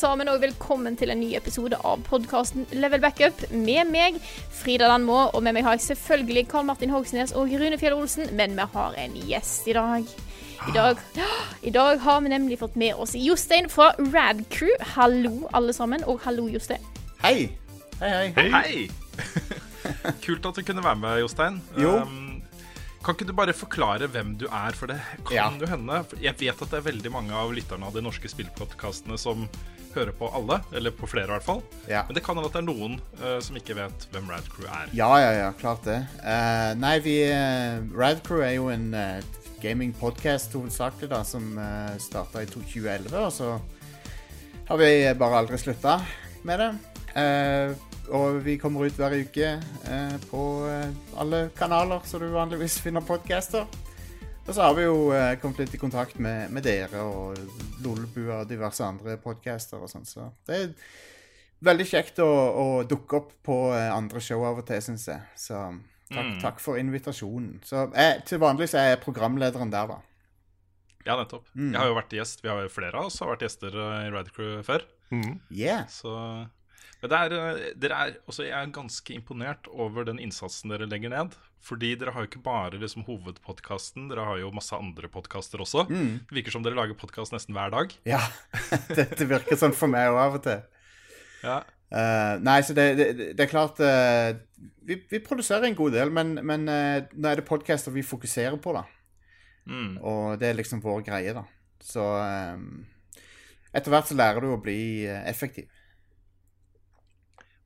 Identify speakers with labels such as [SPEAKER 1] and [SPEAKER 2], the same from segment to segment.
[SPEAKER 1] Sammen, og velkommen til en ny episode av podkasten Level Backup. Med meg, Frida Landmo, og med meg har jeg selvfølgelig Karl Martin Hogsnes og Rune Fjell Olsen, men vi har en gjest i dag. I dag, I dag har vi nemlig fått med oss Jostein fra Rad Crew. Hallo, alle sammen, og hallo, Jostein.
[SPEAKER 2] Hei. Hei, hei.
[SPEAKER 3] Hei! Kult at du kunne være med, Jostein.
[SPEAKER 2] Jo.
[SPEAKER 3] Um, kan ikke du bare forklare hvem du er, for det kan
[SPEAKER 2] Ja.
[SPEAKER 3] jo hende. Jeg vet at det er veldig mange av lytterne av de norske spillpodkastene som hører på alle, eller på flere i hvert fall.
[SPEAKER 2] Ja.
[SPEAKER 3] Men det kan hende at det er noen uh, som ikke vet hvem Rad Crew er.
[SPEAKER 2] Ja, ja, ja, klart det. Uh, nei, vi uh, Radcrew er jo en uh, gaming-podkast hovedsakelig, da, som uh, starta i 2011, og så har vi bare aldri slutta med det. Og vi kommer ut hver uke på alle kanaler så du vanligvis finner podcaster. Og så har vi jo eh, kommet litt i kontakt med, med dere og Lollebua og diverse andre podcaster og sånn, så det er veldig kjekt å, å dukke opp på eh, andre show av og til, syns jeg. Så takk, takk for invitasjonen. Så jeg, til vanlig så er jeg programlederen der, da.
[SPEAKER 3] Ja, nettopp.
[SPEAKER 2] Mm.
[SPEAKER 3] Jeg har jo vært gjest. Vi har jo flere av oss har vært gjester eh, i Radcrew Crew før.
[SPEAKER 2] Yeah.
[SPEAKER 3] Så Men det er, eh, dere er, også jeg er ganske imponert over den innsatsen dere legger ned. Fordi dere har jo ikke bare liksom hovedpodkasten, dere har jo masse andre podkaster også. Det virker som dere lager podkast nesten hver dag.
[SPEAKER 2] Ja. det, det virker sånn for meg òg av og til.
[SPEAKER 3] Ja.
[SPEAKER 2] Uh, nei, så det, det, det er klart uh, vi, vi produserer en god del, men, men uh, nå er det podcaster vi fokuserer på, da.
[SPEAKER 3] Mm.
[SPEAKER 2] Og det er liksom vår greie, da. Så um, etter hvert så lærer du å bli effektiv.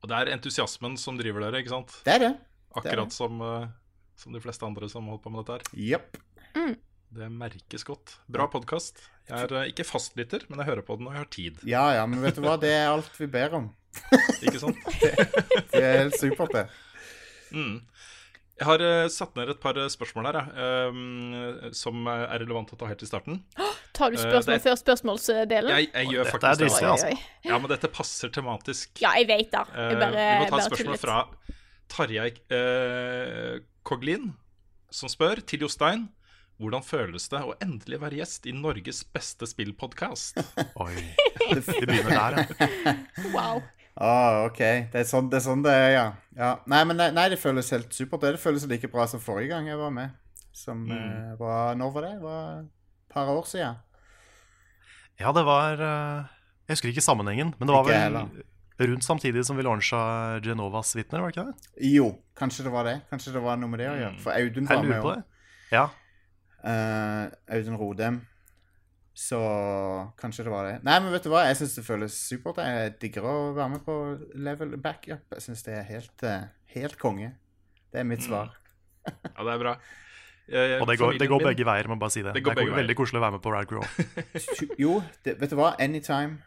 [SPEAKER 3] Og det er entusiasmen som driver dere, ikke sant?
[SPEAKER 2] Det er det.
[SPEAKER 3] Akkurat som, eh, som de fleste andre som holder på med dette her.
[SPEAKER 2] Jepp.
[SPEAKER 3] Det merkes godt. Bra podkast. Jeg er eh, ikke fastlytter, men jeg hører på den når jeg har tid.
[SPEAKER 2] Ja ja, men vet du hva? Det er alt vi ber om.
[SPEAKER 3] Ikke sant?
[SPEAKER 2] Det er helt supert, det.
[SPEAKER 3] Mm. Jeg har uh, satt ned et par eh, spørsmål her, jeg, um, som er relevant å ta helt i starten.
[SPEAKER 1] Tar du
[SPEAKER 3] spørsmål
[SPEAKER 1] spørsmål
[SPEAKER 3] det-
[SPEAKER 1] før spørsmålsdelen?
[SPEAKER 3] Jeg, jeg gjør
[SPEAKER 4] dette er
[SPEAKER 3] faktisk det. altså. Ja, men dette passer tematisk.
[SPEAKER 1] Ja, jeg vet det. Jeg bare,
[SPEAKER 3] vi må ta et spørsmål fra Tarjei eh, Koglin, som spør til Jostein. Hvordan føles det å endelig være gjest i Norges beste spillpodkast?
[SPEAKER 4] Oi. Det begynner der, ja.
[SPEAKER 1] Wow.
[SPEAKER 2] Ah, OK. Det er sånn det er, sånn det er ja. ja. Nei, men nei, nei, det føles helt supert. Det føles like bra som forrige gang jeg var med. Som
[SPEAKER 3] Mm.
[SPEAKER 2] uh, var Når var det? Det var et par år siden.
[SPEAKER 4] Ja, det var eh, Jeg husker ikke sammenhengen, men det var
[SPEAKER 2] Ikke
[SPEAKER 4] vel rundt samtidig som vi lansa Genovas vitner, var det ikke det?
[SPEAKER 2] Jo, kanskje det var det. Kanskje det var noe med det å gjøre. For Audun var
[SPEAKER 4] Jeg
[SPEAKER 2] med
[SPEAKER 4] det. Ja.
[SPEAKER 2] Audun Rodem. Så kanskje det var det. Nei, men vet du hva? Jeg syns det føles supert. Jeg digger å være med på level backup. Jeg syns det er helt, eh, helt konge. Det er mitt svar.
[SPEAKER 3] Ja, det er bra. Eh,
[SPEAKER 4] Og det går, det går begge veier, må bare si det.
[SPEAKER 3] Det
[SPEAKER 4] Det,
[SPEAKER 3] går
[SPEAKER 4] er
[SPEAKER 3] begge veier.
[SPEAKER 4] veldig koselig å være med på Rad
[SPEAKER 2] Jo, det, vet du hva? Anytime.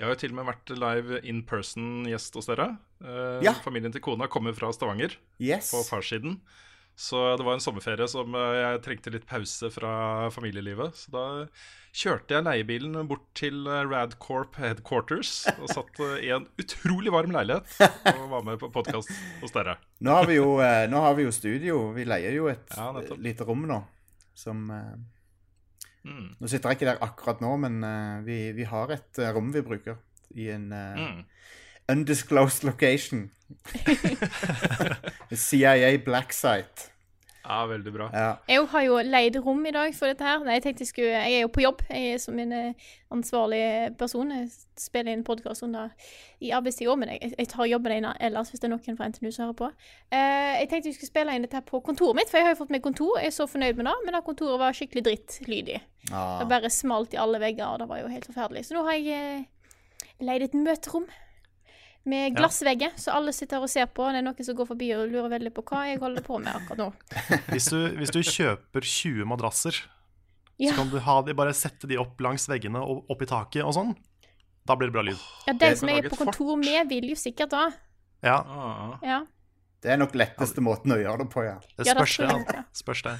[SPEAKER 3] Jeg har jo til og med vært live in person-gjest hos dere. Eh,
[SPEAKER 2] Ja.
[SPEAKER 3] Familien til kona kommer fra Stavanger,
[SPEAKER 2] Yes.
[SPEAKER 3] på farssiden. Så det var en sommerferie som eh, jeg trengte litt pause fra familielivet. Så da kjørte jeg leiebilen bort til eh, Radcorp Headquarters og satt eh, i en utrolig varm leilighet og var med på podkast hos dere.
[SPEAKER 2] Nå har vi jo, nå har vi jo studio. Vi leier jo et
[SPEAKER 3] Ja,
[SPEAKER 2] lite rom nå. Som
[SPEAKER 3] Mm.
[SPEAKER 2] Nå sitter jeg ikke der akkurat nå, men uh, vi, vi har et uh, rom vi bruker i en eh,
[SPEAKER 3] Mm.
[SPEAKER 2] undisclosed location. CIA black site.
[SPEAKER 3] Ja, veldig bra.
[SPEAKER 2] Ja.
[SPEAKER 1] Jeg har jo leid rom i dag for dette her. Nei, jeg tenkte jeg skulle Jeg er jo på jobb. Jeg er som en eh, ansvarlig person. Jeg spiller inn podkast i arbeidstida, men jeg, jeg tar jobben inn ellers hvis det er noen fra NTNU som hører på. Eh, jeg tenkte jeg skulle spille inn dette her på kontoret mitt, for jeg har jo fått meg kontor. Jeg er så fornøyd med det, men det kontoret var skikkelig drittlydig.
[SPEAKER 2] Ah.
[SPEAKER 1] Det bare smalt i alle vegger, og det var jo helt forferdelig. Så nå har jeg eh, leid et møterom. Med glassvegger, så alle sitter her og ser på. Det er noen som går forbi og lurer veldig på hva jeg holder på med akkurat nå.
[SPEAKER 4] Hvis du, hvis du kjøper 20 madrasser,
[SPEAKER 1] Ja,
[SPEAKER 4] så kan du ha de, bare sette de opp langs veggene og opp i taket og sånn. Da blir det bra lyd.
[SPEAKER 1] ja
[SPEAKER 3] Det
[SPEAKER 1] de som jeg er på kontor med, vil jo sikkert da.
[SPEAKER 4] Ja,
[SPEAKER 3] Ah.
[SPEAKER 1] Ja.
[SPEAKER 2] Det er nok letteste måten å gjøre det på, ja.
[SPEAKER 4] det spørs Ja.
[SPEAKER 1] det.
[SPEAKER 4] Spørs det.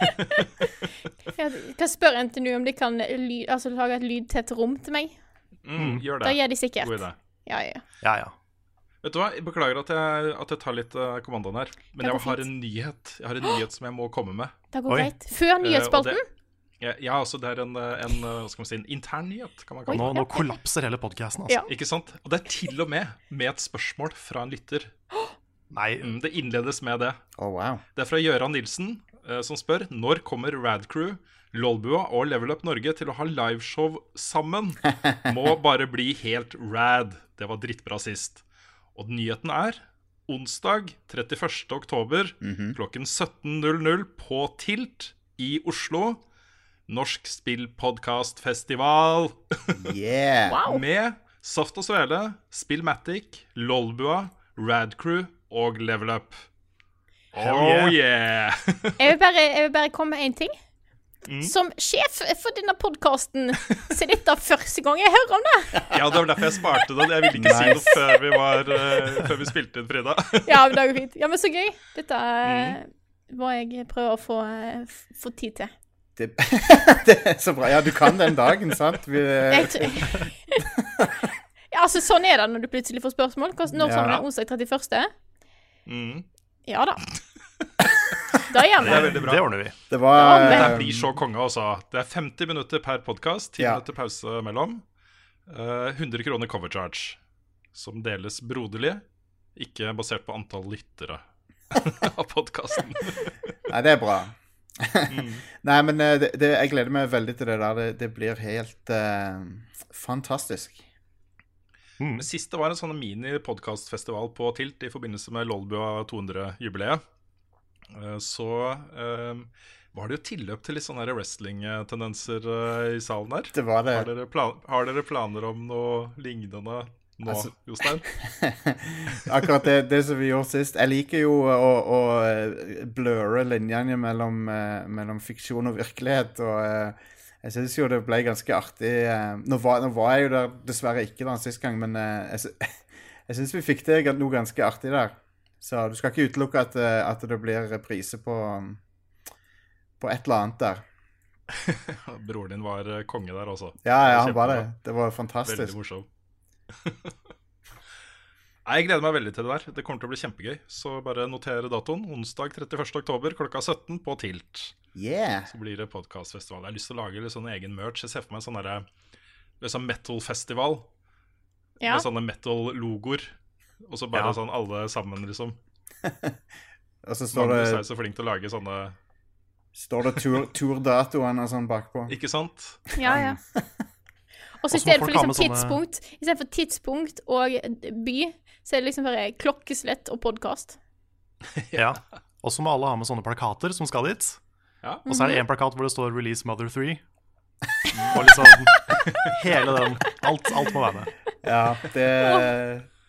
[SPEAKER 1] Jeg kan spørre NTNU om de kan ly altså, lage et lydtett rom til meg.
[SPEAKER 3] Mm, gjør
[SPEAKER 1] Da gjør de sikkert.
[SPEAKER 3] God idé.
[SPEAKER 1] Ja, ja.
[SPEAKER 4] Ja, ja.
[SPEAKER 3] Vet du hva, jeg Beklager at jeg, at jeg tar litt uh, kommandoen her, men jeg har en nyhet Jeg har en nyhet som jeg må komme med.
[SPEAKER 1] Det går greit. Før
[SPEAKER 3] Eh,
[SPEAKER 1] nyhetsspalten.
[SPEAKER 3] Uh, Ja, ja, altså det er en, eh, en hva skal man si, en intern nyhet, kan man kalle det.
[SPEAKER 4] Nå, nå kollapser hele podkasten, altså.
[SPEAKER 1] Ja.
[SPEAKER 3] Ikke sant? Og det er til og med med et spørsmål fra en lytter.
[SPEAKER 4] Nei,
[SPEAKER 3] Mm, det innledes med det.
[SPEAKER 2] Oh, wow.
[SPEAKER 3] Det er fra Gøran Nilsen, uh, som spør når kommer Radcrew, Lolbua og Level Up Norge til å ha liveshow sammen. Må bare bli helt rad. Det var drittbra sist. Og nyheten er onsdag 31. oktober klokken 17.00 på Tilt i Oslo. Norsk spillpodkastfestival
[SPEAKER 2] Yeah.
[SPEAKER 1] Wow.
[SPEAKER 3] med Saft og Svele, Spillmatic, Lolbua, Radcrew og Level Up. Oh
[SPEAKER 4] yeah.
[SPEAKER 3] yeah!
[SPEAKER 1] Jeg vil bare, jeg vil bare komme med én ting.
[SPEAKER 3] Mm.
[SPEAKER 1] Som sjef for denne podkasten så er dette første gang jeg hører om det.
[SPEAKER 3] Ja, det var derfor jeg sparte den. Jeg ville ikke si noe før vi, var, uh, før vi spilte inn, Frida.
[SPEAKER 1] Ja, men det går fint. Ja, men så gøy. Dette eh,
[SPEAKER 3] Mm.
[SPEAKER 1] må jeg prøve å få, uh, få tid til.
[SPEAKER 2] Det, det er så bra. Ja, du kan den dagen, sant? Vi,
[SPEAKER 1] Jeg ja, altså, sånn er det når du plutselig får spørsmål. Når
[SPEAKER 2] Ja.
[SPEAKER 1] sånn er onsdag 31.?
[SPEAKER 3] Mm.
[SPEAKER 1] Ja da. Da gjør vi
[SPEAKER 3] Det er veldig bra.
[SPEAKER 4] det ordner vi.
[SPEAKER 2] det var
[SPEAKER 1] Det
[SPEAKER 3] Det
[SPEAKER 2] eh,
[SPEAKER 3] blir så konge, altså. Det er 50 minutter per podkast, 10
[SPEAKER 2] Ja.
[SPEAKER 3] minutter pause mellom. Eh, 100 kroner cover charge, som deles broderlig, ikke basert på antall lyttere av podkasten.
[SPEAKER 2] Nei, det er bra. Nei, men eh, det, det, jeg gleder meg veldig til det der. Det, det blir helt uh, fantastisk.
[SPEAKER 3] Mm. Sist det var en sånn mini-podkastfestival på Tilt i forbindelse med Lolbua 200-jubileet, eh, så eh, var det jo tilløp til litt sånne wrestling-tendenser eh, i salen her.
[SPEAKER 2] Det var det.
[SPEAKER 3] Har dere, plan har dere planer om noe lignende nå,
[SPEAKER 2] Altså-
[SPEAKER 3] Jostein?
[SPEAKER 2] Akkurat det, det som vi gjorde sist. Jeg liker jo å, å eh, bløre linjene mellom, eh, mellom fiksjon og virkelighet. Og eh, jeg syns jo det ble ganske artig. eh, Nå var, nå var jeg jo der dessverre ikke den sist gang, men eh, jeg, jeg syns vi fikk til noe ganske artig der. Så du skal ikke utelukke at, eh, at det blir reprise på, på et eller annet der.
[SPEAKER 3] Broren din var eh, konge der også.
[SPEAKER 2] Ja, ja, han var det. Det var
[SPEAKER 3] Veldig
[SPEAKER 2] fantastisk.
[SPEAKER 3] morsom. Nei, Jeg gleder meg veldig til det der. Det kommer til å bli kjempegøy. Så bare noter datoen. Onsdag 31. oktober klokka 17 på Tilt.
[SPEAKER 2] Yeah.
[SPEAKER 3] Så blir det podkastfestival. Jeg har lyst til å lage litt sånn egen merch. Jeg ser for meg en sånn liksom metal-festival
[SPEAKER 1] Ja.
[SPEAKER 3] med sånne metal-logoer. Og så bare
[SPEAKER 4] Ja.
[SPEAKER 3] sånn alle sammen, liksom.
[SPEAKER 2] Og så står
[SPEAKER 3] Magnus er
[SPEAKER 2] det,
[SPEAKER 3] så flink til å lage sånne
[SPEAKER 2] står det tur, og sånn bakpå.
[SPEAKER 3] Ikke sant?
[SPEAKER 1] Ja, ja. Og så i stedet for liksom
[SPEAKER 4] tidspunkt, sånne-
[SPEAKER 1] tidspunkt for tidspunkt og by, så er det liksom bare klokkeslett og podkast.
[SPEAKER 4] Ja. Og så må alle ha med sånne plakater som skal dit.
[SPEAKER 3] Ja.
[SPEAKER 4] Og så er det én plakat hvor det står 'Release Mother 3'. Og liksom hele den. Alt, alt må være med.
[SPEAKER 2] Ja, det,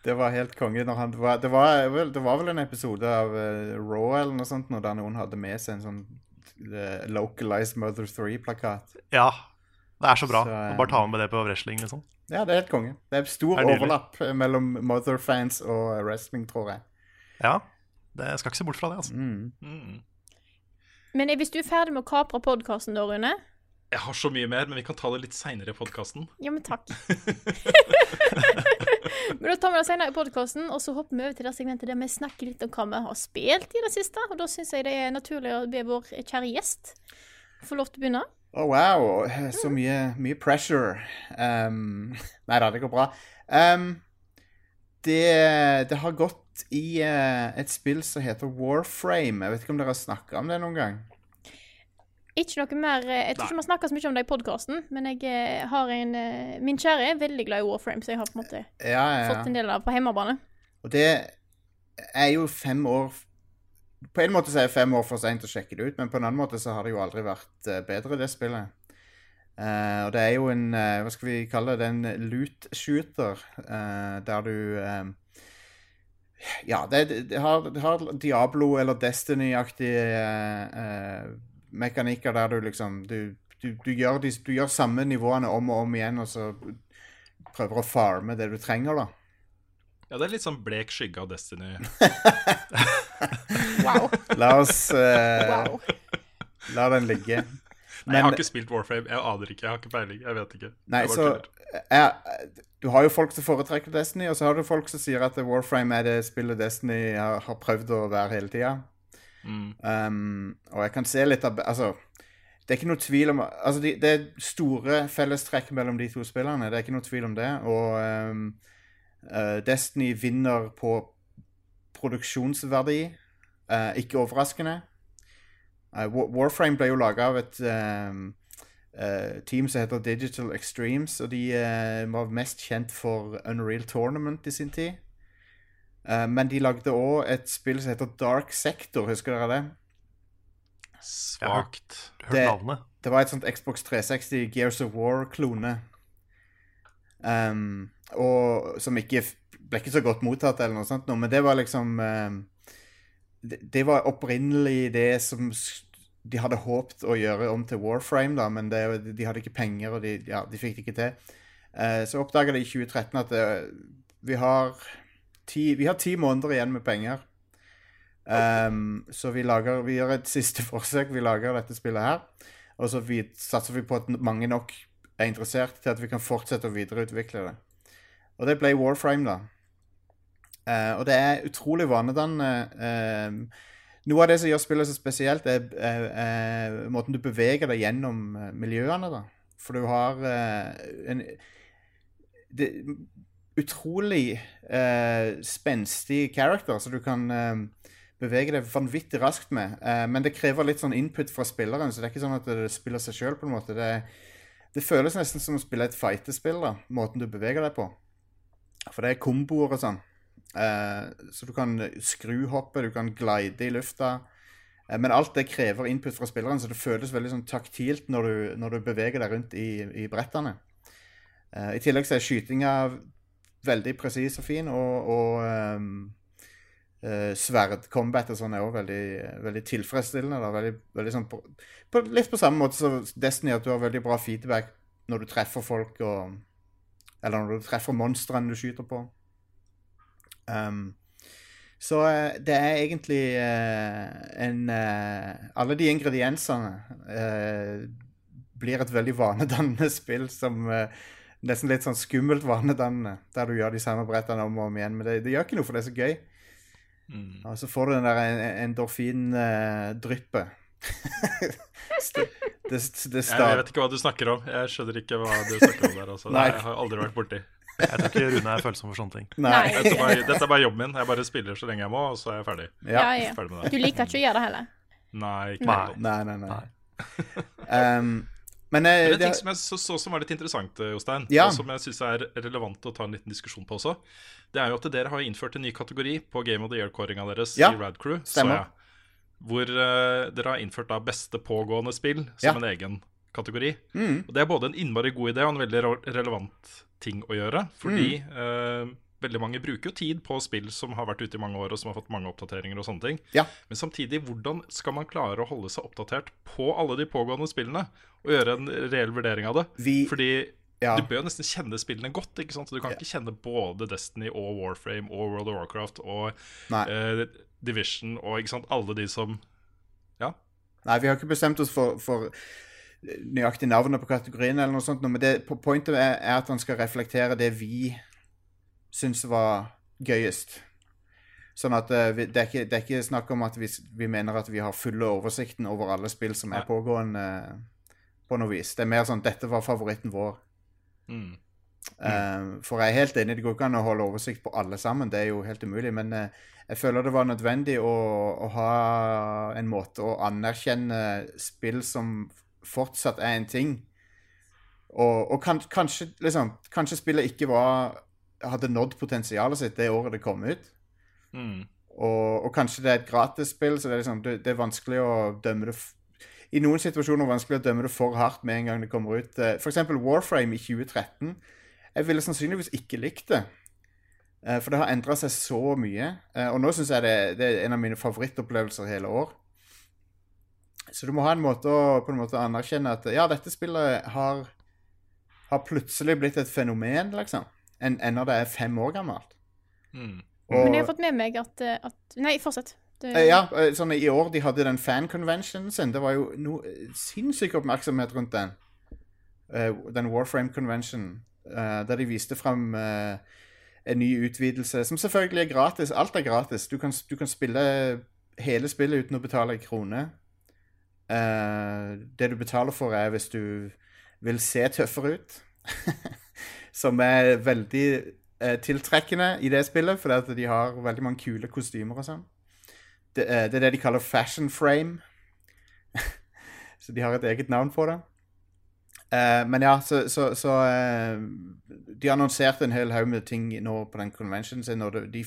[SPEAKER 2] det var helt konge. Når han, det, var, det, var vel, det var vel en episode av uh, Raw eller noe sånt, når der noen hadde med seg en sånn uh, Localized Mother 3-plakat.
[SPEAKER 4] Ja. Det er så bra.
[SPEAKER 2] Så, uh,
[SPEAKER 4] Bare ta med det på wrestling, liksom.
[SPEAKER 2] Ja, det er helt konge. Det er stor
[SPEAKER 4] Det er
[SPEAKER 2] overlapp eh, mellom Mother-fans og eh, wrestling, tror jeg.
[SPEAKER 4] Ja. Det skal ikke se bort fra det, altså.
[SPEAKER 3] Mm.
[SPEAKER 1] Men hvis du er ferdig med å kapre podkasten da, Rune
[SPEAKER 3] Jeg har så mye mer, men vi kan ta det litt seinere i podkasten.
[SPEAKER 1] Ja, men takk. men da tar vi det senere i podkasten, og så hopper vi over til det segmentet der vi snakker litt om hva vi har spilt i det siste. Og da syns jeg det er naturlig å be vår kjære gjest få lov til å begynne.
[SPEAKER 2] Å, wow. Så mye, mye pressure. Um, nei da, det går bra. Um, det, det har gått i uh, et spill som heter Warframe. Jeg vet ikke om dere har snakka om det noen gang?
[SPEAKER 1] Ikke noe mer eh, Jeg tror ikke vi har snakka så mye om det i podkasten, men jeg eh, har en eh, Min kjære er veldig glad i Warframe, så jeg har på en måte
[SPEAKER 2] Ja, ja,
[SPEAKER 1] fått en del av det på hjemmebane.
[SPEAKER 2] Og det er jo fem år På en måte så er det fem år for seint å sjekke det ut, men på en annen måte så har det jo aldri vært bedre, det spillet. Uh, og det er jo en uh, Hva skal vi kalle det? En loot shooter uh, der du eh, Ja, det, det, har, det har Diablo- eller Destiny-aktige mekanikker der du liksom Du, du, du, gjør de, du gjør samme nivåene om og om igjen, og så prøver å farme det du trenger, da.
[SPEAKER 3] Ja, det er litt sånn blek skygge av Destiny.
[SPEAKER 1] Wow.
[SPEAKER 2] La oss uh,
[SPEAKER 1] wow.
[SPEAKER 2] La den ligge.
[SPEAKER 3] Nei, jeg har ikke spilt Warframe. Jeg aner ikke. Jeg har ikke peiling. Jeg vet ikke.
[SPEAKER 2] Nei, så jeg, Du har jo folk som foretrekker Destiny, og så har du folk som sier at Warframe er det spillet Destiny har, har prøvd å være hele tida.
[SPEAKER 3] Mm.
[SPEAKER 2] Um, og jeg kan se litt av Altså, det er ikke noe tvil om Altså, de, det er store fellestrekk mellom de to spillerne. Det er ikke noe tvil om det. Og um, uh, Destiny vinner på produksjonsverdi. Uh, ikke overraskende. Uh, Warframe ble jo laga av et um, eh, team som heter Digital Extremes, og de eh, var mest kjent for Unreal Tournament i sin tid. Eh, men de lagde òg et spill som heter Dark Sector, husker dere det?
[SPEAKER 3] Svakt.
[SPEAKER 4] Hørt
[SPEAKER 2] Det-
[SPEAKER 4] navnet.
[SPEAKER 2] Det var et sånt Xbox 360 Gears of War-klone. Um, og som ikke ble ikke så godt mottatt, eller noe sånt, men det var liksom um, det, det var opprinnelig det som de hadde håpet å gjøre om til Warframe, da, men det, de hadde ikke penger, og de, ja, de fikk det ikke til. Uh, så oppdaga de i 2013 at det, vi, har ti, vi har ti måneder igjen med penger. Um, så vi, lager, vi gjør et siste forsøk. Vi lager dette spillet her. Og så vi, satser vi på at mange nok er interessert til at vi kan fortsette å videreutvikle det. Og det ble Warframe, da. Uh, og det er utrolig vanedannende. Uh, noe av det som gjør spillet så spesielt, er, er, er måten du beveger deg gjennom eh, miljøene, da. For du har uh, en det, utrolig eh, spenstig character, som du kan eh, bevege deg vanvittig raskt med. Eh, men det krever litt sånn input fra spilleren, så det er ikke sånn at det spiller seg sjøl. Det, det føles nesten som å spille et fightespill, da, måten du beveger deg på. For det er komboer og sånn. Eh, så du kan skruhoppe, du kan glide i lufta. Eh, men alt det krever input fra spilleren, så det føles veldig sånn taktilt når du, når du beveger deg rundt i, i brettene. Eh, I tillegg så er skytinga veldig presis og fin, og, og um, uh, sverdcombat og sånn er òg veldig, veldig tilfredsstillende. Da. Veldig, veldig sånn på, på, litt på samme måte som Destiny, at du har veldig bra feedback når du treffer folk og Eller når du treffer monstrene du skyter på. Um, så eh, det er egentlig uh, en uh, Alle de ingrediensene uh, blir et veldig vanedannende spill som Nesten litt sånn skummelt vanedannende, der du gjør de samme brettene om og om igjen. Men det, det gjør ikke noe, for det er så gøy.
[SPEAKER 3] Mm.
[SPEAKER 2] Og så får du den der en- endorfindryppet. det, det, det
[SPEAKER 3] Jeg, jeg vet ikke hva du snakker om. Jeg skjønner ikke hva du snakker om der. Altså.
[SPEAKER 2] Nei.
[SPEAKER 3] Jeg har aldri vært borti.
[SPEAKER 4] Jeg tror ikke Rune er følsom for sånne ting.
[SPEAKER 2] Nei.
[SPEAKER 3] Dette bare, dette er bare jobben min. Jeg bare spiller så lenge jeg må, og så er jeg ferdig.
[SPEAKER 2] Ja.
[SPEAKER 1] Ja, ja.
[SPEAKER 3] Ferdig med det.
[SPEAKER 1] Du liker ikke å gjøre det heller.
[SPEAKER 3] Nei, ikke
[SPEAKER 4] Nei.
[SPEAKER 2] Nei, nei, nei.
[SPEAKER 4] Nei.
[SPEAKER 2] Um, men eh,
[SPEAKER 3] Men en ting som jeg så, så som var litt interessant, eh, Jostein,
[SPEAKER 2] Ja.
[SPEAKER 3] og som jeg syns er relevant å ta en liten diskusjon på også, det er jo at dere har innført en ny kategori på Game of the Year-kåringa deres
[SPEAKER 2] Ja,
[SPEAKER 3] i Radcrew.
[SPEAKER 2] stemmer.
[SPEAKER 3] Hvor uh, dere har innført da beste pågående spill som en egen kategori.
[SPEAKER 2] mm,
[SPEAKER 3] Og Det er både en innmari god idé og en veldig relevant ting å gjøre. Fordi
[SPEAKER 2] Mm.
[SPEAKER 3] eh, veldig mange bruker jo tid på spill som har vært ute i mange år, og som har fått mange oppdateringer og sånne ting.
[SPEAKER 2] Ja.
[SPEAKER 3] Men samtidig, hvordan skal man klare å holde seg oppdatert på alle de pågående spillene? Og gjøre en reell vurdering av det?
[SPEAKER 2] Vi,
[SPEAKER 3] Fordi
[SPEAKER 2] ja.
[SPEAKER 3] du bør jo nesten kjenne spillene godt. ikke sant? Du kan ikke kjenne både Destiny og Warframe og World of Warcraft og eh, Division og ikke sant? alle de som
[SPEAKER 2] Nei, vi har ikke bestemt oss for, for nøyaktig navnet på kategorien, eller noe sånt, men det, pointet er, er at han skal reflektere det vi syns var gøyest. Sånn at eh, det, er ikke, det er ikke snakk om at vi, vi mener at vi har fulle oversikten over alle spill som er pågående eh, på noe vis. Det er mer sånn dette var favoritten vår.
[SPEAKER 3] mm.
[SPEAKER 2] Eh, for jeg er helt enig, det går ikke an å holde oversikt på alle sammen. Det er jo helt umulig. Men jeg føler det var nødvendig å, å ha en måte å anerkjenne spill som fortsatt er en ting. Og, og kan, kanskje, liksom, kanskje spillet ikke var hadde nådd potensialet sitt det året det kom ut.
[SPEAKER 3] Mm.
[SPEAKER 2] Og, og kanskje det er et gratisspill, så det er, liksom, det, det er vanskelig å dømme det I noen situasjoner vanskelig å dømme det for hardt med en gang det kommer ut. F.eks. For eksempel Warframe i 2013. Jeg ville sannsynligvis ikke likt det. Eh, For det har endra seg så mye. Eh, Og nå syns jeg det, det er en av mine favorittopplevelser hele år. Så du må ha en måte å på en måte anerkjenne at ja, dette spillet har, har plutselig blitt et fenomen, liksom. En, når det er fem år gammelt.
[SPEAKER 3] Mm.
[SPEAKER 2] Og-
[SPEAKER 1] Men jeg har fått med meg at, eh, at Nei, fortsett. Det,
[SPEAKER 2] Eh, Ja, eh, sånn i år de hadde den fan-conventionen sin. Det var jo noe sinnssyk oppmerksomhet rundt den. Eh, den Warframe Convention. eh, der de viste fram en ny utvidelse, som selvfølgelig er gratis. Alt er gratis. Du kan, du kan spille hele spillet uten å betale en krone. Eh, det du betaler for, er hvis du vil se tøffere ut. som er veldig eh, tiltrekkende i det spillet, fordi de har veldig mange kule kostymer og sånn. Det, eh, det er det de kaller fashion frame. så de har et eget navn på det. Eh, men ja, så, så, så eh, De annonserte en hel haug med ting nå på den conventionen sin, og det, de,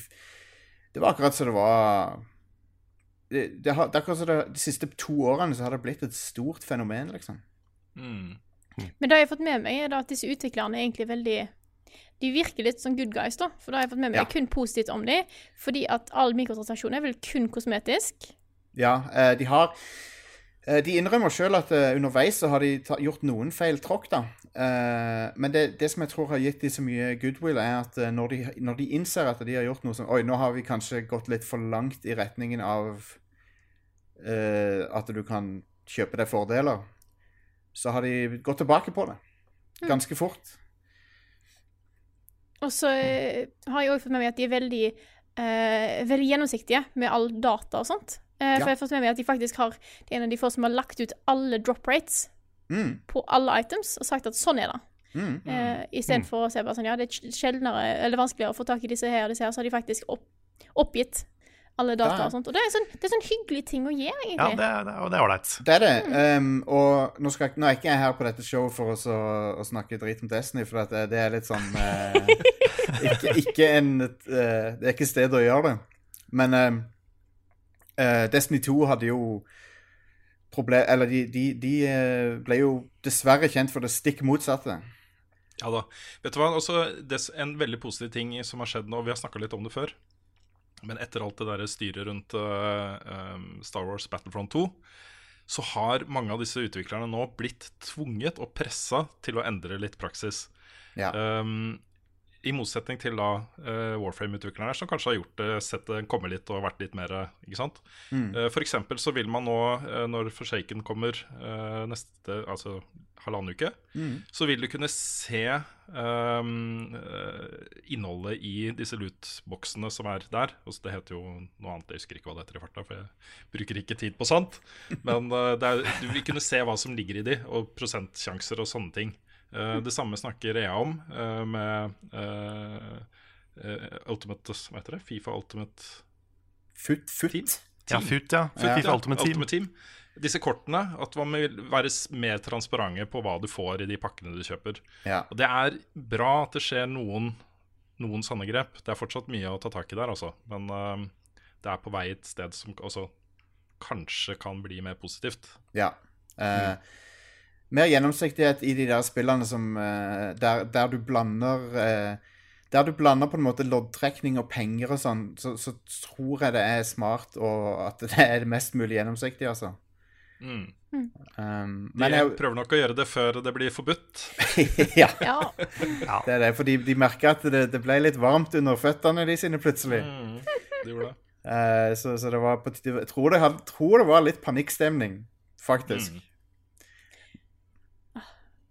[SPEAKER 2] det var akkurat som det var det, det det er akkurat som De siste to årene så har det blitt et stort fenomen, liksom.
[SPEAKER 3] Mm.
[SPEAKER 1] Men det jeg har fått med meg, er da at disse utviklerne er egentlig veldig De virker litt som good guys, da. For det har jeg fått med meg
[SPEAKER 2] Ja.
[SPEAKER 1] kun positivt om dem. Fordi at all mikrotransaksjon er vel kun kosmetisk.
[SPEAKER 2] Ja, eh, de har eh, De innrømmer sjøl at eh, underveis så har de gjort noen feil tråkk, da. Men det, det som jeg tror har gitt de så mye goodwill, er at når, de, når de innser at de har gjort noe som Oi, nå har vi kanskje gått litt for langt i retningen av uh, at du kan kjøpe deg fordeler, så har de gått tilbake på det. Ganske fort.
[SPEAKER 1] Og så eh, har jeg òg fått med meg at de er veldig, eh, veldig gjennomsiktige med all data og sånt. Eh, For
[SPEAKER 2] Ja.
[SPEAKER 1] jeg har fått med meg at de faktisk har Det er en av de få som har lagt ut alle drop rates
[SPEAKER 2] Mm,
[SPEAKER 1] på alle items og sagt at sånn er det.
[SPEAKER 2] mm.
[SPEAKER 1] Eh, Istedenfor å se bare sånn ja, det er sjeldnere eller vanskeligere å få tak i disse her og disse her, så har de faktisk opp, oppgitt alle data
[SPEAKER 2] Ja.
[SPEAKER 1] og sånt. Og det er sånn, det er sånn hyggelig ting å gjøre,
[SPEAKER 4] Ja,
[SPEAKER 1] egentlig.
[SPEAKER 4] det, det, og det er ålreit.
[SPEAKER 2] Det er det. Um, og nå, skal, nå er ikke jeg her på dette showet for å, å snakke drit om Destiny, for at det, det er litt sånn uh, ikke, ikke en eh, Det er ikke stedet å gjøre det. Men eh, Destiny 2 hadde jo problem... Eller de, de, de eh, ble jo dessverre kjent for det stikk motsatte.
[SPEAKER 3] Ja da. Vet du hva, også En veldig positiv ting som har skjedd nå, vi har snakka litt om det før, men etter alt det der styret rundt uh, um, Star Wars Battlefront 2, så har mange av disse utviklerne nå blitt tvunget og pressa til å endre litt praksis.
[SPEAKER 2] Ja.
[SPEAKER 3] Um, I motsetning til da uh, Warframe-utviklerne, som kanskje har gjort det, sett det komme litt og vært litt mer eh, Ikke sant?
[SPEAKER 2] Mm.
[SPEAKER 3] Uh, For eksempel så vil man nå, uh, når Forsaken kommer eh, neste Altså halvannen uke,
[SPEAKER 2] Mm.
[SPEAKER 3] så vil du kunne se um, eh, innholdet i disse lootboksene som er der. Altså, det heter jo noe annet, jeg husker ikke hva det heter i farta, for jeg bruker ikke tid på sånt. Men eh, det er, du vil kunne se hva som ligger i de, og prosentsjanser og sånne ting. Eh, det samme snakker EA om eh, med eh, Ultimate Hva heter det? Fifa Ultimate
[SPEAKER 2] Foot? foot.
[SPEAKER 3] Team?
[SPEAKER 4] Ja, FUT, ja. Foot,
[SPEAKER 2] Ja.
[SPEAKER 4] FIFA Ultimate Team.
[SPEAKER 3] Disse kortene, at man vil være mer transparente på hva du får i de pakkene du kjøper.
[SPEAKER 2] Ja.
[SPEAKER 3] Og det er bra at det skjer noen, noen sanne grep. Det er fortsatt mye å ta tak i der, altså. Men uh, det er på vei et sted som også kanskje kan bli mer positivt.
[SPEAKER 2] Ja. Eh, Mer gjennomsiktighet i de der spillene som uh, der, der du blander uh, Der du blander på en måte loddtrekning og penger og sånn, så, så tror jeg det er smart og at det er det mest mulig gjennomsiktig, altså.
[SPEAKER 3] Mm.
[SPEAKER 2] Um,
[SPEAKER 3] De
[SPEAKER 2] jeg,
[SPEAKER 3] prøver nok å gjøre det før det blir forbudt.
[SPEAKER 2] ja,
[SPEAKER 1] Ja.
[SPEAKER 2] det er det. For de, de merker at det, det ble litt varmt under føttene de sine plutselig.
[SPEAKER 3] Mm. De gjorde det.
[SPEAKER 2] Uh, så, så det var på tide Jeg tror det, had, tror det var litt panikkstemning, faktisk.
[SPEAKER 3] Mm.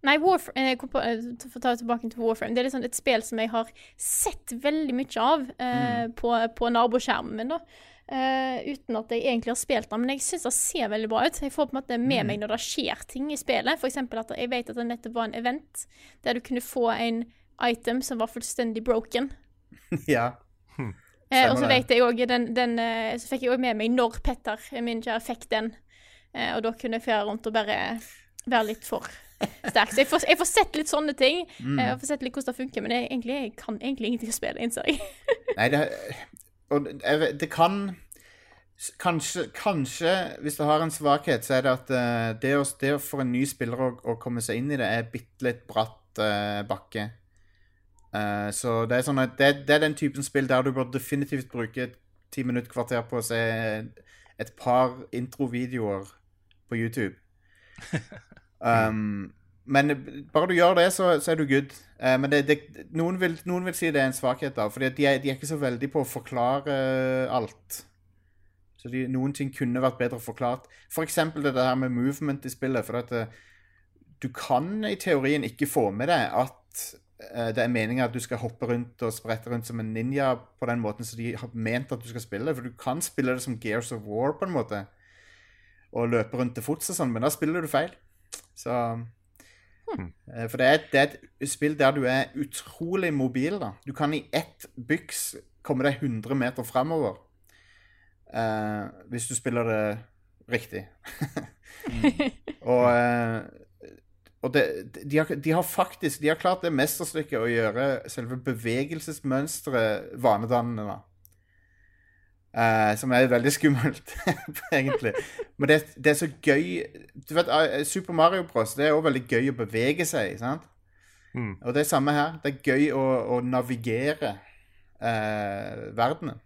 [SPEAKER 1] Nei, Warframe, kom på, eh, for å ta tilbake til Warframe. Det er liksom et spill som jeg har sett veldig mye av eh, på, på naboskjermen min. da. Eh, uten at jeg egentlig har spilt den, men jeg syns det ser veldig bra ut. Jeg får på en måte med meg når det skjer ting i spillet. Eksempel at jeg vet at det nettopp var en event der du kunne få en item som var fullstendig broken.
[SPEAKER 2] ja.
[SPEAKER 1] Eh, og så vet jeg også, den, den, eh, så fikk jeg òg med meg når Petter, min kjære, fikk den. Eh, og da kunne jeg fære rundt og bare være litt for sterk. Så jeg får, jeg får sett litt sånne ting.
[SPEAKER 2] Mm.
[SPEAKER 1] Eh, Jeg får sett litt hvordan det funker, men jeg, egentlig, jeg kan egentlig ingenting å spille, innser jeg.
[SPEAKER 2] Nei, det, og jeg det kan kanskje, kanskje, hvis det har en svakhet, så er det at uh, det, å, det å for en ny spiller å, å komme seg inn i det, er bitte litt bratt uh, bakke. Uh, så det er, sånn at det, det er den typen spill der du bør definitivt bruke ti minutter, kvarter på å se et par introvideoer på YouTube. Um, men bare du gjør det, så, så er du good. Uh, men det, det, noen, vil, noen vil si det er en svakhet, da. For de, de er ikke så veldig på å forklare alt. Så de, noen ting kunne vært bedre forklart. For eksempel det der med movement i spillet. For at eh, du kan i teorien ikke få med deg at uh, det er meningen at du skal hoppe rundt og sprette rundt som en ninja på den måten som de har ment at du skal spille. For du kan spille det som Gears of War, på en måte. Og løpe rundt til fots og sånn, men da spiller du feil. Så hmm. For det er, det er et spill der du er utrolig mobil. da. Du kan i ett byks komme deg 100 meter framover. Uh, hvis du spiller det riktig. og uh, og det, de, har, de har faktisk de har klart det mesterstykket å gjøre selve bevegelsesmønsteret vanedannende. da. Eh, som er veldig skummelt, egentlig. Men det, det er så gøy Du vet, eh, Super Mario Bros. Det er også veldig gøy å bevege seg. sant?
[SPEAKER 4] Mm.
[SPEAKER 2] Og det er samme her. Det er gøy å, å navigere uh, verdenen.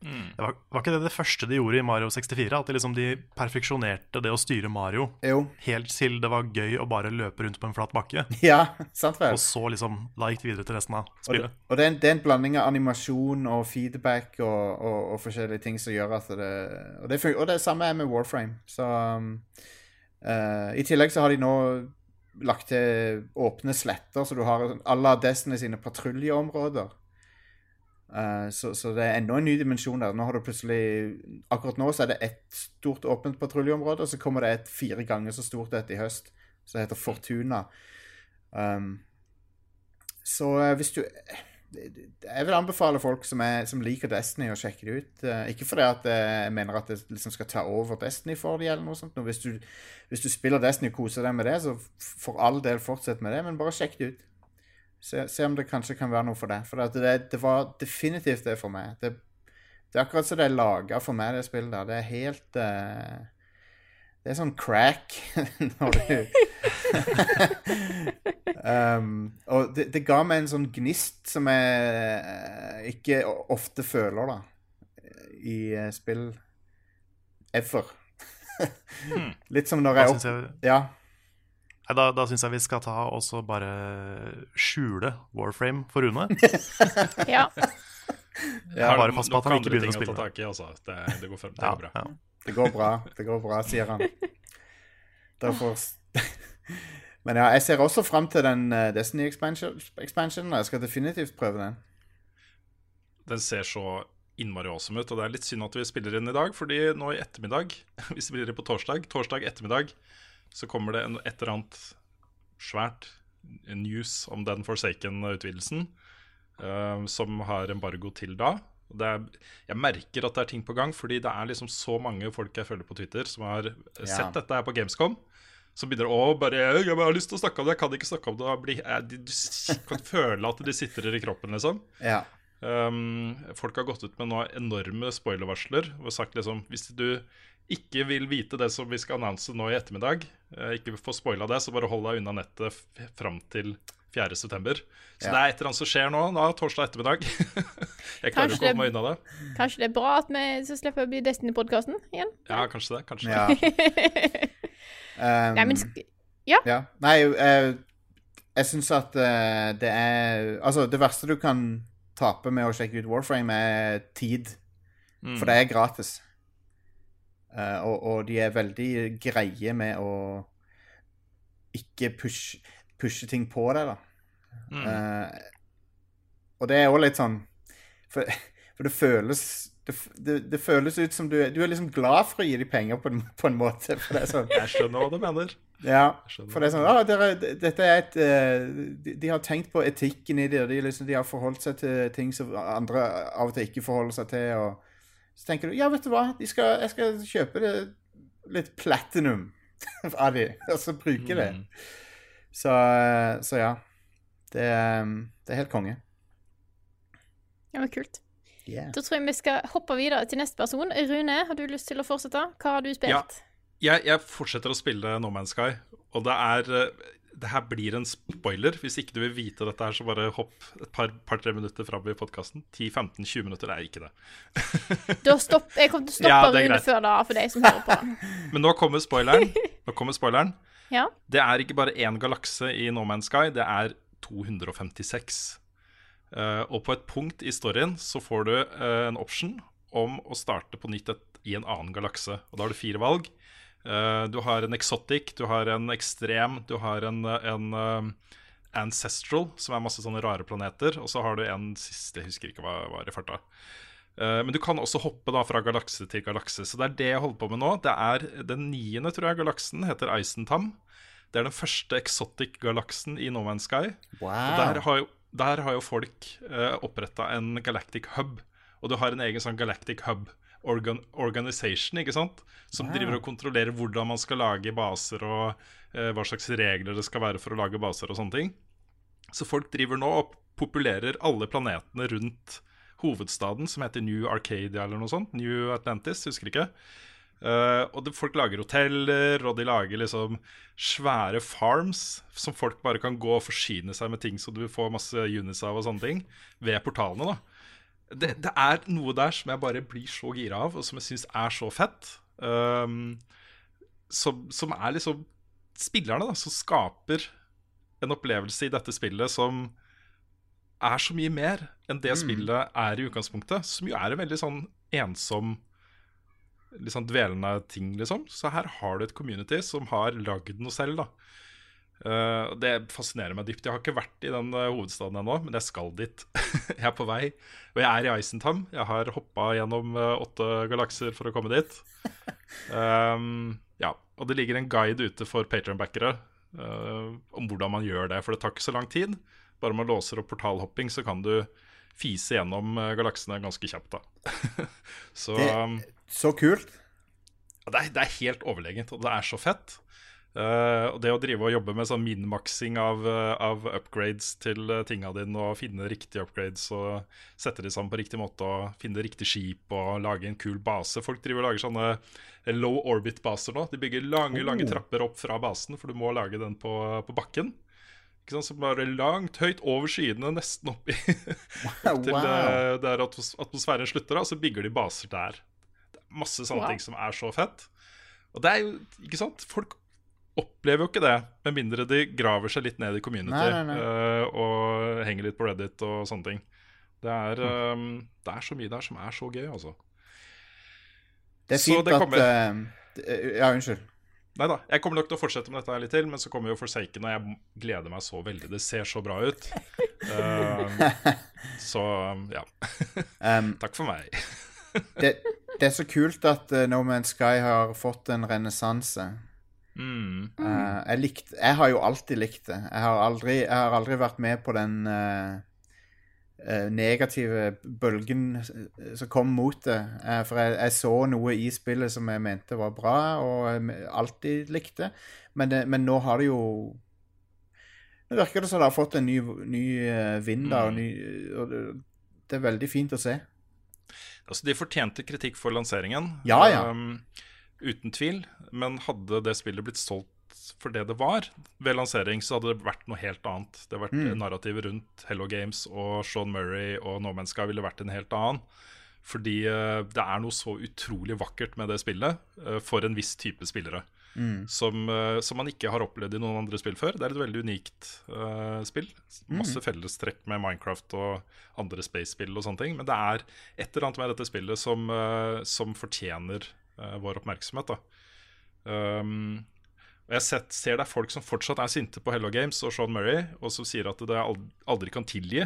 [SPEAKER 4] Det var, var ikke det det første de gjorde i Mario 64? At de, liksom, de perfeksjonerte det å styre Mario
[SPEAKER 2] Jo.
[SPEAKER 4] helt til det var gøy å bare løpe rundt på en flat bakke.
[SPEAKER 2] Ja, sant vel?
[SPEAKER 4] Og så liksom, da gikk det videre til resten av
[SPEAKER 2] Og det,
[SPEAKER 4] spillet.
[SPEAKER 2] og det, er en, det er en blanding av animasjon og feedback og, og, og forskjellige ting som gjør at det Og det, og det samme er med Warframe. Så um, uh, I tillegg så har de nå lagt til åpne sletter, så du har à la Destiny sine patruljeområder. Eh, så, så det er enda en ny dimensjon der. Nå har du plutselig Akkurat nå så er det ett stort åpent patruljeområde, og så kommer det et fire ganger så stort et i høst, som heter Fortuna. Um, så eh, hvis du Jeg vil anbefale folk som, er, som liker Destiny, å sjekke det ut. Eh, ikke fordi at jeg mener at det liksom skal ta over Destiny for dem, eller noe sånt. Hvis, du, hvis du spiller Destiny og koser deg med det, så for all del fortsett med det, men bare sjekk det ut. Se, se om det kanskje kan være noe for deg. For at det, det var definitivt det for meg. Det, det er akkurat som det er laga for meg, det spillet der. Det er helt uh, Det er sånn crack når du um, Og det, det ga meg en sånn gnist som jeg eh, ikke ofte føler, da. I eh, spill ever. Litt som når jeg
[SPEAKER 4] opp... jeg,
[SPEAKER 2] Ja.
[SPEAKER 4] Da, da syns jeg vi skal ta og så bare skjule Warframe for Rune.
[SPEAKER 1] Ja.
[SPEAKER 2] Ja,
[SPEAKER 4] bare pass på at han ikke begynner å spille.
[SPEAKER 3] tak i, altså. Det, det går frem. Det
[SPEAKER 4] Ja,
[SPEAKER 3] går bra.
[SPEAKER 4] ja.
[SPEAKER 2] Det går bra, det går bra, sier han. Derfor Men ja, jeg ser også fram til den eh, Destiny expansion, expansionen. Jeg skal definitivt prøve den.
[SPEAKER 3] Den ser så innmari awesome ut, og det er litt synd at vi spiller inn i dag, fordi nå i ettermiddag, vi spiller det på torsdag, torsdag ettermiddag, så kommer det en, et eller annet svært news om den Forsaken-utvidelsen, uh, som har embargo til da. Det er, jeg merker at det er ting på gang, fordi det er liksom så mange folk jeg følger på Twitter som har ja. sett dette her på Gamescom. Som begynner å bare jeg, 'Jeg har lyst til å snakke om det, jeg kan ikke snakke om det.' og bli- eh, Du kan føle at de sitrer i kroppen, liksom.
[SPEAKER 2] Ja.
[SPEAKER 3] Um, folk har gått ut med nå enorme spoilervarsler og sagt liksom Hvis du ikke vil vite det som vi skal annonse nå i ettermiddag, eh, ikke få spoila det, så bare hold deg unna nettet f- fram til 4. september. Så
[SPEAKER 2] Ja.
[SPEAKER 3] det er et eller annet som skjer nå, da, torsdag ettermiddag. jeg klarer
[SPEAKER 1] Kanskje
[SPEAKER 3] ikke å holde meg
[SPEAKER 1] det-
[SPEAKER 3] unna det.
[SPEAKER 1] Kanskje det er bra at vi så slipper å bli Destiny-podkasten igjen?
[SPEAKER 3] Ja, kanskje det. kanskje
[SPEAKER 2] ja.
[SPEAKER 3] det.
[SPEAKER 2] Um,
[SPEAKER 1] Nei, men sk
[SPEAKER 2] Ja. Nei, uh, jeg syns at uh, det er Altså, det verste du kan tape med å sjekke ut Warframe, er tid.
[SPEAKER 3] Mm.
[SPEAKER 2] For det er gratis. Eh, og, og de er veldig greie med å ikke push, pushe ting på deg, da.
[SPEAKER 3] Mm.
[SPEAKER 2] Uh, og det er òg litt sånn For, for det føles det, det, det føles ut som du er, du er liksom glad for å gi dem penger på en, på en måte. For det er sånn
[SPEAKER 3] Jeg skjønner hva du mener.
[SPEAKER 2] Ja, for det er sånn ah, dere, Dette er et eh, de, de har tenkt på etikken i det, og de, liksom, de har forholdt seg til ting som andre av og til ikke forholder seg til. Og så tenker du ja, vet du hva, de skal, jeg skal kjøpe det, litt platinum av de, og så bruke det.
[SPEAKER 3] Mm.
[SPEAKER 2] Så, så ja. Det, er- det er helt konge.
[SPEAKER 1] Ja, men kult.
[SPEAKER 2] Yeah.
[SPEAKER 1] Da tror jeg vi skal hoppe videre til neste person. Rune, har du lyst til å fortsette? Hva har du spilt?
[SPEAKER 3] Ja. Jeg, jeg fortsetter å spille No Man's Sky, og det er eh, Det her blir en spoiler. Hvis ikke du vil vite dette, her, så bare hopp et par-tre par, minutter fram i podkasten. 10-15-20 minutter er ikke det.
[SPEAKER 1] Stopp, jeg kommer til å stoppe
[SPEAKER 3] Ja,
[SPEAKER 1] Rune før da, for deg som hører på.
[SPEAKER 3] Men nå kommer spoileren. Nå kommer spoileren.
[SPEAKER 1] Ja.
[SPEAKER 3] Det er ikke bare én galakse i No Man's Sky, det er 256. Uh, og på et punkt i storyen så får du uh, en option om å starte på nytt et, i en annen galakse. Og da har du fire valg. Eh, du har en exotic, du har en ekstrem, du har en, en eh, ancestral, som er masse sånne rare planeter. Og så har du en siste, jeg husker ikke hva var i farta. Eh, Men du kan også hoppe da fra galakse til galakse. Så det er det jeg holder på med nå. Det er Den niende tror jeg galaksen heter Eisentam. Det er den første exotic-galaksen i No Man's Sky. Og der har jo, der har jo folk uh, oppretta en galactic hub. Og du har en egen sånn galactic hub organ organization, ikke sant? Som
[SPEAKER 2] Wow.
[SPEAKER 3] driver og kontrollerer hvordan man skal lage baser, og eh, hva slags regler det skal være for å lage baser og sånne ting. Så folk driver nå og populerer alle planetene rundt hovedstaden, som heter New Arcadia eller noe sånt. New Atlantis, husker ikke. Uh, og det, folk lager hoteller, og de lager liksom svære farms som folk bare kan gå og forsyne seg med ting så du får masse units av og sånne ting, ved portalene, da. Det, det er noe der som jeg bare blir så gira av, og som jeg syns er så fett. Um, som, som er liksom spillerne, da, som skaper en opplevelse i dette spillet som er så mye mer enn det spillet er i utgangspunktet. Som jo er en veldig sånn ensom litt sånn dvelende ting, liksom. Så her har du et community som har lagd noe selv, da. Eh, det fascinerer meg dypt. Jeg har ikke vært i den eh, hovedstaden ennå, men jeg skal dit. jeg er på vei. Og jeg er i Eisentam. Jeg har hoppa gjennom eh, åtte galakser for å komme dit. Um, ja, og det ligger en guide ute for patronbackere uh, om hvordan man gjør det, for det tar ikke så lang tid. Bare man låser opp portalhopping, så kan du fise gjennom galaksene ganske kjapt, da. så
[SPEAKER 2] Det-
[SPEAKER 3] um,
[SPEAKER 2] Så kult.
[SPEAKER 3] det, er, det er helt overlegent, og det er så fett. Eh, og det å drive og jobbe med sånn minmaksing av, uh, av upgrades til uh, tinga dine, og finne riktige upgrades og sette de sammen på riktig måte, og finne riktig skip og lage en kul base Folk driver og lager sånne low orbit-baser nå. De bygger lange lange
[SPEAKER 2] Oh.
[SPEAKER 3] trapper opp fra basen, for du må lage den på, på bakken. Ikke sant? Så bare langt høyt over skyene, nesten oppi til
[SPEAKER 2] Wow.
[SPEAKER 3] der atmos atmosfæren slutter, da, så bygger de baser der. Det er masse sånne
[SPEAKER 1] Wow.
[SPEAKER 3] ting som er så fett. Og det er jo, ikke sant Folk opplever jo ikke det, med mindre de graver seg litt ned i community
[SPEAKER 2] Nei, nei, nei.
[SPEAKER 3] eh, og henger litt på Reddit og sånne ting. Det er,
[SPEAKER 2] mm.
[SPEAKER 3] eh, det er så mye der som er så gøy, altså.
[SPEAKER 2] Det er
[SPEAKER 3] Så
[SPEAKER 2] fint
[SPEAKER 3] det
[SPEAKER 2] at
[SPEAKER 3] kommer-
[SPEAKER 2] det- Ja, unnskyld.
[SPEAKER 3] Nei da, jeg kommer nok til å fortsette med dette her litt til, men så kommer jo Forsaken, og jeg gleder meg så veldig. Det ser så bra ut. Uh, så ja.
[SPEAKER 2] Um,
[SPEAKER 3] Takk for meg.
[SPEAKER 2] det, det er så kult at No Man's Sky har fått en renessanse.
[SPEAKER 3] Mm.
[SPEAKER 2] Uh, jeg, likt- jeg har jo alltid likt det. Jeg har aldri, jeg har aldri vært med på den uh, negative bølgen som kom mot det. Uh, for jeg, jeg så noe i spillet som jeg mente var bra, og jeg alltid likte. Men, det, men nå har det jo Nå virker det som det har fått en ny, ny vind der. og
[SPEAKER 3] Mm.
[SPEAKER 2] Ny, og det, det er veldig fint å se.
[SPEAKER 3] Altså, de fortjente kritikk for lanseringen,
[SPEAKER 2] Ja, ja.
[SPEAKER 3] um, uten tvil. Men hadde det spillet blitt solgt for det det var ved lansering, så hadde det vært noe helt annet. Det hadde vært
[SPEAKER 2] Mm.
[SPEAKER 3] Narrativet rundt Hello Games og Sean Murray og No Man's Sky ville vært en helt annen. Fordi eh, det er noe så utrolig vakkert med det spillet eh, for en viss type spillere.
[SPEAKER 2] Mm.
[SPEAKER 3] Som, eh, som man ikke har opplevd i noen andre spill før. Det er et veldig unikt spill. Masse
[SPEAKER 2] Mm.
[SPEAKER 3] fellestrekk med Minecraft og andre space-spill og sånne ting. Men det er et eller annet med dette spillet som, som fortjener vår oppmerksomhet. Um, jeg sett, ser det er folk som fortsatt er sinte på Hello Games og Sean Murray, og som sier at det ald- aldri kan tilgi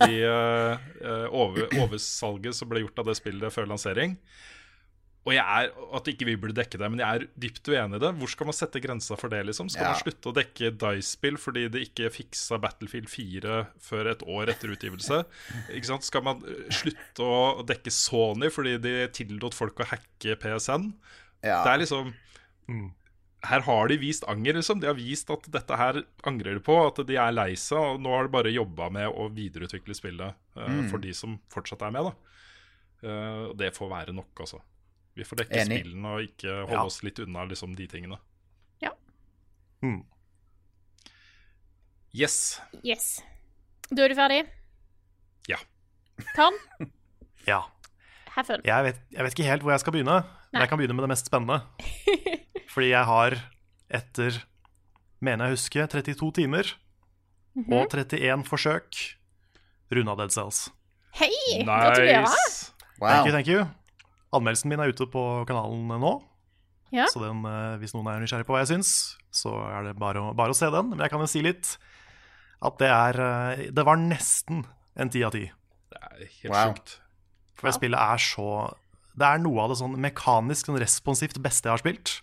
[SPEAKER 3] de eh, eh, over, oversalget som ble gjort av det spillet før lansering. Og jeg er, at ikke vi burde dekke det, men jeg er dypt uenig i det. Hvor skal man sette grensa for det? liksom? Skal
[SPEAKER 2] Ja.
[SPEAKER 3] man slutte å dekke Dice-spill fordi det ikke fiksa Battlefield 4 før et år etter utgivelse? Ikke sant? Skal man eh, slutte å dekke Sony fordi de tillot folk å hacke PSN?
[SPEAKER 2] Ja.
[SPEAKER 3] Det er liksom Her har de vist anger, liksom. De har vist at dette her angrer de på, at de er lei seg, og nå har de bare jobba med å videreutvikle spillet uh,
[SPEAKER 2] Mm.
[SPEAKER 3] for de som fortsatt er med, da. Uh, det får være nok, altså. Vi får dekke
[SPEAKER 2] Enig.
[SPEAKER 3] spillene og ikke holde
[SPEAKER 4] Ja.
[SPEAKER 3] oss litt unna liksom, de tingene.
[SPEAKER 1] Ja.
[SPEAKER 4] Mm.
[SPEAKER 3] Yes.
[SPEAKER 1] Yes. Da er du ferdig?
[SPEAKER 3] Ja.
[SPEAKER 1] Kan?
[SPEAKER 4] Ja.
[SPEAKER 1] Have fun.
[SPEAKER 4] Jeg vet, jeg vet ikke helt hvor jeg skal begynne, men jeg kan begynne med det mest spennende. Fordi jeg har, etter mener jeg husker, 32 timer og 31 forsøk runda Dead Cells.
[SPEAKER 1] Hei! Gratulerer.
[SPEAKER 3] Nice.
[SPEAKER 2] Wow.
[SPEAKER 4] Thank you, thank you. Anmeldelsen min er ute på kanalen nå.
[SPEAKER 1] Ja.
[SPEAKER 4] Så den, eh, hvis noen er nysgjerrig på hva jeg syns, så er det bare å, bare å se den. Men jeg kan jo si litt at det er eh, Det var nesten en ti av ti.
[SPEAKER 3] Det er helt
[SPEAKER 2] Wow.
[SPEAKER 3] sjukt.
[SPEAKER 4] For det spillet er så Det er noe av det sånn mekanisk, sånn responsivt beste jeg har spilt.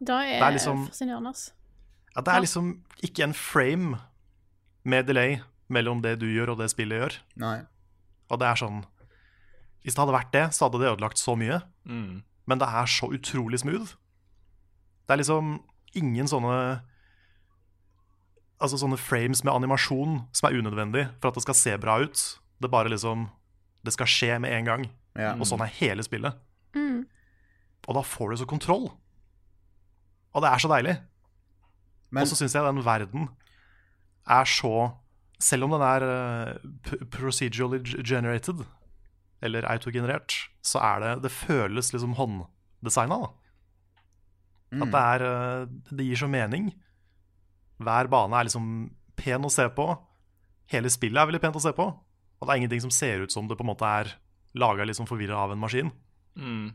[SPEAKER 1] Da er,
[SPEAKER 4] Det er liksom-
[SPEAKER 1] fascinerende.
[SPEAKER 4] At det er liksom ikke en frame med delay mellom det du gjør og det spillet gjør.
[SPEAKER 2] Nei.
[SPEAKER 4] Og det er sånn Hvis det hadde vært det, så hadde det ødelagt så mye.
[SPEAKER 3] Mm.
[SPEAKER 4] Men det er så utrolig smooth. Det er liksom ingen sånne Altså sånne frames med animasjon som er unødvendig for at det skal se bra ut. Det er bare liksom Det skal skje med en gang.
[SPEAKER 2] Ja.
[SPEAKER 4] Og sånn er hele spillet.
[SPEAKER 1] Mm.
[SPEAKER 4] Og da får du så kontroll. Og det er så deilig.
[SPEAKER 2] Men
[SPEAKER 4] Og så syns jeg den verden er så Selv om den er uh, procedurally generated, eller autogenerert, så er det Det føles liksom hånddesigna, da.
[SPEAKER 2] Mm.
[SPEAKER 4] At det er eh, Det gir så mening. Hver bane er liksom pen å se på. Hele spillet er veldig pent å se på. Og det er ingenting som ser ut som det på en måte er laga liksom forvirra av en maskin.
[SPEAKER 3] Mm.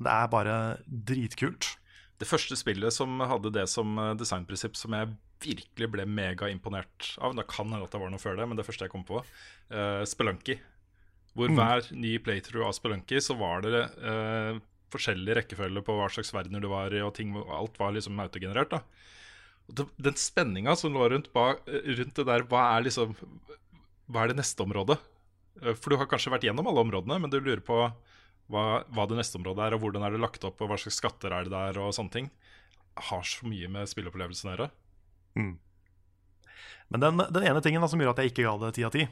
[SPEAKER 4] Det er bare dritkult.
[SPEAKER 3] Det første spillet som hadde det som eh, designprinsipp som jeg virkelig ble megaimponert av Det kan hende at det var noe før det, men det første jeg kom på, uh, Spelunky. Hvor hver ny playthrough av Spelunky så var det eh, forskjellig rekkefølge på hva slags verdener du var i, og ting, alt var liksom autogenerert. da Den spenninga som lå rundt, ba, rundt det der, hva er liksom Hva er det neste området? Eh, For du har kanskje vært gjennom alle områdene, men du lurer på hva, hva det neste området er, og hvordan er det lagt opp, og hva slags skatter er det der, og sånne ting. Har så mye med spilleopplevelsen å gjøre.
[SPEAKER 4] Men den, den ene tingen da, som gjør at jeg ikke ga det ti av ti,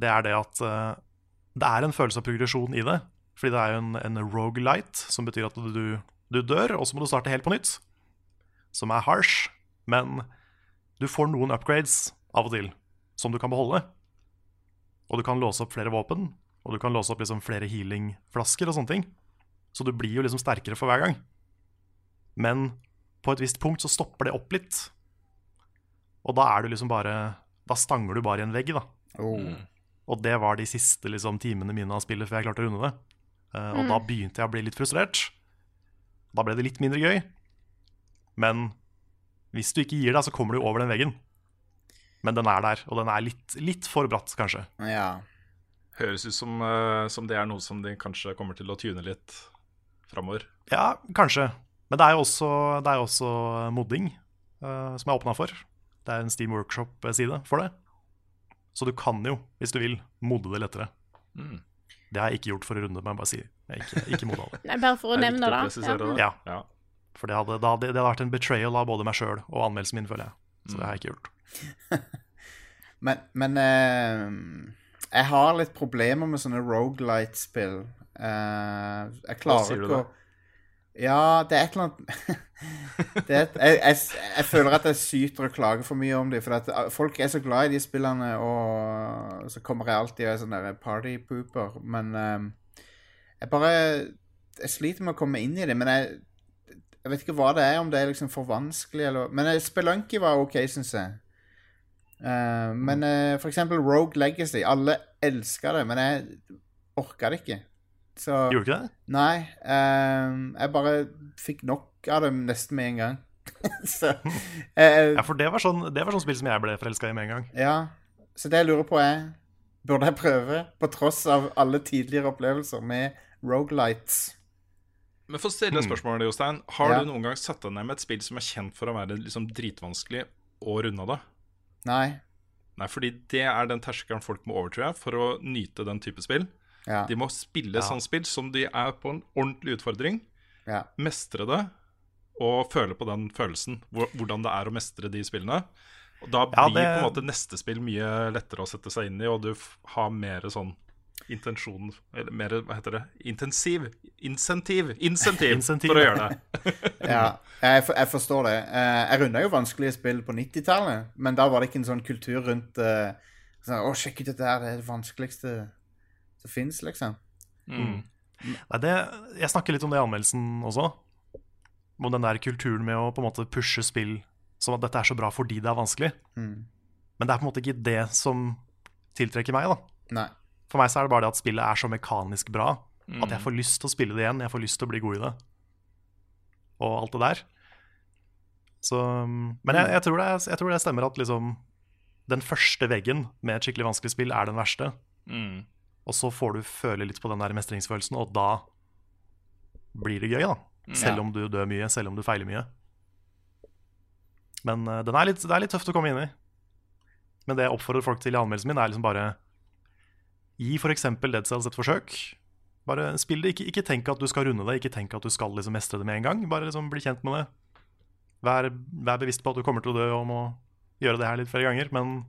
[SPEAKER 4] det er det at eh, det er en følelse av progresjon i det. Fordi det er jo en, en rogelight, som betyr at du, du dør, og så må du starte helt på nytt. Som er harsh, men du får noen upgrades av og til som du kan beholde. Og du kan låse opp flere våpen, og du kan låse opp liksom flere healing-flasker og sånne ting. Så du blir jo liksom sterkere for hver gang. Men på et visst punkt så stopper det opp litt. Og da er du liksom bare Da stanger du bare i en vegg, da.
[SPEAKER 2] Oh.
[SPEAKER 4] Og det var de siste liksom, timene mine av spillet før jeg klarte å runde det. Uh, og da begynte jeg å bli litt frustrert. Da ble det litt mindre gøy. Men hvis du ikke gir deg, så kommer du over den veggen. Men den er der, og den er litt, litt for bratt, kanskje.
[SPEAKER 2] Ja.
[SPEAKER 3] Høres ut som, uh, som det er noe som de kanskje kommer til å tune litt framover.
[SPEAKER 4] Ja, kanskje. Men det er jo også, det er også modding uh, som jeg åpna for. Det er en Steam Workshop-side for det. Så du kan jo, hvis du vil, modne det lettere.
[SPEAKER 3] Mm.
[SPEAKER 4] Det har jeg ikke gjort for å runde, men jeg bare sier jeg ikke, ikke modda det.
[SPEAKER 1] Nei, bare for å nevne det.
[SPEAKER 3] Ja. det.
[SPEAKER 4] Ja.
[SPEAKER 3] Ja.
[SPEAKER 4] For det hadde, det hadde, det hadde vært en betrayal av både meg sjøl og anmeldelsen min, føler jeg. Så det har jeg ikke gjort.
[SPEAKER 2] Men, men uh, jeg har litt problemer med sånne rogelight-spill. Uh, jeg klarer
[SPEAKER 3] sier du
[SPEAKER 2] ikke å Ja, det er et eller annet det et, jeg, jeg, jeg føler at jeg syter og klager for mye om dem. For eh, folk er så glad i de spillene, og så kommer jeg alltid og er sånn partypooper. Men um, jeg bare Jeg sliter med å komme inn i det. Men jeg, jeg vet ikke hva det er, om det er liksom for vanskelig eller Men eh, Spelunky var OK, syns jeg. Uh, men uh, for eksempel Rogue Legacy. Alle elska det, men jeg orka det ikke. Så
[SPEAKER 4] Gjorde du ikke det?
[SPEAKER 2] Nei. Um, jeg bare fikk nok av dem nesten med en gang. så uh,
[SPEAKER 4] Ja, for det var sånn, det var sånn spill som jeg ble forelska i med en gang.
[SPEAKER 2] Ja. Så det jeg lurer på, er Burde jeg prøve, på tross av alle tidligere opplevelser med Rogalights.
[SPEAKER 3] Men for å stille et spørsmål, Jostein. Har
[SPEAKER 2] Ja.
[SPEAKER 3] du noen gang satt deg ned med et spill som er kjent for å være liksom dritvanskelig, og runda det?
[SPEAKER 2] Nei.
[SPEAKER 3] Nei, fordi det er den terskelen folk må over, tror jeg, for å nyte den type spill.
[SPEAKER 2] Ja.
[SPEAKER 3] De må spille sånn spill som de er på en ordentlig utfordring,
[SPEAKER 2] ja.
[SPEAKER 3] mestre det, og føle på den følelsen. Hvordan det er å mestre de spillene. Og Da blir
[SPEAKER 4] Ja,
[SPEAKER 3] på en måte neste spill mye lettere å sette seg inn i, og du har mer sånn intensjon Eller mer, hva heter det? Intensiv? Insentiv? Insentiv,
[SPEAKER 4] Insentiv,
[SPEAKER 3] for å gjøre det.
[SPEAKER 2] ja. Jeg, for, jeg forstår det. Eh, jeg runda jo vanskelige spill på 90-tallet, men da var det ikke en sånn kultur rundt eh, sånn, Å, sjekk ut dette her, det er det vanskeligste som fins, liksom.
[SPEAKER 4] Nei, det, jeg snakker litt om det i anmeldelsen også. Om den der kulturen med å på en måte pushe spill som at dette er så bra fordi det er vanskelig.
[SPEAKER 2] Mm.
[SPEAKER 4] Men det er på en måte ikke det som tiltrekker meg. da
[SPEAKER 2] Nei.
[SPEAKER 4] For meg så er det bare det at spillet er så mekanisk bra at
[SPEAKER 2] Mm.
[SPEAKER 4] jeg får lyst til å spille det igjen. Jeg får lyst til å bli god i det. Og alt det der. Så, men jeg, jeg, tror det, jeg tror det stemmer at liksom den første veggen med et skikkelig vanskelig spill er den verste.
[SPEAKER 3] Mm.
[SPEAKER 4] Og så får du føle litt på den der mestringsfølelsen, og da blir det gøy, da. Selv
[SPEAKER 2] Ja.
[SPEAKER 4] om du dør mye, selv om du feiler mye. Men den er litt, det er litt tøft å komme inn i. Men det jeg oppfordrer folk til i anmeldelsen min, er liksom bare Gi f.eks. Dead Cells et forsøk. Bare spill det. Ikke, ikke tenk at du skal runde det, ikke tenk at du skal liksom mestre det med en gang. Bare liksom bli kjent med det. Vær, vær bevisst på at du kommer til å dø og må gjøre det her litt flere ganger, men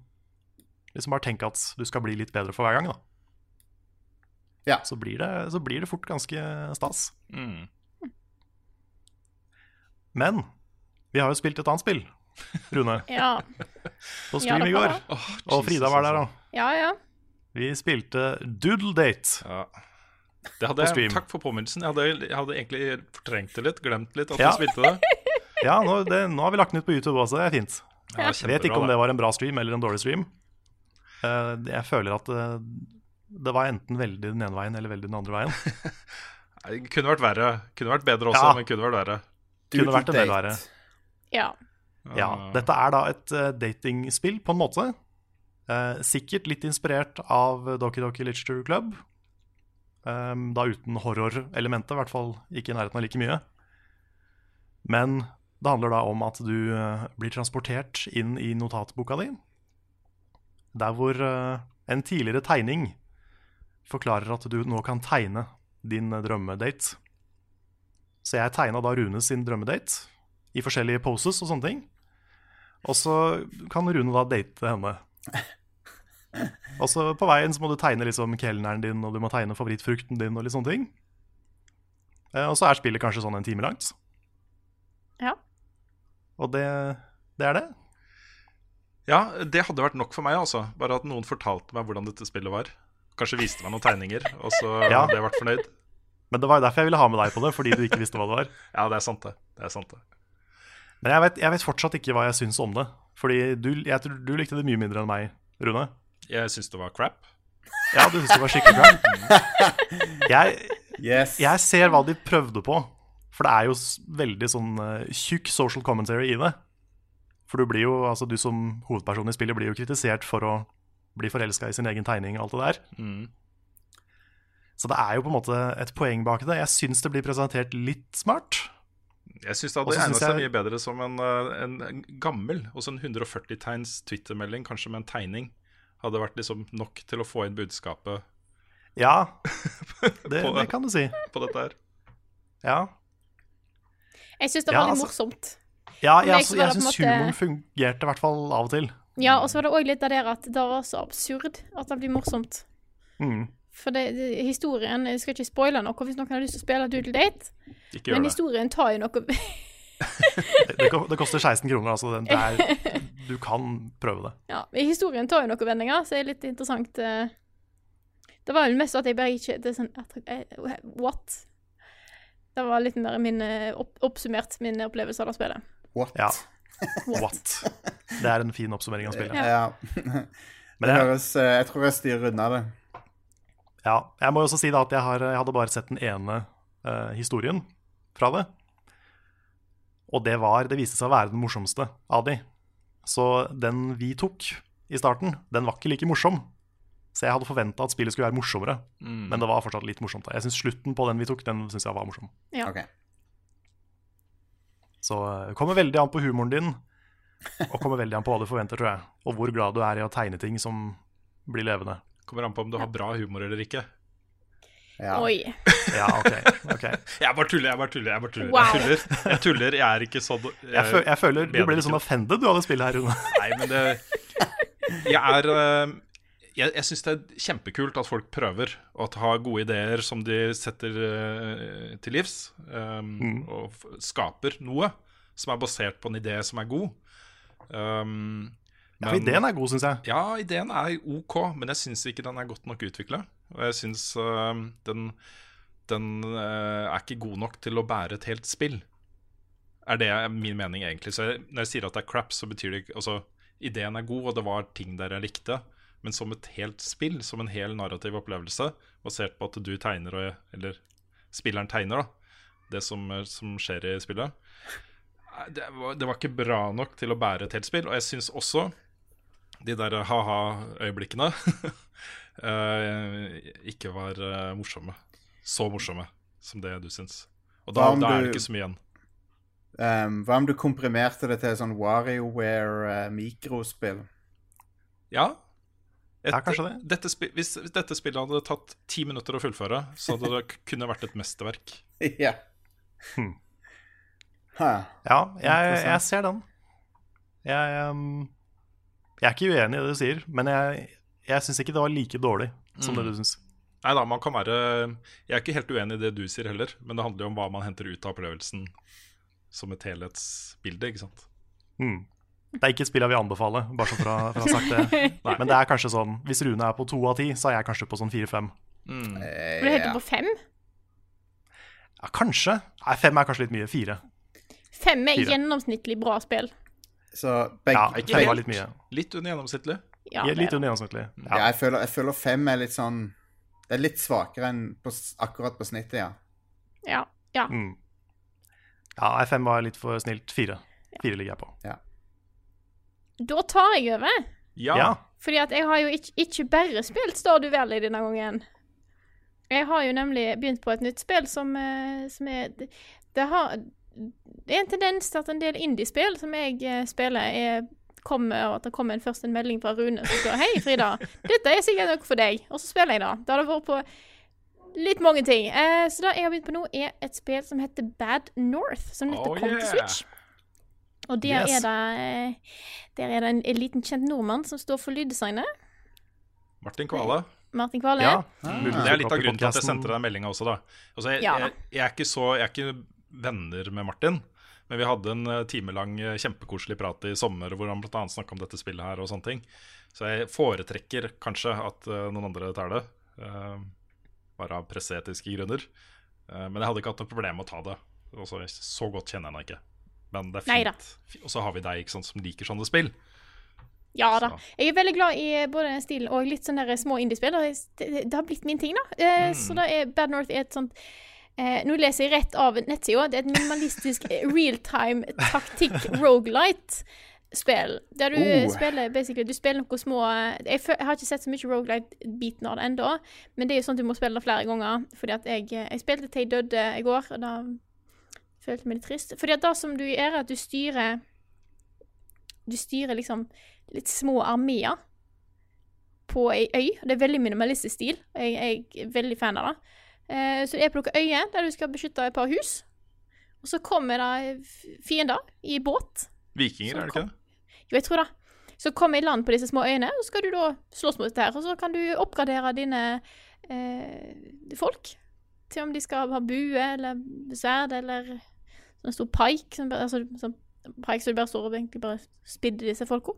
[SPEAKER 4] liksom bare tenk at du skal bli litt bedre for hver gang, da.
[SPEAKER 2] Ja.
[SPEAKER 4] Så, blir det, så blir det fort ganske stas.
[SPEAKER 3] Mm.
[SPEAKER 4] Men vi har jo spilt et annet spill, Rune,
[SPEAKER 1] Ja.
[SPEAKER 4] på stream
[SPEAKER 1] det
[SPEAKER 4] i går.
[SPEAKER 3] Oh,
[SPEAKER 4] Og Frida var der,
[SPEAKER 3] òg.
[SPEAKER 4] da.
[SPEAKER 1] ja, ja.
[SPEAKER 4] Vi spilte Doodle Date.
[SPEAKER 3] Ja. Det hadde
[SPEAKER 4] På
[SPEAKER 3] jeg,
[SPEAKER 4] stream.
[SPEAKER 3] takk for påminnelsen. Jeg hadde, jeg hadde egentlig fortrengt det litt, glemt litt at
[SPEAKER 4] Ja.
[SPEAKER 3] du spilte det.
[SPEAKER 4] Ja, nå, det, nå har vi lagt den ut på YouTube også, det er fint.
[SPEAKER 3] Ja,
[SPEAKER 4] Jeg vet ikke om det var en bra stream eller en dårlig stream. Uh, jeg føler at eh, det var enten veldig den ene veien eller veldig den andre veien.
[SPEAKER 3] Det kunne vært verre. Kunne vært bedre også,
[SPEAKER 4] Ja.
[SPEAKER 3] men kunne vært verre.
[SPEAKER 4] Kunne vært en del verre.
[SPEAKER 1] Ja.
[SPEAKER 4] Ja, dette er da et uh, datingspill på en måte. Uh, sikkert litt inspirert av Doki Doki Literature Club. Um, da uten horrorelementet, i hvert fall ikke i nærheten av like mye. Men det handler da om at du uh, blir transportert inn i notatboka di. Der hvor uh, en tidligere tegning forklarer at du nå kan tegne din drømmedate. Så jeg tegna da Rune sin drømmedate i forskjellige poses og sånne ting. Og så kan Rune da date henne. Og så på veien så må du tegne liksom kelneren din, og du må tegne favorittfrukten din og litt sånne ting. Eh, Og så er spillet kanskje sånn en time langt.
[SPEAKER 1] Ja.
[SPEAKER 4] Og det, det er det.
[SPEAKER 3] Ja, det hadde vært nok for meg, altså. Bare at noen fortalte meg hvordan dette spillet var. Kanskje viste meg noen tegninger, og så
[SPEAKER 4] Ja.
[SPEAKER 3] hadde jeg vært fornøyd.
[SPEAKER 4] Men det var jo derfor jeg ville ha med deg på det, fordi du ikke visste hva det var.
[SPEAKER 3] Ja, det er sant, det. Det er sant, det.
[SPEAKER 4] Men jeg vet, jeg vet fortsatt ikke hva jeg syns om det. Fordi du, jeg tror du likte det mye mindre enn meg, Rune.
[SPEAKER 3] Jeg syns det var crap.
[SPEAKER 4] Ja, du syns det var skikkelig crap. Jeg,
[SPEAKER 2] Yes.
[SPEAKER 4] Jeg ser hva de prøvde på, for det er jo veldig sånn uh, tjukk social commentary i det. For du blir jo, altså du som hovedperson i spillet blir jo kritisert for å bli forelska i sin egen tegning og alt det der.
[SPEAKER 3] Mm.
[SPEAKER 4] Så det er jo på en måte et poeng bak det. Jeg syns det blir presentert litt smart.
[SPEAKER 3] Jeg syns det hadde egnet seg
[SPEAKER 4] jeg-
[SPEAKER 3] mye bedre som en, eh, en, en gammel, også en 140 tegns Twitter-melding, kanskje med en tegning. Hadde vært liksom nok til å få inn budskapet
[SPEAKER 4] Ja, det,
[SPEAKER 3] På-
[SPEAKER 4] det kan du si.
[SPEAKER 3] på dette her.
[SPEAKER 4] Ja,
[SPEAKER 1] Jeg syns det
[SPEAKER 4] Ja,
[SPEAKER 1] var litt
[SPEAKER 4] altså-
[SPEAKER 1] morsomt.
[SPEAKER 4] ja jeg, jeg,
[SPEAKER 1] jeg,
[SPEAKER 4] syns
[SPEAKER 1] måte-
[SPEAKER 4] humoren fungerte i hvert fall av og til.
[SPEAKER 1] Ja, og så var det òg litt av det at det var så absurd at det blir morsomt.
[SPEAKER 4] Mm.
[SPEAKER 1] For det, det, historien Jeg skal ikke spoile noe hvis noen har lyst til å spille Doodle Date,
[SPEAKER 3] Ikke
[SPEAKER 1] men
[SPEAKER 3] det.
[SPEAKER 1] historien tar jo noe
[SPEAKER 4] Det, det, koster 16 kroner, altså. Det, det er, du kan prøve det.
[SPEAKER 1] Ja, historien tar jo noen vendinger, så det er litt interessant. eh. Det var vel mest at jeg bare ikke det er sånn, eh, What? Det var litt mer min, eh, opp, oppsummert min opplevelse av det spillet.
[SPEAKER 2] What?
[SPEAKER 4] Ja. What? Det er en fin oppsummering av spillet.
[SPEAKER 2] Ja.
[SPEAKER 4] Men
[SPEAKER 2] det
[SPEAKER 4] jeg,
[SPEAKER 2] høres eh, Jeg tror jeg styrer unna det.
[SPEAKER 4] ja, jeg må jo også si da at jeg, har, jeg hadde bare sett den ene uh, historien fra det. Og det var, det viste seg å være den morsomste av de. Så den vi tok i starten, den var ikke like morsom. Så jeg hadde forventa at spillet skulle være morsommere, men det var fortsatt litt morsomt. Jeg syns slutten på den vi tok, den synes jeg var morsom.
[SPEAKER 1] Ja.
[SPEAKER 2] Ok.
[SPEAKER 4] Så eh, det kommer veldig an på humoren din, og kommer veldig an på hva du forventer, tror jeg. Og hvor glad du er i å tegne ting som blir levende.
[SPEAKER 3] Kommer an på om du har bra humor eller ikke.
[SPEAKER 2] Ja.
[SPEAKER 1] Oi.
[SPEAKER 4] Ja, ok. ok.
[SPEAKER 3] Jeg bare tuller, jeg bare tuller. Jeg bare tuller.
[SPEAKER 1] Wow.
[SPEAKER 3] Jeg tuller, jeg, tuller, jeg er ikke sånn
[SPEAKER 4] Jeg, føl jeg føler du ble litt sånn offended du av det spillet her, Rune.
[SPEAKER 3] Nei, men det Jeg er eh, Jeg, jeg syns det er kjempekult at folk prøver, og at har gode ideer som de setter uh, til livs. um, Og f skaper noe som er basert på en idé som er god. Um,
[SPEAKER 4] Ja, for ideen er god, syns jeg.
[SPEAKER 3] ja, ideen er OK, men jeg syns ikke den er godt nok utvikla. Og jeg syns uh, den, den uh, er ikke god nok til å bære et helt spill. Er det min mening, egentlig. Så jeg, når jeg sier at det er crap, så betyr det ikke Altså, ideen er god, og det var ting der jeg likte. Men som et helt spill, som en hel narrativ opplevelse, basert på at du tegner, og, eller spilleren tegner, da, det som, øh, som skjer i spillet det var, det var ikke bra nok til å bære et helt spill. Og jeg syns også de der ha-ha-øyeblikkene eh, ikke var eh, morsomme. Så morsomme som det du syns. Og da, da er det ikke så mye igjen.
[SPEAKER 2] Um, hva om du komprimerte det til sånn WarioWare-mikrospill?
[SPEAKER 3] Ja. Et,
[SPEAKER 4] Ja, det.
[SPEAKER 3] Dette, hvis, hvis dette spillet hadde tatt ti minutter å fullføre, så hadde det kunne vært et mesterverk.
[SPEAKER 2] ja.
[SPEAKER 4] Hmm. Ja, jeg, jeg ser den. Jeg, jeg er ikke uenig i det du sier, men jeg, jeg syns ikke det var like dårlig som det du syns.
[SPEAKER 3] Nei da, man kan være Jeg er ikke helt uenig i det du sier heller, men det handler jo om hva man henter ut av opplevelsen som et helhetsbilde, ikke sant.
[SPEAKER 4] Mm. Det er ikke et spill jeg vil anbefale, bare så for å, for å ha sagt det. Men det er kanskje sånn Hvis Rune er på to av ti, så er jeg kanskje på sånn fire-fem.
[SPEAKER 3] Mm.
[SPEAKER 2] Eh,
[SPEAKER 1] Ble du helt
[SPEAKER 2] ja.
[SPEAKER 1] på fem?
[SPEAKER 4] Ja, kanskje. Nei, fem er kanskje litt mye. Fire.
[SPEAKER 1] Fem er
[SPEAKER 4] Fire.
[SPEAKER 1] gjennomsnittlig bra spill.
[SPEAKER 2] Så begge
[SPEAKER 4] Ja, fem var litt mye.
[SPEAKER 3] Litt under gjennomsnittlig.
[SPEAKER 1] Ja,
[SPEAKER 4] Ja, litt
[SPEAKER 1] er
[SPEAKER 4] under gjennomsnittlig.
[SPEAKER 2] ja,
[SPEAKER 4] Ja.
[SPEAKER 2] jeg, føler, jeg føler fem er litt sånn Det er litt svakere enn på, akkurat på snittet, ja.
[SPEAKER 1] Ja. ja.
[SPEAKER 4] Mm. ja, fem var litt for snilt. Fire. Fire ligger jeg på.
[SPEAKER 1] Da tar jeg over.
[SPEAKER 3] Ja.
[SPEAKER 4] Ja.
[SPEAKER 1] Fordi at jeg har jo ikke, ikke bare spilt Stardew Valley denne gangen. Jeg har jo nemlig begynt på et nytt spill som, eh, som er det, det har Det er en tendens til at en del indiespill som jeg eh, spiller, er kommer, og at det kommer en, først en melding fra Rune som står Hei, Frida, dette er sikkert noe for deg. Og så spiller jeg da. Det har vært på litt mange ting. Eh, så det jeg har begynt på nå, er et spill som heter Bad North, som nettopp
[SPEAKER 3] Oh,
[SPEAKER 1] kom til. Switch. Og der
[SPEAKER 4] Yes.
[SPEAKER 1] er det eh, Der er det en, en liten kjent nordmann som står for lyddesignet.
[SPEAKER 3] Martin Kvale.
[SPEAKER 1] Martin Kvale.
[SPEAKER 4] ja.
[SPEAKER 3] Det er litt av grunnen til at jeg sendte deg meldinga også, da. Altså, jeg, jeg, jeg, er ikke så, jeg er ikke venner med Martin, men vi hadde en eh, timelang eh, kjempekoselig prat i sommer hvor han bl.a. snakka om dette spillet her og sånne ting. Så jeg foretrekker kanskje at noen andre tar det, uh, bare av presseetiske grunner. Uh, men jeg hadde ikke hatt noe problem med å ta det. Også, så godt kjenner jeg henne ikke. Men det er fint. Og så har vi deg sant, som liker sånne spill.
[SPEAKER 1] Ja da.
[SPEAKER 3] Så.
[SPEAKER 1] Jeg er veldig glad i både den stilen og litt sånne der små indiespill. Det, det, har blitt min ting, da. Eh,
[SPEAKER 3] Mm.
[SPEAKER 1] Så da er Bad North et sånt eh, Nå leser jeg rett av nettsida. Det er et minimalistisk eh, realtime taktikk rogelight-spill. Der du
[SPEAKER 2] Oh.
[SPEAKER 1] spiller basically Du spiller noen små jeg, har ikke sett så mye rogelight-biten av det ennå, men det er jo sånn at du må spille det flere ganger. Fordi at jeg, jeg spilte til jeg døde i går, og da følte meg litt trist. Fordi at det som du gjør, er at du styrer Du styrer liksom litt små armeer på ei øy. Det er veldig minimalistisk stil. Jeg, jeg er veldig fan av det. Eh, så er på noen øyer der du skal beskytte et par hus. Og så kommer det fiender i båt.
[SPEAKER 3] Vikinger, er det ikke det?
[SPEAKER 1] Jo, jeg tror det. Så kommer i land på disse små øyene, og så skal du da slåss mot dette her. Og så kan du oppgradere dine eh, folk til om de skal ha bue eller sverd eller sånn stor pike. Som, altså, sånn pike så du bare står og egentlig bare spidder disse folka.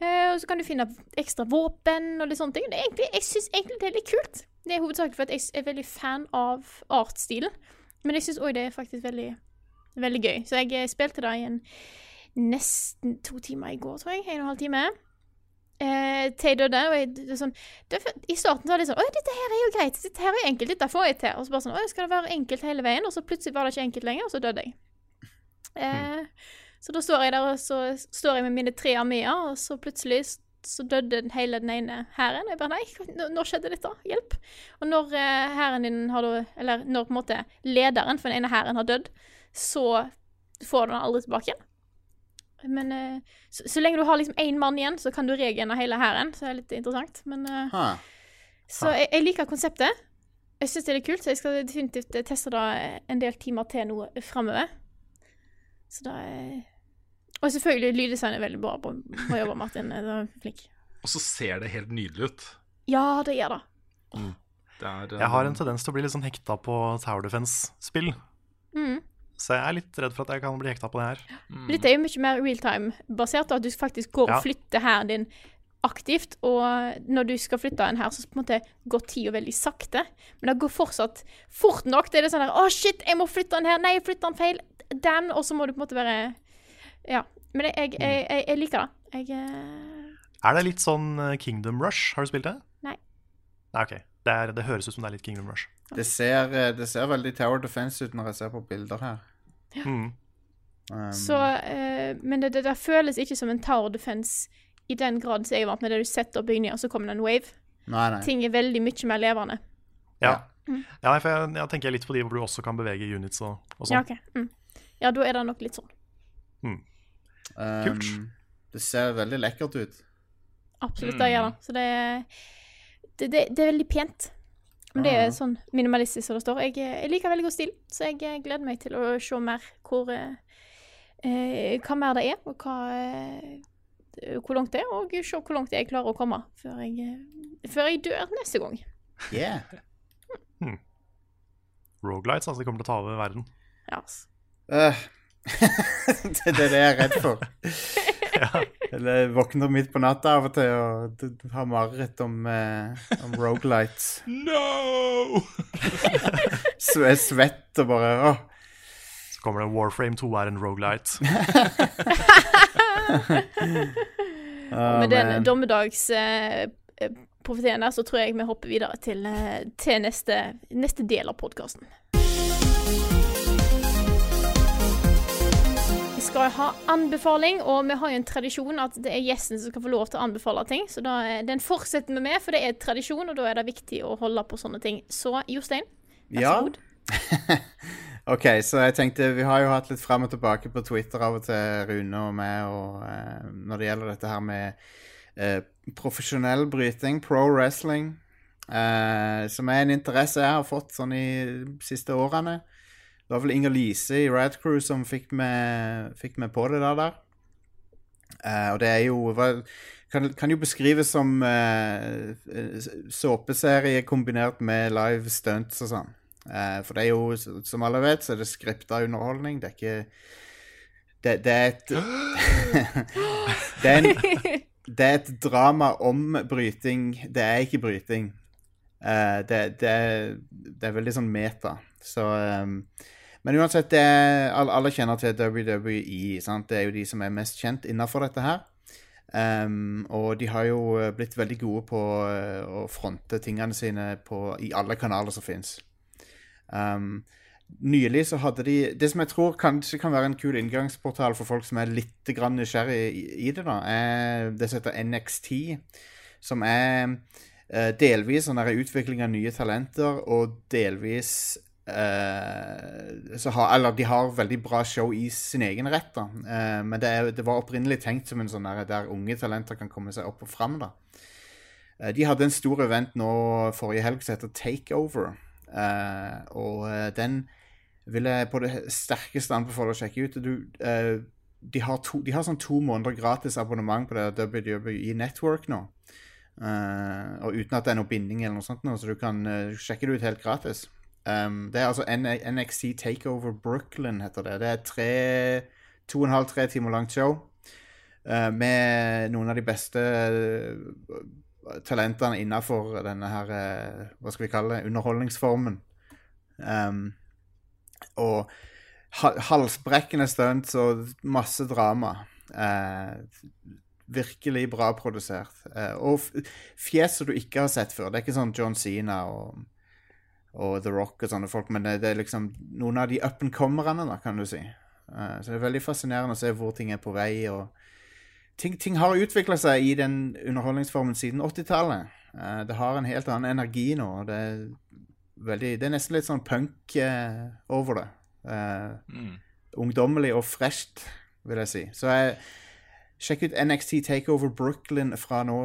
[SPEAKER 1] Eh, og så kan du finne ekstra våpen og litt sånne ting. Det egentlig, jeg syns egentlig det er litt kult. Det er hovedsakelig fordi jeg er veldig fan av artstilen. Men jeg syns òg det er faktisk veldig, veldig gøy. Så jeg eh, spilte det i en nesten to timer i går, tror jeg. En og en halv time. Eh, til døde. Og jeg, det sånn, det, I starten var det sånn Å, dette her er jo greit. Dette her er jo enkelt. Dette får jeg til. Og så bare sånn Å, skal det være enkelt hele veien? Og så plutselig var det ikke enkelt lenger, og så døde jeg. Eh, Så da står jeg der, og så står jeg med mine tre armeer, og så plutselig så døde hele den ene hæren. Jeg bare nei, nå- når skjedde dette? Hjelp. Og når eh, hæren din har da Eller når på en måte lederen for den ene hæren har dødd, så får du den aldri tilbake igjen. Men eh, så, så lenge du har liksom én mann igjen, så kan du regene hele hæren. Så det er litt interessant. Men ha.
[SPEAKER 2] Ha.
[SPEAKER 1] Så jeg, jeg liker konseptet. Jeg syns det er kult, så jeg skal definitivt teste det en del timer til nå framover. Så da er Og selvfølgelig, lyddesign er veldig bra på, på jobba, Martin. Du er flink.
[SPEAKER 3] Og så ser det helt nydelig ut.
[SPEAKER 1] Ja, det gjør det.
[SPEAKER 3] Det er, eh,
[SPEAKER 4] Jeg har en tendens til å bli litt sånn hekta på Tower Defense-spill.
[SPEAKER 1] Mm.
[SPEAKER 4] Så jeg er litt redd for at jeg kan bli hekta på det her.
[SPEAKER 1] Mm. Dette er jo mye mer realtime-basert, at du faktisk går
[SPEAKER 4] Ja.
[SPEAKER 1] og flytter hæren din aktivt. Og når du skal flytte en hær, så på en måte går tida veldig sakte. Men det går fortsatt fort nok. Det er det sånn der Å, shit, jeg må flytte den her. Nei, jeg flytter den feil. Damn. Og så må du på en måte bare Ja. Men jeg, jeg, jeg, jeg, jeg liker det. Jeg eh,
[SPEAKER 4] Er det litt sånn eh, Kingdom Rush? Har du spilt det?
[SPEAKER 1] Nei.
[SPEAKER 4] Nei, ok. Det, er, det høres ut som det er litt Kingdom Rush.
[SPEAKER 2] Det ser, eh, det ser veldig Tower Defense ut når jeg ser på bilder her.
[SPEAKER 4] Mm.
[SPEAKER 2] Um,
[SPEAKER 1] Så uh, Men det, det det, føles ikke som en tower defense i den grad som jeg er vant med, der du setter opp bygninger, og så kommer det en wave.
[SPEAKER 2] Nei, nei.
[SPEAKER 1] Ting er veldig mye mer levende.
[SPEAKER 4] Ja.
[SPEAKER 1] Mm.
[SPEAKER 4] ja for jeg, jeg tenker litt på de hvor du også kan bevege units og, og sånn.
[SPEAKER 1] Ja, ok. Mm. Ja, da er det nok litt sånn.
[SPEAKER 4] Kult.
[SPEAKER 2] Um, det ser veldig lekkert ut.
[SPEAKER 1] Absolutt, det gjør det. Så det er, det, det, det er veldig pent. Men det er sånn minimalistisk som det står. Jeg, jeg liker veldig god stil, så jeg eh, gleder meg til å se mer hvor eh, eh, Hva mer det er, og hva eh, Hvor langt det er, og se hvor langt jeg klarer å komme før jeg, eh, før jeg dør neste gang.
[SPEAKER 2] Yeah.
[SPEAKER 4] Rogelights, altså de kommer til å ta over verden.
[SPEAKER 1] Ja, altså.
[SPEAKER 2] Øh. det, er det jeg er redd for. Eller jeg våkner midt på natta av og til og har mareritt om, eh, om rogelights.
[SPEAKER 3] No!
[SPEAKER 2] Så jeg er svett og bare åh.
[SPEAKER 4] Så kommer det Warframe 2 er en rogelight.
[SPEAKER 1] Med den dommedagsprofetien der, så tror jeg vi hopper videre til, eh, til neste, neste del av podkasten. Skal ha anbefaling, og vi har jo en tradisjon at det er gjesten som skal få lov til å anbefale ting. Så da, er- den fortsetter vi med, for det er tradisjon, og da er det viktig å holde på sånne ting. Så Jostein, vær
[SPEAKER 2] Ja.
[SPEAKER 1] så god.
[SPEAKER 2] OK, så jeg tenkte Vi har jo hatt litt fram og tilbake på Twitter av og til, Rune og meg, og eh, når det gjelder dette her med eh, profesjonell bryting, pro wrestling, eh, som er en interesse jeg har fått sånn i de siste årene. Det var vel Inger Lise i Rad Crew som fikk meg, på det der. der. Uh, og det er jo kan, kan jo beskrives som uh, såpeserie kombinert med live stunts og sånn. Uh, for det er jo, som alle vet, så er det skripta underholdning. Det er ikke Det, det er et det, er en, det er et drama om bryting. Det er ikke bryting. Uh, det, det, det er veldig sånn meta. Så ehm, Men uansett, er, alle, kjenner til WWE. Sant? Det er jo de som er mest kjent innafor dette her. Um, og de har jo eh, blitt veldig gode på eh, å fronte tingene sine på, i alle kanaler som fins. Um, nylig så hadde de Det som jeg tror kanskje kan være en kul inngangsportal for folk som er litt nysgjerrig i, det, da, er det som heter NXT. Som er eh, delvis sånn utvikling av nye talenter, og delvis så har, Eller de har veldig bra show i sin egen rett, da. Uh, men det, er, det var opprinnelig tenkt som en sånn der, der unge talenter kan komme seg opp og fram, da. Uh, De hadde en stor event nå forrige helg som heter Takeover. Og den vil jeg på det sterkeste anbefale å sjekke ut. Du, de, har to, de har sånn to måneder gratis abonnement på det WWE Network nå. Og uten at det er noe binding eller noe sånt, nå, så du kan sjekke det ut helt gratis. Um, det er altså NXC Takeover Brooklyn, heter det. Det er tre, to og en halv, tre timer langt show. uh, med noen av de beste eh, talentene innafor denne her uh, Hva skal vi kalle det? Underholdningsformen. Um, og halsbrekkende stunts og masse drama. Uh, virkelig bra produsert. Og fjes som du ikke har sett før. Det er ikke sånn John Cena og, og The Rock og sånne folk, men det, er liksom noen av de up and comerne, da, kan du si. Uh, så det er veldig fascinerende å se hvor ting er på vei, og ting, ting har utvikla seg i den underholdningsformen siden 80-tallet. Uh, det har en helt annen energi nå. og Det er, veldig, det er nesten litt sånn punk uh, over det. Mm. Ungdommelig og fresht, vil jeg si. Så jeg, sjekk ut NXT Takeover Brooklyn fra nå,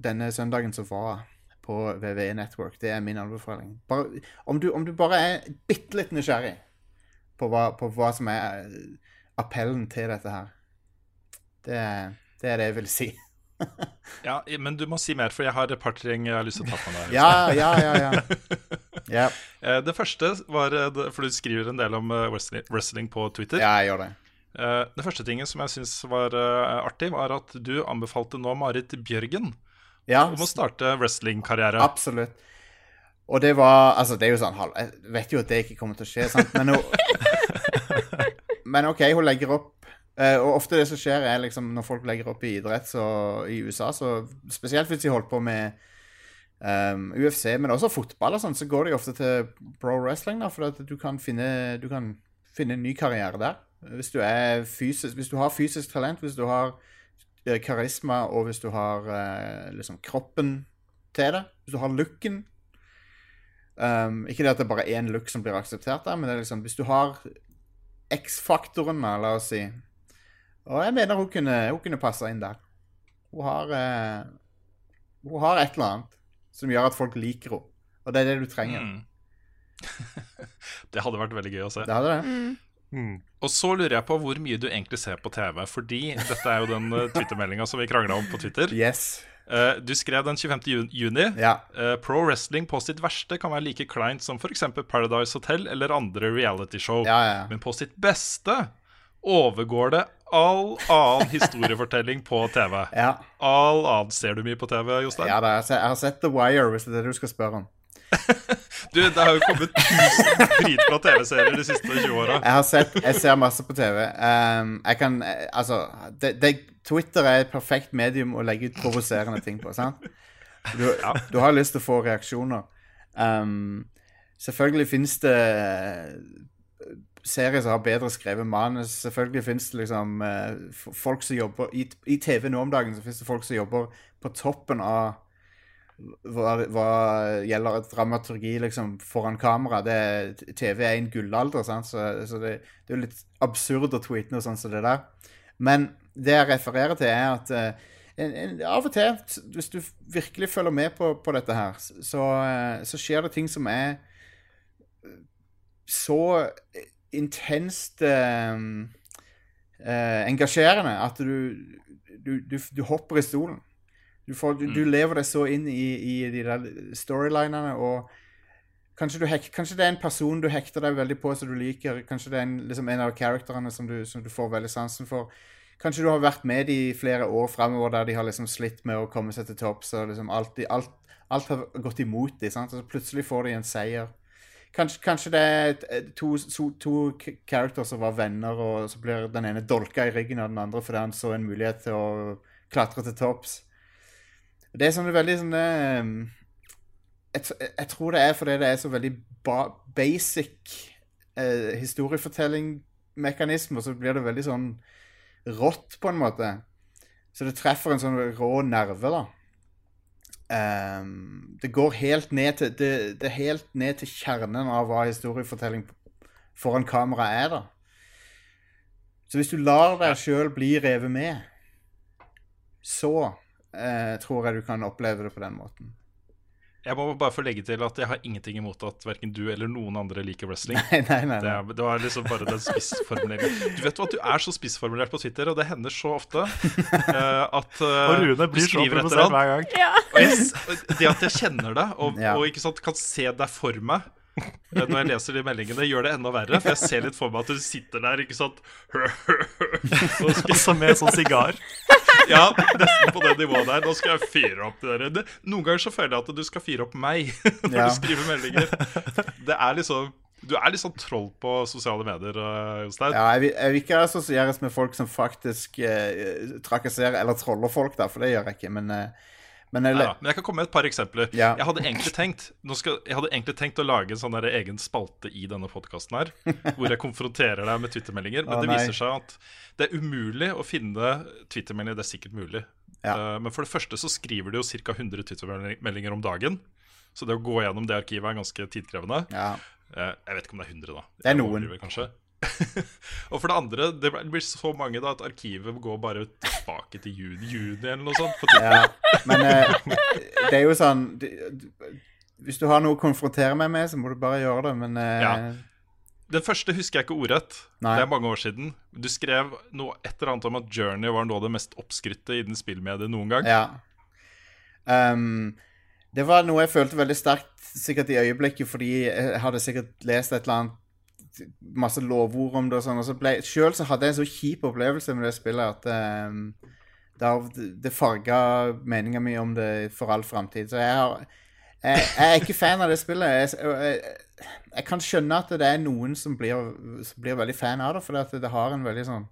[SPEAKER 2] denne søndagen som var på VVE Network. Det er min anbefaling. Bare, om, du, om du bare er bitte litt nysgjerrig på hva, på hva som er eh, appellen til dette her. Det, det er det jeg vil si.
[SPEAKER 3] Ja, Men du må si mer, for jeg har et par ting jeg har lyst til å ta på deg.
[SPEAKER 2] Ja, ja, ja. ja. ja.
[SPEAKER 3] Eh, Det første var eh, For du skriver en del om wrestling, på Twitter.
[SPEAKER 2] ja jeg gjør det.
[SPEAKER 3] Det første tingen som jeg syns var artig, var at du anbefalte nå Marit Bjørgen
[SPEAKER 2] Ja,
[SPEAKER 3] om å starte wrestlingkarriere.
[SPEAKER 2] absolutt. Og det var Altså, det er jo sånn. Jeg vet jo at det ikke kommer til å skje, sant, men hun Men OK, hun legger opp eh, Og ofte det som skjer, er liksom når folk legger opp i idrett så, i USA, så spesielt hvis de holder på med um, UFC, men også fotball og sånn, så går de ofte til pro wrestling, da, for du kan finne Du kan finne en ny karriere der. Hvis du fysisk Hvis du har fysisk talent, hvis du har karisma, og hvis du har eh, liksom kroppen til det, hvis du har looken um, Ikke det at det bare er én look som blir akseptert der, men det er liksom Hvis du har X-faktoren, la oss si Og jeg mener hun kunne, hun kunne passe inn der. Hun har uh, Hun har et eller annet som gjør at folk liker henne. Og det er det du trenger.
[SPEAKER 3] Mm. det hadde vært veldig gøy å se.
[SPEAKER 2] Det hadde det.
[SPEAKER 3] Og så lurer jeg på hvor mye du egentlig ser på TV. Fordi dette er jo den uh, Twitter-meldinga som vi krangla om på Twitter.
[SPEAKER 2] Yes.
[SPEAKER 3] Eh, du skrev den 25. juni.
[SPEAKER 2] Ja.
[SPEAKER 3] Eh, pro wrestling på sitt verste kan være like kleint som f.eks. Paradise Hotel eller andre realityshow.
[SPEAKER 2] Ja, ja.
[SPEAKER 3] Men på sitt beste overgår det all annen historiefortelling på TV.
[SPEAKER 2] Ja.
[SPEAKER 3] All annen Ser du mye på TV, Jostein?
[SPEAKER 2] ja jeg har sett The Wire, hvis det er det du skal spørre om.
[SPEAKER 3] Du, Det har jo kommet tusen dritbra TV-serier de siste 20 åra.
[SPEAKER 2] Jeg har sett Jeg ser masse på TV. Um, jeg kan Altså det, det, Twitter er et perfekt medium å legge ut provoserende ting på, sant? Du, du har lyst til å få reaksjoner. Um, selvfølgelig fins det eh, serier som har bedre skrevet manus. Selvfølgelig fins det liksom eh, folk som jobber I, I TV nå om dagen så fins det folk som jobber på toppen av hva, hva gjelder dramaturgi liksom, foran kamera. Det, TV er en gullalder, sant? så, så det, det er jo litt absurd å tweete noe sånt som det der. Men det jeg refererer til, er at uh, en, en, av og til, hvis du virkelig følger med på, på dette her, så, uh, så skjer det ting som er eh, så intenst uh, engasjerende at du, du, du, du hopper i stolen. Du, får, du, du lever deg så inn i, i de der storylinene, og kanskje, du hek, kanskje det er en person du hekter deg veldig på som du liker. Kanskje det er en, liksom en av karakterene som du, som du får veldig sansen for. Kanskje du har vært med de i flere år fremover der de har liksom slitt med å komme seg til topps, liksom alt, alt, alt har gått imot dem, så plutselig får de en seier. Kanskje, kanskje det er to, to, to characters som var venner, og så blir den ene dolka i ryggen av den andre fordi han så en mulighet til å klatre til topps. Det er sånne veldig sånne um, jeg, jeg tror det er fordi det er så veldig ba basic eh, historiefortellingmekanisme, så blir det veldig sånn rått, på en måte. Så det treffer en sånn rå nerve, da. Um, det går helt ned til det, det er helt ned til kjernen av hva historiefortelling foran kamera er, da. Så hvis du lar deg sjøl bli revet med, så eh, tror jeg du kan oppleve det på den måten.
[SPEAKER 3] Jeg må bare få legge til at jeg har ingenting imot at verken du eller noen andre liker wrestling.
[SPEAKER 2] Nei, nei, nei.
[SPEAKER 3] Det, er, det var liksom bare den spissformuleringen. Du vet jo at du er så spissformulert på Twitter, og det hender så ofte uh, at uh,
[SPEAKER 4] Og Rune blir så provosert hver gang.
[SPEAKER 1] Ja.
[SPEAKER 3] Jeg, det at jeg kjenner det, og,
[SPEAKER 2] Ja.
[SPEAKER 3] og ikke sant, kan se deg for meg eh, når jeg leser de meldingene, gjør det enda verre. For jeg ser litt for meg at du sitter der, ikke sant og
[SPEAKER 4] Også med sånn sigar.
[SPEAKER 3] Ja, nesten på det nivået der. Nå skal jeg fyre opp det der. Det, noen ganger så føler jeg at du skal fyre opp meg når
[SPEAKER 2] Ja.
[SPEAKER 3] du skriver meldinger. Det er liksom Du er litt sånn troll på sosiale medier, eh, Jostein.
[SPEAKER 2] Ja, jeg vil, jeg vil ikke assosieres med folk som faktisk eh, trakasserer eller troller folk, da, for det gjør jeg ikke. Men, eh, Men jeg,
[SPEAKER 3] ja, Men jeg kan komme med et par eksempler.
[SPEAKER 2] Ja.
[SPEAKER 3] Jeg, hadde tenkt, skal, jeg hadde egentlig tenkt å lage en sånn der egen spalte i denne podkasten her, hvor jeg konfronterer deg med twittermeldinger. Men
[SPEAKER 2] Å,
[SPEAKER 3] det viser seg at det er umulig å finne twittermeldinger. Det er sikkert mulig.
[SPEAKER 2] Ja.
[SPEAKER 3] Uh, men for det første så skriver de jo ca. 100 twittermeldinger om dagen. Så det å gå gjennom det arkivet er ganske tidkrevende.
[SPEAKER 2] ja.
[SPEAKER 3] Eh, jeg vet ikke om det er 100, da.
[SPEAKER 2] Det er noen.
[SPEAKER 3] Kanskje. og for det andre, det blir så mange da at arkivet går bare tilbake til juni, juni eller noe sånt.
[SPEAKER 2] Ja. Men eh, det er jo sånn Hvis du har noe å konfrontere meg med, så må du bare gjøre det, men eh,
[SPEAKER 3] Ja. Den første husker jeg ikke ordrett. Det er mange år siden. Du skrev noe et eller annet om at Journey var noe av det mest oppskrytte innen spillmediet noen gang.
[SPEAKER 2] Ja. Um, det var noe jeg følte veldig sterkt sikkert i øyeblikket, fordi jeg hadde sikkert lest et eller annet masse lovord om det og sånn, og så ble Sjøl så hadde jeg en så kjip opplevelse med det spillet at um, det, det farga meninga mi om det for all framtid. Så jeg har jeg, jeg er ikke fan av det spillet. Jeg, jeg, kan skjønne at det er noen som blir, som blir veldig fan av det, for det, det har en veldig sånn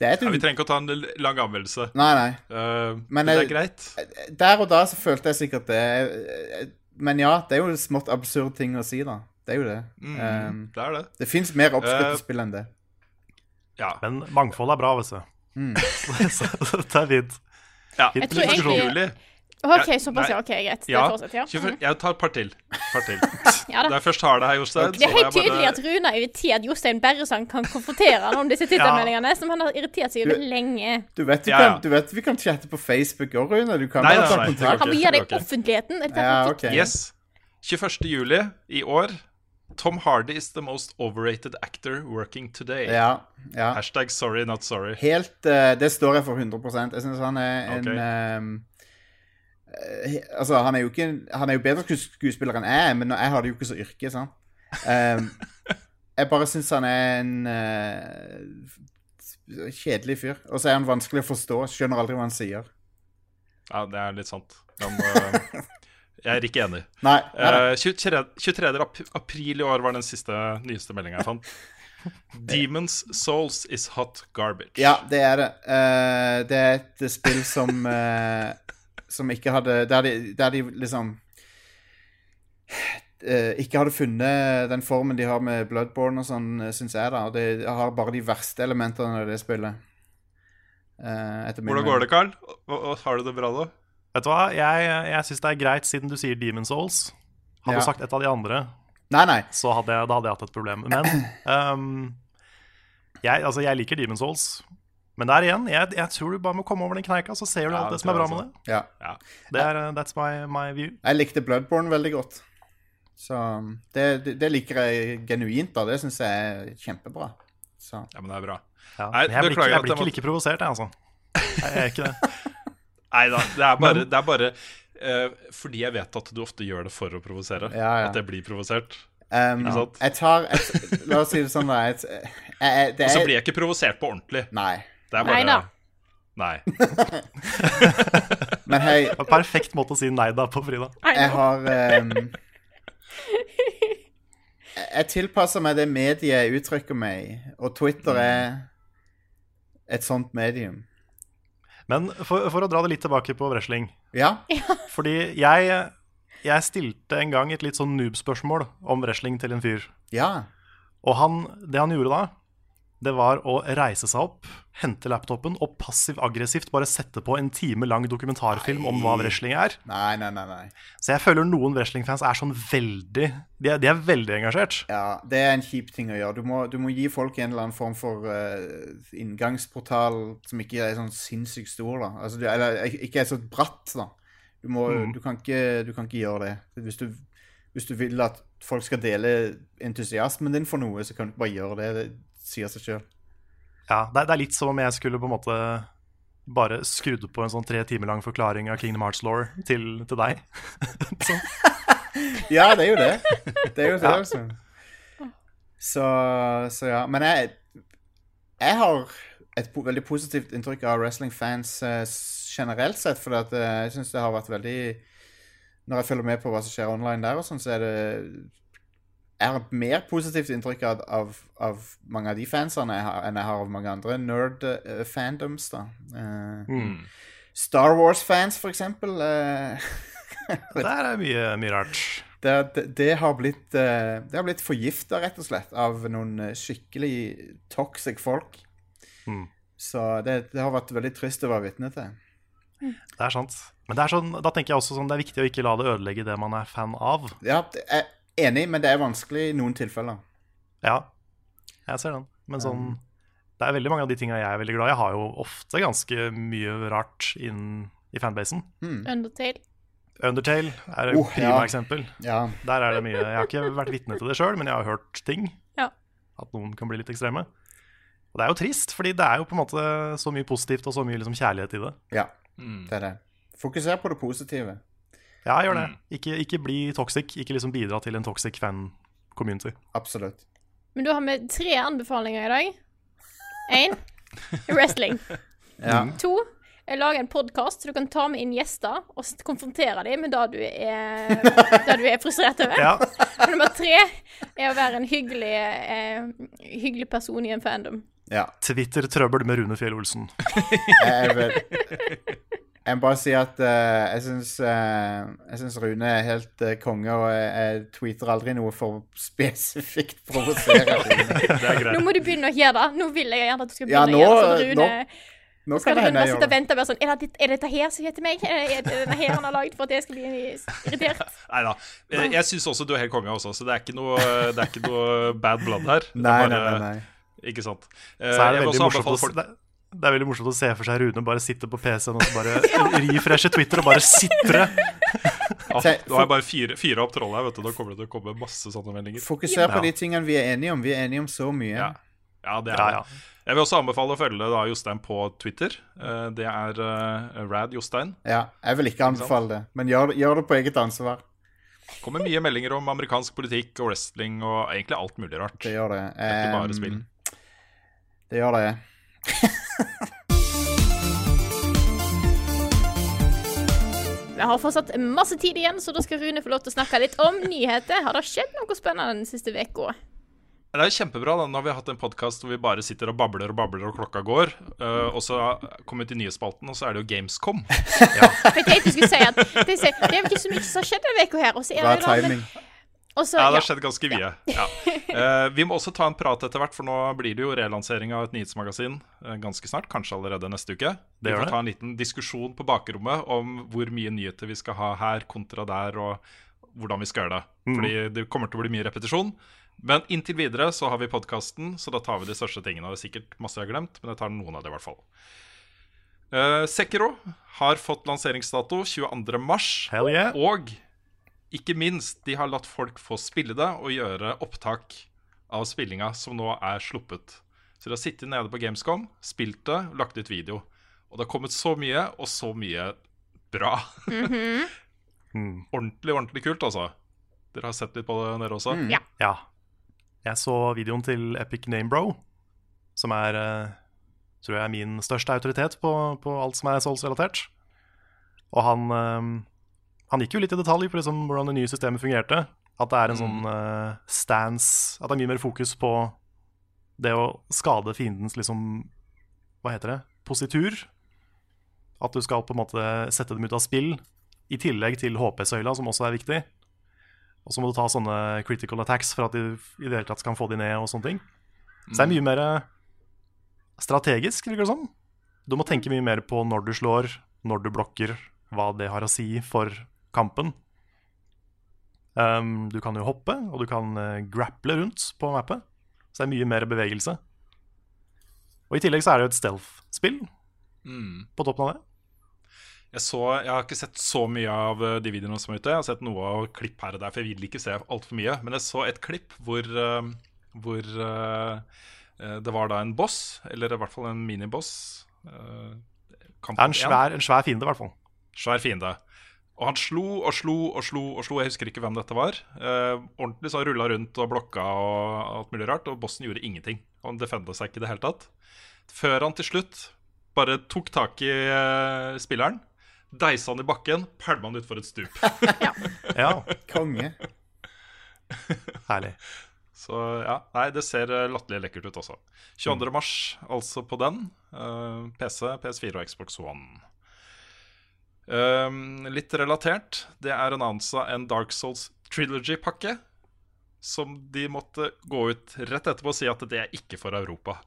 [SPEAKER 2] Det er et
[SPEAKER 3] Ja, vi trenger ikke å ta en lang anmeldelse.
[SPEAKER 2] Nei, nei.
[SPEAKER 3] Uh,
[SPEAKER 2] Men
[SPEAKER 3] men det er greit.
[SPEAKER 2] Der og da så følte jeg sikkert det. Men ja, det er jo en smått absurd ting å si, da. Det er jo det.
[SPEAKER 3] Mm,
[SPEAKER 2] Um,
[SPEAKER 3] det er det.
[SPEAKER 2] det fins mer oppskrytte
[SPEAKER 3] Eh,
[SPEAKER 2] spill enn det.
[SPEAKER 3] Ja.
[SPEAKER 4] Men mangfold er bra, vet du.
[SPEAKER 2] Mm.
[SPEAKER 4] så, så det er fint.
[SPEAKER 3] ja.
[SPEAKER 4] Jeg
[SPEAKER 1] tror egentlig-
[SPEAKER 3] Juli.
[SPEAKER 1] OK, såpass, ja. ok, Greit. Det
[SPEAKER 3] Ja.
[SPEAKER 1] fortsetter, ja.
[SPEAKER 3] 24 Jeg tar et par til. Par til.
[SPEAKER 1] ja da.
[SPEAKER 3] Da jeg først har det her, Jostein
[SPEAKER 1] Det er helt tydelig at Rune er irritert at Jostein Berresang kan konfrontere han om disse Twittermeldingene, som han har irritert seg over lenge.
[SPEAKER 2] Du vet, vi
[SPEAKER 3] Ja, ja.
[SPEAKER 2] Kan, du vet vi kan chatte på Facebook òg, Rune. Du kan
[SPEAKER 3] Nei,
[SPEAKER 2] bare ta kontakt.
[SPEAKER 1] Han må gi deg offentligheten. Er dette
[SPEAKER 2] Ja, okay.
[SPEAKER 3] Yes. 21. juli i år. Tom Hardy is the most overrated actor working today.
[SPEAKER 2] Ja, ja.
[SPEAKER 3] Hashtag sorry, not sorry.
[SPEAKER 2] Helt eh, Det står jeg for 100 Jeg syns han er en okay. um, Altså, han er jo ikke Han er jo bedre skuespiller enn jeg men jeg har det jo ikke så yrke, sant. Um, jeg bare syns han er en uh, kjedelig fyr. Og så er han vanskelig å forstå. Skjønner aldri hva han sier.
[SPEAKER 3] Ja, det er litt sant. Han, jeg er ikke enig.
[SPEAKER 2] Nei. nei, nei.
[SPEAKER 3] Eh, 23. 23. ap april i år var den siste nyeste meldinga jeg fant. Demons Souls is hot garbage.
[SPEAKER 2] Ja, det er det. Uh, det er et spill som uh, Som ikke hadde Der de, der de liksom eh, ikke hadde funnet den formen de har med Bloodborne og sånn, syns jeg, da. Og det har bare de verste elementene av det spillet.
[SPEAKER 3] Hvordan går det, Carl? Og- og Har du det bra, da?
[SPEAKER 4] Vet du hva, jeg, jeg syns det er greit, siden du sier Demon Souls. Hadde
[SPEAKER 2] Ja.
[SPEAKER 4] du sagt et av de andre,
[SPEAKER 2] Nei, nei.
[SPEAKER 4] så hadde jeg, da hadde jeg hatt et problem. Men um, jeg, altså, jeg liker Demon Souls. Men der igjen, jeg, jeg tror du bare må komme over den kneika, så ser du
[SPEAKER 3] Ja,
[SPEAKER 4] alt
[SPEAKER 3] det
[SPEAKER 4] det som er bra med det.
[SPEAKER 2] Ja.
[SPEAKER 3] Ja.
[SPEAKER 4] Det er, uh, That's my, my view.
[SPEAKER 2] Jeg likte Bloodborne veldig godt. Så det, det, det liker jeg genuint, da. Det syns jeg er kjempebra. Så
[SPEAKER 3] ja, men det er bra.
[SPEAKER 4] Ja.
[SPEAKER 3] Nei,
[SPEAKER 4] jeg blir, ikke, jeg blir ikke like provosert, jeg, altså. Jeg er ikke det.
[SPEAKER 3] Nei da, det er bare, det er bare uh, fordi jeg vet at du ofte gjør det for å provosere.
[SPEAKER 2] Ja, ja.
[SPEAKER 3] At jeg blir provosert.
[SPEAKER 2] um,
[SPEAKER 3] Ikke sant?
[SPEAKER 2] Jeg tar et, La oss si det sånn, da. Et, jeg, jeg, det
[SPEAKER 3] Og så
[SPEAKER 2] er
[SPEAKER 3] blir jeg ikke provosert på ordentlig.
[SPEAKER 2] Nei.
[SPEAKER 3] Det er bare
[SPEAKER 1] Nei da.
[SPEAKER 3] Nei.
[SPEAKER 2] Men hei,
[SPEAKER 4] perfekt måte å si nei da på, Frida.
[SPEAKER 2] Jeg har um, jeg- Jeg tilpasser meg det mediet jeg uttrykker meg i, og Twitter er et sånt medium.
[SPEAKER 4] Men for, for å dra det litt tilbake på wrestling.
[SPEAKER 2] Ja?
[SPEAKER 4] Fordi jeg, jeg stilte en gang et litt sånn noob-spørsmål om wrestling til en fyr.
[SPEAKER 2] Ja.
[SPEAKER 4] Og han, det han gjorde da, det var å reise seg opp, hente laptopen og passiv-aggressivt bare sette på en time lang dokumentarfilm om hva wrestling er.
[SPEAKER 2] Nei, nei, nei. nei.
[SPEAKER 4] Så jeg føler noen wrestlingfans er sånn veldig De er, de er veldig engasjert.
[SPEAKER 2] Ja, det er en kjip ting å gjøre. Du må, du må gi folk en eller annen form for uh, inngangsportal som ikke er sånn sinnssykt stor, da. Altså, du, eller ikke er så bratt, da. Du, må, du, kan ikke, du kan ikke gjøre det. Hvis du, hvis du vil at folk skal dele entusiasmen din for noe, så kan du bare gjøre det. Sier seg sjøl.
[SPEAKER 4] Ja, det, er- litt som om jeg skulle på en måte bare skrudd på en sånn tre timer lang forklaring av Kingdom Hearts Law til, til deg. sånn.
[SPEAKER 2] Ja, det er jo det. Det er jo det, altså. Så, så ja. Men jeg, jeg har et po veldig positivt inntrykk av wrestlingfans eh, generelt sett, for eh, jeg syns det har vært veldig Når jeg følger med på hva som skjer online der, og sånn, så er det Jeg har mer positivt inntrykk av, av, av mange av de fansene jeg har, enn jeg har av mange andre nerd-fandoms, da. Uh,
[SPEAKER 4] Mm.
[SPEAKER 2] Star Wars-fans, for eksempel. eh,
[SPEAKER 4] Der er mye, mye rart.
[SPEAKER 2] det, det, det har blitt uh, blitt forgifta, rett og slett, av noen eh, skikkelig toxic folk.
[SPEAKER 4] Mm.
[SPEAKER 2] Så det, det har vært veldig trist å være vitne til.
[SPEAKER 4] Det er sant. Men det er sånn, da tenker jeg også sånn, det er viktig å ikke la det ødelegge det man er fan av.
[SPEAKER 2] Ja, jeg er enig, men det er vanskelig i noen tilfeller.
[SPEAKER 4] Ja, jeg ser den. Men sånn Det er veldig mange av de tinga jeg er veldig glad i. Jeg har jo ofte ganske mye rart inn i fanbasen.
[SPEAKER 1] Undertale.
[SPEAKER 4] Undertale er et
[SPEAKER 2] Oh,
[SPEAKER 4] prima
[SPEAKER 2] ja.
[SPEAKER 4] eksempel.
[SPEAKER 2] Ja.
[SPEAKER 4] Der er det mye Jeg har ikke vært vitne til det sjøl, men jeg har hørt ting.
[SPEAKER 1] Ja.
[SPEAKER 4] At noen kan bli litt ekstreme. Og det er jo trist, fordi det er jo på en måte så mye positivt og så mye liksom kjærlighet i det.
[SPEAKER 2] ja. Det er det. Fokuser på det positive.
[SPEAKER 4] Ja, gjør det. Ikke, ikke bli toxic. Ikke liksom bidra til en toxic fan-community.
[SPEAKER 2] Absolutt.
[SPEAKER 1] Men da har vi tre anbefalinger i dag. Én wrestling.
[SPEAKER 2] Ja.
[SPEAKER 1] To jeg lager en podkast, så du kan ta med inn gjester og konfrontere dem med det du er, det du er frustrert over.
[SPEAKER 4] Ja,
[SPEAKER 1] Og nummer tre er å være en hyggelig, eh, hyggelig person i en fandom.
[SPEAKER 2] ja.
[SPEAKER 4] Twitter-trøbbel med Rune Fjell Olsen.
[SPEAKER 2] Jeg vil, jeg må bare si at uh, jeg syns uh, Jeg syns Rune er helt uh, konge, og jeg, jeg tweeter aldri noe for spesifikt provosere.
[SPEAKER 4] Det er
[SPEAKER 1] Nå må du begynne å gjøre det. Nå vil jeg gjerne at du skal
[SPEAKER 2] Ja,
[SPEAKER 1] begynne
[SPEAKER 2] nå-
[SPEAKER 1] å gjøre sånn Rune.
[SPEAKER 2] Nå
[SPEAKER 1] Skal
[SPEAKER 2] kan det
[SPEAKER 1] Rune
[SPEAKER 2] hende
[SPEAKER 1] bare
[SPEAKER 2] jeg
[SPEAKER 1] sitte
[SPEAKER 2] gjør
[SPEAKER 1] og
[SPEAKER 2] det.
[SPEAKER 1] og være sånn Er, det, er dette her som heter meg? Er det denne her han har lagd for at jeg skal bli irritert?
[SPEAKER 3] Nei da. Jeg, jeg syns også du er helt konge også, så det er ikke noe, det er ikke noe bad blood her.
[SPEAKER 2] Nei,
[SPEAKER 3] bare,
[SPEAKER 2] Nei, nei, nei.
[SPEAKER 3] Ikke sant.
[SPEAKER 4] Så
[SPEAKER 3] Eh,
[SPEAKER 4] er det,
[SPEAKER 3] jeg
[SPEAKER 4] veldig morsomt å, det, er veldig morsomt å se for seg Rune bare sitte på PC-en og så bare refreshe Twitter og bare sitre.
[SPEAKER 3] Ja, har jeg bare fire, fire opp trollet her, vet du. Da kommer det til å komme masse sånne meldinger.
[SPEAKER 2] Fokuser på
[SPEAKER 4] Ja.
[SPEAKER 2] de tingene vi er enige om. Vi er enige om så mye.
[SPEAKER 3] Ja. Ja, det er
[SPEAKER 4] Ja,
[SPEAKER 3] det.
[SPEAKER 4] ja.
[SPEAKER 3] Jeg vil også anbefale å følge da Jostein på Twitter. Eh, Det er uh, Rad Jostein.
[SPEAKER 2] Ja, jeg vil ikke anbefale det, men gjør, gjør det på eget ansvar.
[SPEAKER 3] Det Kommer mye meldinger om amerikansk politikk og wrestling og egentlig alt mulig rart.
[SPEAKER 2] Det gjør det.
[SPEAKER 3] Det er ikke bare spill.
[SPEAKER 2] Det gjør det.
[SPEAKER 1] Vi har fortsatt masse tid igjen, så da skal Rune få lov til å snakke litt om nyheter. Har det skjedd noe spennende den siste uka?
[SPEAKER 3] Det er jo kjempebra da, Nå har vi hatt en podkast hvor vi bare sitter og babler og babler, og klokka går. Uh, og så kommer vi til nyhetsspalten, og så er det jo Gamescom.
[SPEAKER 1] Ja. jeg tenkte du skulle si at det, er- er jo ikke så mye som har skjedd denne uka her. Og så er det jo da-
[SPEAKER 2] timing.
[SPEAKER 1] Så,
[SPEAKER 3] Ja, det
[SPEAKER 1] ja.
[SPEAKER 3] har skjedd ganske mye. Ja. Eh, vi må også ta en prat etter hvert, for nå blir det jo relansering av et nyhetsmagasin eh, ganske snart. Kanskje allerede neste uke. Vi
[SPEAKER 4] gjør
[SPEAKER 3] får ta en liten diskusjon på bakrommet om hvor mye nyheter vi skal ha her kontra der, og hvordan vi skal gjøre det. Fordi det kommer til å bli mye repetisjon. Men inntil videre så har vi podkasten, så da tar vi de største tingene. Det er sikkert masse jeg har glemt, men jeg tar noen av det i hvert fall. Uh, Sekiro har fått lanseringsdato 22. mars.
[SPEAKER 4] Yeah.
[SPEAKER 3] Og ikke minst, de har latt folk få spille det og gjøre opptak av spillinga som nå er sluppet. Så de har sittet nede på Gamescom, spilt det, lagt ut video. Og det har kommet så mye, og så mye bra.
[SPEAKER 4] Mm.
[SPEAKER 3] Ordentlig, ordentlig kult, altså. Dere har sett litt på det, dere også?
[SPEAKER 1] Ja.
[SPEAKER 4] Ja. Jeg så videoen til Epic Namebro, som er eh, tror jeg er min største autoritet på, på alt som er Souls-relatert. Og han, eh, han gikk jo litt i detalj på liksom hvordan det nye systemet fungerte. At det er en sånn uh, stance At det er mye mer fokus på det å skade fiendens liksom Hva heter det? Positur. At du skal på en måte sette dem ut av spill, i tillegg til HP-søyla, som også er viktig. Og så må du ta sånne critical attacks for at de i det hele tatt kan få de ned. og sånne ting. Så det er mye mer eh, strategisk, virker det som. Du må tenke mye mer på når du slår, når du blokker, hva det har å si for kampen. Um, du kan jo hoppe, og du kan eh, grapple rundt på mappet. Så det er mye mer bevegelse. Og i tillegg så er det jo et stealth-spill
[SPEAKER 3] Mm.
[SPEAKER 4] på toppen av det.
[SPEAKER 3] Jeg, så, jeg har ikke sett så mye av eh, de videoene som er ute. Jeg har sett noe av klipp her og der, for jeg vil ikke se altfor mye. Men jeg så et klipp hvor, eh, hvor det var da en boss, eller i hvert fall en miniboss. Uh,
[SPEAKER 4] Det er en svær, en svær fiende, i hvert fall.
[SPEAKER 3] svær fiende. Og han slo og slo og slo og slo. Jeg husker ikke hvem dette var. Eh, ordentlig så rulla rundt og blokka og alt mulig rart. Og bossen gjorde ingenting. Han defenda seg ikke i det hele tatt. Før han til slutt bare tok tak i eh, spilleren, deisa han i bakken, pælma han utfor et stup.
[SPEAKER 4] Ja,
[SPEAKER 2] Konge.
[SPEAKER 4] herlig.
[SPEAKER 3] Så ja, nei, det ser eh, latterlig lekkert ut også. 22. mars, altså på den. Eh, PC, PS4 og Xbox One. Um, litt relatert, det er annonsa en Dark Souls Trilogy-pakke. Som de måtte gå ut rett etterpå og si at det er ikke for Europa.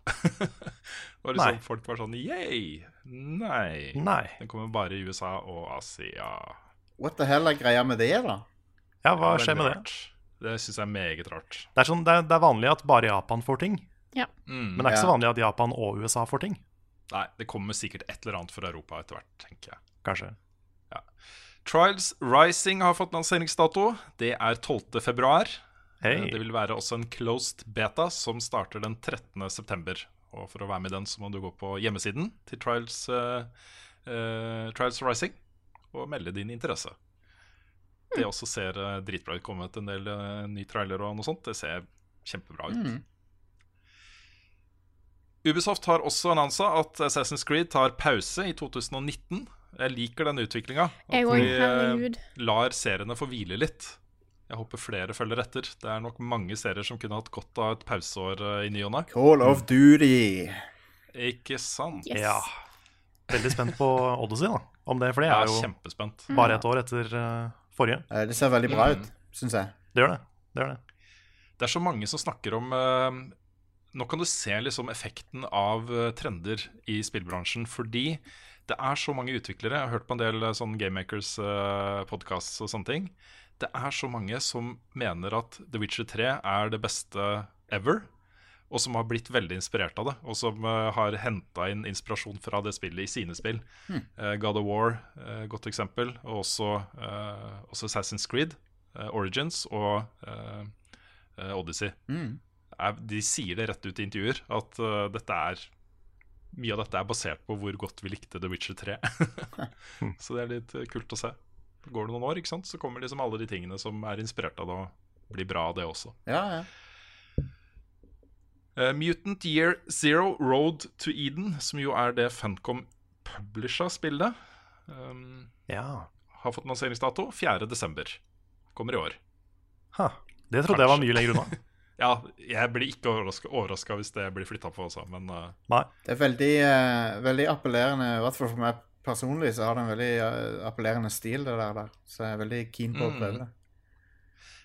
[SPEAKER 3] og liksom. Folk var sånn yay. Nei.
[SPEAKER 4] Nei.
[SPEAKER 3] Den kommer bare i USA og Asia.
[SPEAKER 2] What the hell er greia med det, da?
[SPEAKER 4] Ja, hva skjer med det?
[SPEAKER 3] rart. Det syns jeg er meget rart.
[SPEAKER 4] Det er, sånn, det, er, det er vanlig at bare Japan får ting.
[SPEAKER 1] Ja.
[SPEAKER 3] Mm.
[SPEAKER 4] Men det er ikke
[SPEAKER 2] Ja.
[SPEAKER 4] så vanlig at Japan og USA får ting.
[SPEAKER 3] Nei, det kommer sikkert et eller annet for Europa etter hvert, tenker jeg.
[SPEAKER 4] Kanskje.
[SPEAKER 3] Trials Rising har fått lanseringsdato. Det er 12. februar.
[SPEAKER 4] Hei.
[SPEAKER 3] Eh, Det vil være også en closed beta som starter den 13. september. Og for å være med i den, så må du gå på hjemmesiden til Trials, uh, uh, Trials Rising og melde din interesse. Det også ser eh, dritbra ut. Kommet en del uh, ny trailer og noe sånt. Det ser kjempebra ut.
[SPEAKER 2] Mm.
[SPEAKER 3] Ubisoft har også annonsa at Assassin's Creed tar pause i 2019. Jeg liker den utviklinga. At de eh, lar seriene få hvile litt. Jeg håper flere følger etter. Det er nok mange serier som kunne hatt godt av et pauseår eh, i ny og ne.
[SPEAKER 2] Call of Duty.
[SPEAKER 3] Ikke sant?
[SPEAKER 1] Yes.
[SPEAKER 4] Ja. Veldig spent på Odyssey, da. Om det, for det er jo
[SPEAKER 3] kjempespent.
[SPEAKER 4] bare et år etter eh, forrige.
[SPEAKER 2] Det ser veldig bra
[SPEAKER 3] Mm.
[SPEAKER 2] ut, syns jeg.
[SPEAKER 4] Det gjør det. det, gjør det.
[SPEAKER 3] Det er så mange som snakker om Nå kan du se liksom effekten av trender i spillbransjen fordi det er så mange utviklere. Jeg har hørt på en del uh, sånn Gamemakers-podkasts og sånne ting. Det er så mange som mener at The Witcher 3 er det beste ever. Og som har blitt veldig inspirert av det. Og som uh, har henta inn inspirasjon fra det spillet i sine spill. Eh, God of War, uh, godt eksempel. Og også, eh, også Assassin's Creed, eh, Origins og eh, eh, Odyssey.
[SPEAKER 2] Mm.
[SPEAKER 3] De sier det rett ut i intervjuer, at eh, dette er mye av dette er basert på hvor godt vi likte The Witcher 3. så det er litt eh, kult å se. Går det noen år, ikke sant? så kommer liksom alle de tingene som er inspirert av det, og blir bra av det også.
[SPEAKER 2] Ja, ja.
[SPEAKER 3] Uh, Mutant Year Zero Road to Eden, som jo er det Funcom publisher spillet, um,
[SPEAKER 4] Ja.
[SPEAKER 3] har fått lanseringsdato 4.12. Kommer i år.
[SPEAKER 4] Ha. Det trodde jeg var mye lenger unna.
[SPEAKER 3] Ja, jeg blir ikke overraska hvis det blir flytta på også, men uh...
[SPEAKER 4] Nei.
[SPEAKER 2] Det er veldig, uh, veldig appellerende, i hvert fall for meg personlig, så har det en veldig uh, appellerende stil, det der. der. Så jeg er veldig keen på å
[SPEAKER 3] Mm.
[SPEAKER 2] prøve det.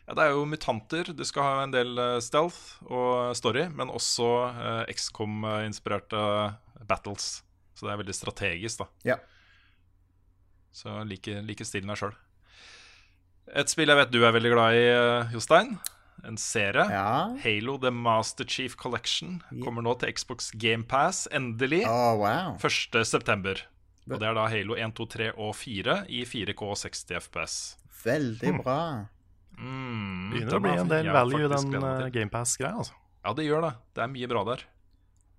[SPEAKER 3] Ja, det er jo mutanter. Du skal ha en del stealth og story, men også XCOM-inspirerte battles. Så det er veldig strategisk, da.
[SPEAKER 2] Ja.
[SPEAKER 3] Så jeg liker, liker stilen her sjøl. Et spill jeg vet du er veldig glad i, Jostein. En serie.
[SPEAKER 2] Ja.
[SPEAKER 3] Halo The Master Chief Collection kommer nå til Xbox GamePass, endelig.
[SPEAKER 2] Oh, wow.
[SPEAKER 3] 1.9. Og det er da Halo 1, 2, 3 og 4 i 4K 60 FPS.
[SPEAKER 2] Veldig bra.
[SPEAKER 3] Mm,
[SPEAKER 4] Begynner
[SPEAKER 3] den
[SPEAKER 4] å bli en del value, den uh,
[SPEAKER 3] til.
[SPEAKER 4] GamePass-greia. Altså.
[SPEAKER 3] Ja, det gjør det. Det er mye bra der.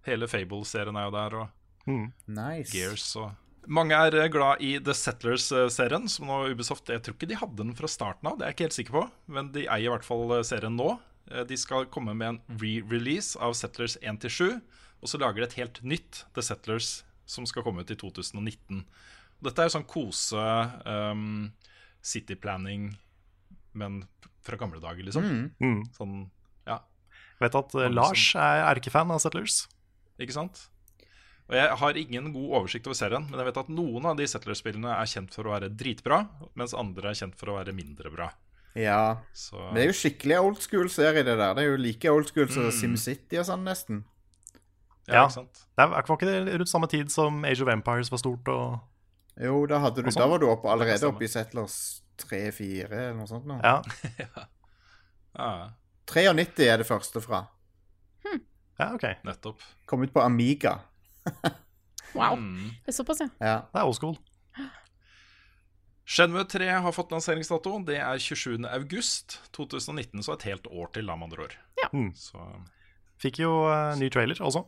[SPEAKER 3] Hele Fable-serien er jo der, og
[SPEAKER 4] Mm.
[SPEAKER 2] Nice.
[SPEAKER 3] Gears og Mange er eh, glad i The Settlers-serien, som nå Ubisoft Jeg tror ikke de hadde den fra starten av, det er jeg ikke helt sikker på, men de eier i hvert fall eh, serien nå. Eh, De skal komme med en re-release av Settlers 1-7, og så lager de et helt nytt The Settlers som skal komme ut i 2019. Dette er jo sånn kose um, city planning, men fra gamle dager, liksom.
[SPEAKER 2] Mm.
[SPEAKER 4] Mm.
[SPEAKER 3] Sånn, ja,
[SPEAKER 4] Vet at uh, Lars er erkefan av Settlers.
[SPEAKER 3] Ikke sant? Og Jeg har ingen god oversikt over serien, men jeg vet at noen av de Settler-spillene er kjent for å være dritbra, mens andre er kjent for å være mindre bra.
[SPEAKER 2] Ja.
[SPEAKER 3] Så
[SPEAKER 2] Men det er jo skikkelig old school-serie, det der. Det er jo like old school som
[SPEAKER 3] Mm.
[SPEAKER 2] SimCity og sånn, nesten.
[SPEAKER 3] ja,
[SPEAKER 4] Ja.
[SPEAKER 3] ikke sant?
[SPEAKER 4] Det er, var ikke det rundt samme tid som Age of Empires var stort? Og,
[SPEAKER 2] Jo, da, hadde du,
[SPEAKER 4] Og sånn.
[SPEAKER 2] da var du opp, allerede oppe i Settlers 3-4 eller noe sånt. nå.
[SPEAKER 4] ja.
[SPEAKER 3] Ja,
[SPEAKER 2] 93 er det første fra. Hm.
[SPEAKER 4] ja, ok.
[SPEAKER 3] nettopp.
[SPEAKER 2] Kom ut på Amiga.
[SPEAKER 1] Wow.
[SPEAKER 3] Mm.
[SPEAKER 1] Det er såpass, ja.
[SPEAKER 2] Ja.
[SPEAKER 4] Det er old school.
[SPEAKER 3] Shenmue 3 har fått lanseringsdato. Det er 27. august 2019, så et helt år til, da, med andre ord.
[SPEAKER 1] Ja.
[SPEAKER 4] Mm.
[SPEAKER 3] Så
[SPEAKER 4] Fikk jo uh, ny trailer også.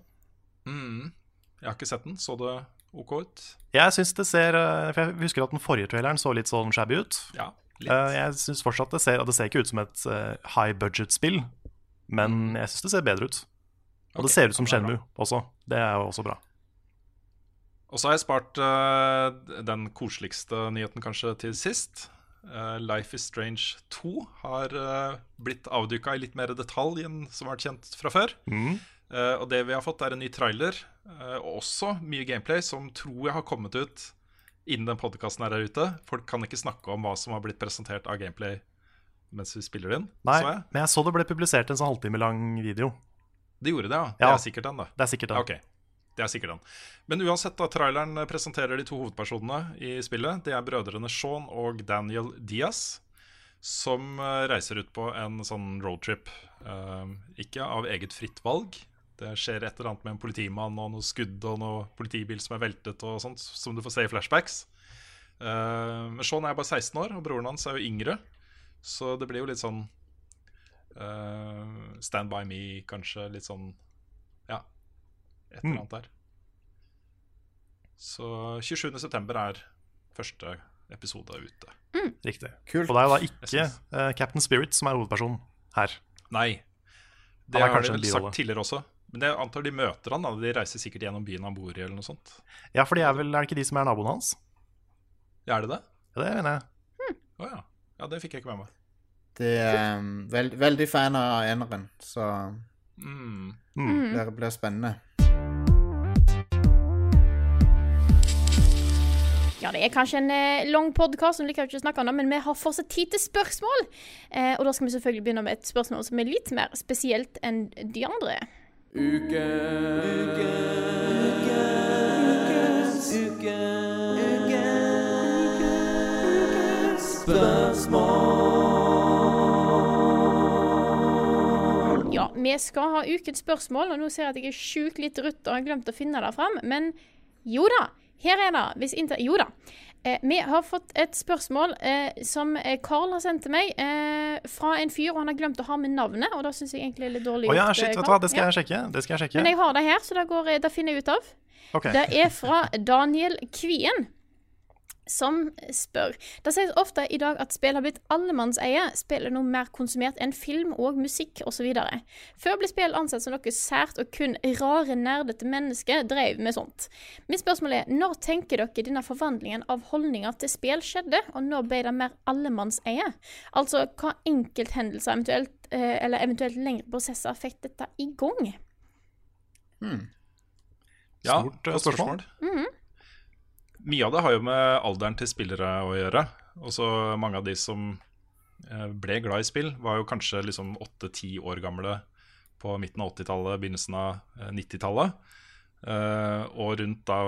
[SPEAKER 3] mm. Jeg har ikke sett den. Så det OK ut?
[SPEAKER 4] Jeg syns det ser uh, For jeg husker at den forrige traileren så litt sånn shabby ut.
[SPEAKER 3] Ja, litt.
[SPEAKER 4] Uh, jeg syns fortsatt det ser Og det ser ikke ut som et uh, high budget-spill, men jeg syns det ser bedre ut. Og
[SPEAKER 3] okay,
[SPEAKER 4] det ser ut som. Shenmue også. Det er jo også bra.
[SPEAKER 3] Og så har jeg spart uh, den koseligste nyheten kanskje til sist. Uh, Life is Strange 2 har uh, blitt avduka i litt mer detalj enn som har vært kjent fra før.
[SPEAKER 4] Mm.
[SPEAKER 3] Og det vi har fått, er en ny trailer, og også mye gameplay, som tror jeg har kommet ut innen den podkasten er her ute. Folk kan ikke snakke om hva som har blitt presentert av gameplay mens vi spiller inn.
[SPEAKER 4] Nei,
[SPEAKER 3] jeg.
[SPEAKER 4] men jeg så det ble publisert en sånn halvtime lang video.
[SPEAKER 3] Det gjorde det, ja. Det er sikkert den, da.
[SPEAKER 4] Det er sikkert den.
[SPEAKER 3] Ok, det er sikkert han. Men uansett, da, traileren presenterer de to hovedpersonene i spillet. Det er brødrene Sean og Daniel Diaz, som eh, reiser ut på en sånn roadtrip. Uh, ikke av eget fritt valg. Det skjer et eller annet med en politimann og noe skudd og noe politibil som er veltet og sånt, som du får se i flashbacks. Uh, men Sean er bare 16 år, og broren hans er jo yngre. Så det blir jo litt sånn uh, Stand by me, kanskje. Litt sånn et eller
[SPEAKER 4] Mm.
[SPEAKER 3] annet der. Så 27.9. er første episode ute.
[SPEAKER 4] Riktig.
[SPEAKER 2] Kult.
[SPEAKER 4] Og det er jo da ikke
[SPEAKER 3] synes-
[SPEAKER 4] eh, Captain Spirit som er hovedpersonen her.
[SPEAKER 3] Nei. Det har de vel sagt tidligere også. Men jeg antar de møter han da De reiser sikkert gjennom byen han bor i, eller noe sånt.
[SPEAKER 4] Ja, for de er vel, er det ikke de som er naboene hans?
[SPEAKER 3] Ja, er det det?
[SPEAKER 4] Ja, det mener jeg.
[SPEAKER 3] Å ja. Ja, det fikk jeg ikke med meg.
[SPEAKER 2] Det er um, veld, veldig fan av eneren, så
[SPEAKER 3] Mm.
[SPEAKER 4] Mm.
[SPEAKER 2] det blir spennende.
[SPEAKER 1] Ja, det er kanskje en eh, lang podkast, men vi har fortsatt tid til spørsmål. Eh, og da skal vi selvfølgelig begynne med et spørsmål som er litt mer spesielt enn de andre. Ja, vi skal ha ukens spørsmål, og nå ser jeg at jeg er sjukt litt rutt og har glemt å finne det fram, men jo da, her er det. Hvis inter... Jo da. Eh, vi har fått et spørsmål eh, som eh, Carl har sendt til meg, eh, fra en fyr, og han har glemt å ha med navnet, og da syns jeg egentlig er litt dårlig
[SPEAKER 4] Oh, ja, shit,
[SPEAKER 1] eh,
[SPEAKER 4] vet du hva, det skal jeg sjekke. Det skal jeg sjekke.
[SPEAKER 1] Men jeg har det her, så det, går, det finner jeg ut av.
[SPEAKER 4] Okay.
[SPEAKER 1] Det er fra Daniel Kvien, som spør. Det sies ofte i dag at spill har blitt allemannseie. Spill er noe mer konsumert enn film og musikk osv. Før ble spill ansett som noe sært, og kun rare, nerdete mennesker drev med sånt. Mitt spørsmål er, når tenker dere denne forvandlingen av holdninger til spill skjedde, og når ble det mer allemannseie? Altså, hva enkelthendelser eventuelt, eh, eller eventuelt lengre prosesser fikk dette i gang?
[SPEAKER 3] Ja,
[SPEAKER 4] Stort, spørsmål.
[SPEAKER 3] spørsmål.
[SPEAKER 4] Mm spørsmål.
[SPEAKER 3] Mye av det har jo med alderen til spillere å gjøre. Også mange av de som eh, ble glad i spill, var jo kanskje liksom 8-10 år gamle på midten av 80-tallet, begynnelsen av eh, 90-tallet. Eh, og rundt da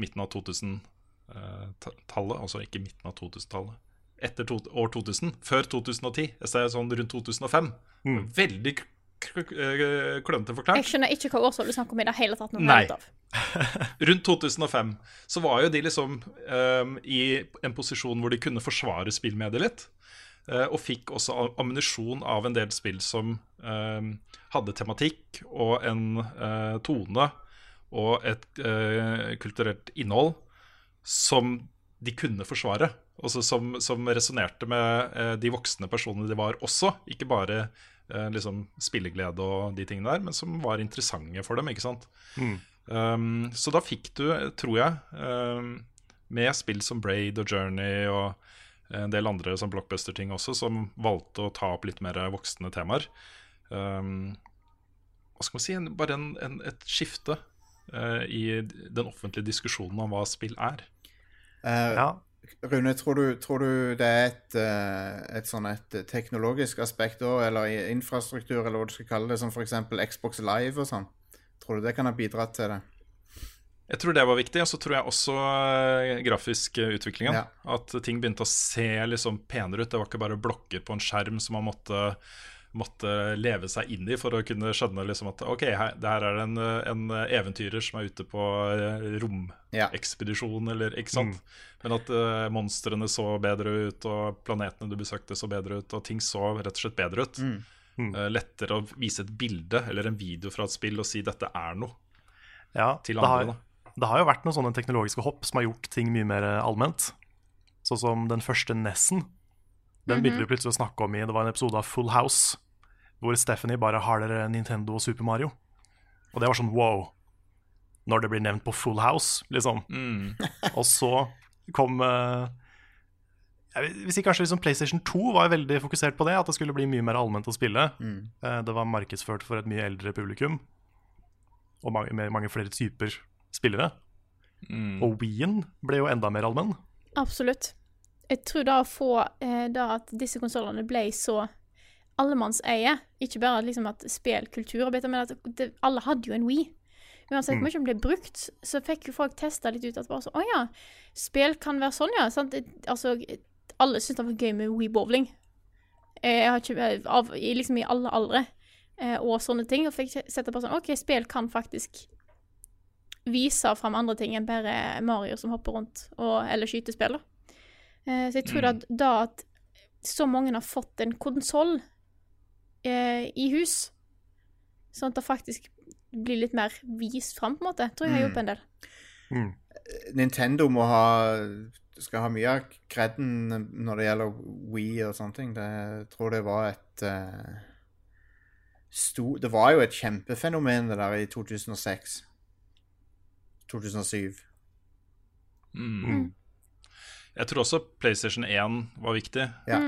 [SPEAKER 3] midten av 2000-tallet, altså ikke midten av 2000-tallet, etter to, år 2000, før 2010, jeg ser sånn rundt 2005. Veldig k- k- eh, klønete forklart.
[SPEAKER 1] Jeg skjønner ikke hva årshold du snakker om i det hele tatt.
[SPEAKER 3] Nei. Rundt 2005 så var jo de liksom um, i en posisjon hvor de kunne forsvare spillmediet litt. Uh, og fikk også ammunisjon av en del spill som um, hadde tematikk og en uh, tone og et uh, kulturelt innhold som de kunne forsvare. Altså som, som resonnerte med eh, de voksne personene de var også. Ikke bare eh, liksom spilleglede og de tingene der, men som var interessante for dem. ikke sant? Um, så da fikk du, tror jeg, um, med spill som Braid og Journey og en del andre sånn blockbuster-ting også, som valgte å ta opp litt mer voksne temaer. Um, hva skal man si? En, bare en, en, et skifte uh, i den offentlige diskusjonen om hva spill er.
[SPEAKER 2] Uh,
[SPEAKER 4] Ja.
[SPEAKER 2] Rune, tror du, tror du det er et, eh, et sånn et teknologisk aspekt òg, eller infrastruktur, eller hva du skal kalle det, som f.eks. Xbox Live og sånn? Tror du det kan ha bidratt til det?
[SPEAKER 3] Jeg tror det var viktig, og så tror jeg også eh, grafisk utviklingen.
[SPEAKER 2] Ja.
[SPEAKER 3] At ting begynte å se liksom penere ut. Det var ikke bare blokker på en skjerm som man måtte, måtte leve seg inn i for å kunne skjønne liksom at ok, her, det her er det en, en eventyrer som er ute på eh, romekspedisjon, eller ikke sant. Men at uh, monstrene så bedre ut, og planetene du besøkte så bedre ut, og ting så rett og slett bedre ut. Eh, lettere å vise et bilde eller en video fra et spill og si dette er noe
[SPEAKER 4] Ja,
[SPEAKER 3] til
[SPEAKER 4] det har,
[SPEAKER 3] andre. da.
[SPEAKER 4] det har jo vært noen sånne teknologiske hopp som har gjort ting mye mer allment. Sånn som den første Nessen. Den begynte vi plutselig å snakke om i Det var en episode av Full House hvor Stephanie bare har dere Nintendo og Super Mario. Og det var sånn wow. Når det blir nevnt på Full House, liksom. og så kom eh, jeg vil- si kanskje liksom PlayStation 2 var veldig fokusert på det, at det skulle bli mye mer allment å spille. Eh, Det var markedsført for et mye eldre publikum, og mange, med mange flere typer spillere. Og Wien ble jo enda mer allmenn.
[SPEAKER 1] Absolutt. Jeg tror da å få eh, det at disse konsollene ble så allemannseie, ikke bare liksom at spillkultur det, men at det, alle hadde jo en Wii. Uansett hvor mye den ble brukt, så fikk jo folk testa litt ut at bare så, å ja, spill kan være sånn, ja. Sant? Altså, alle syntes det var gøy med Wii bowling. Jeg har ikke av, liksom i alle aldre eh, og sånne ting. Og fikk sett på sånn OK, spill kan faktisk vise fram andre ting enn bare Mario som hopper rundt, og, eller skytespill. da. Eh, så jeg tror at da at så mange har fått en konsoll eh, i hus, sånn at det faktisk blir litt mer vist fram, på en måte, tror jeg har hjulpet en del.
[SPEAKER 4] Mm.
[SPEAKER 2] Nintendo må ha skal ha mye av kreden når det gjelder Wii og sånne ting. Det, jeg tror det var et uh, sto, Det var jo et kjempefenomen, det der, i 2006. 2007.
[SPEAKER 3] Mm. Jeg tror også PlayStation 1 var viktig.
[SPEAKER 2] Ja.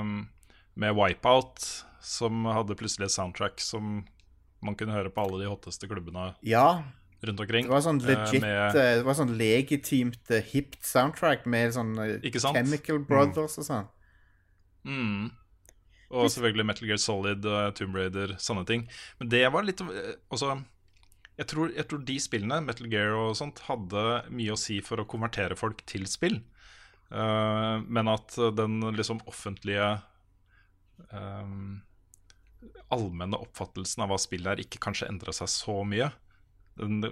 [SPEAKER 3] Um, med Wipeout, som hadde plutselig et soundtrack som man kunne høre på alle de hotteste klubbene
[SPEAKER 2] ja.
[SPEAKER 3] rundt omkring.
[SPEAKER 2] Det var sånn
[SPEAKER 3] Eh,
[SPEAKER 2] legit
[SPEAKER 3] med-
[SPEAKER 2] eh, Det var sånn legitimt eh, hipt soundtrack med sånn
[SPEAKER 3] Ikke sant?
[SPEAKER 2] Chemical Brothers og sånn.
[SPEAKER 3] Mm. Og selvfølgelig Metal Gear Solid, og Tomb Raider, sånne ting. Men det var litt også jeg tror, jeg tror de spillene, Metal Gear og sånt, hadde mye å si for å konvertere folk til spill. Eh, men at den liksom offentlige um, allmenne oppfattelsen av hva spillet er, ikke kanskje endra seg så mye. Den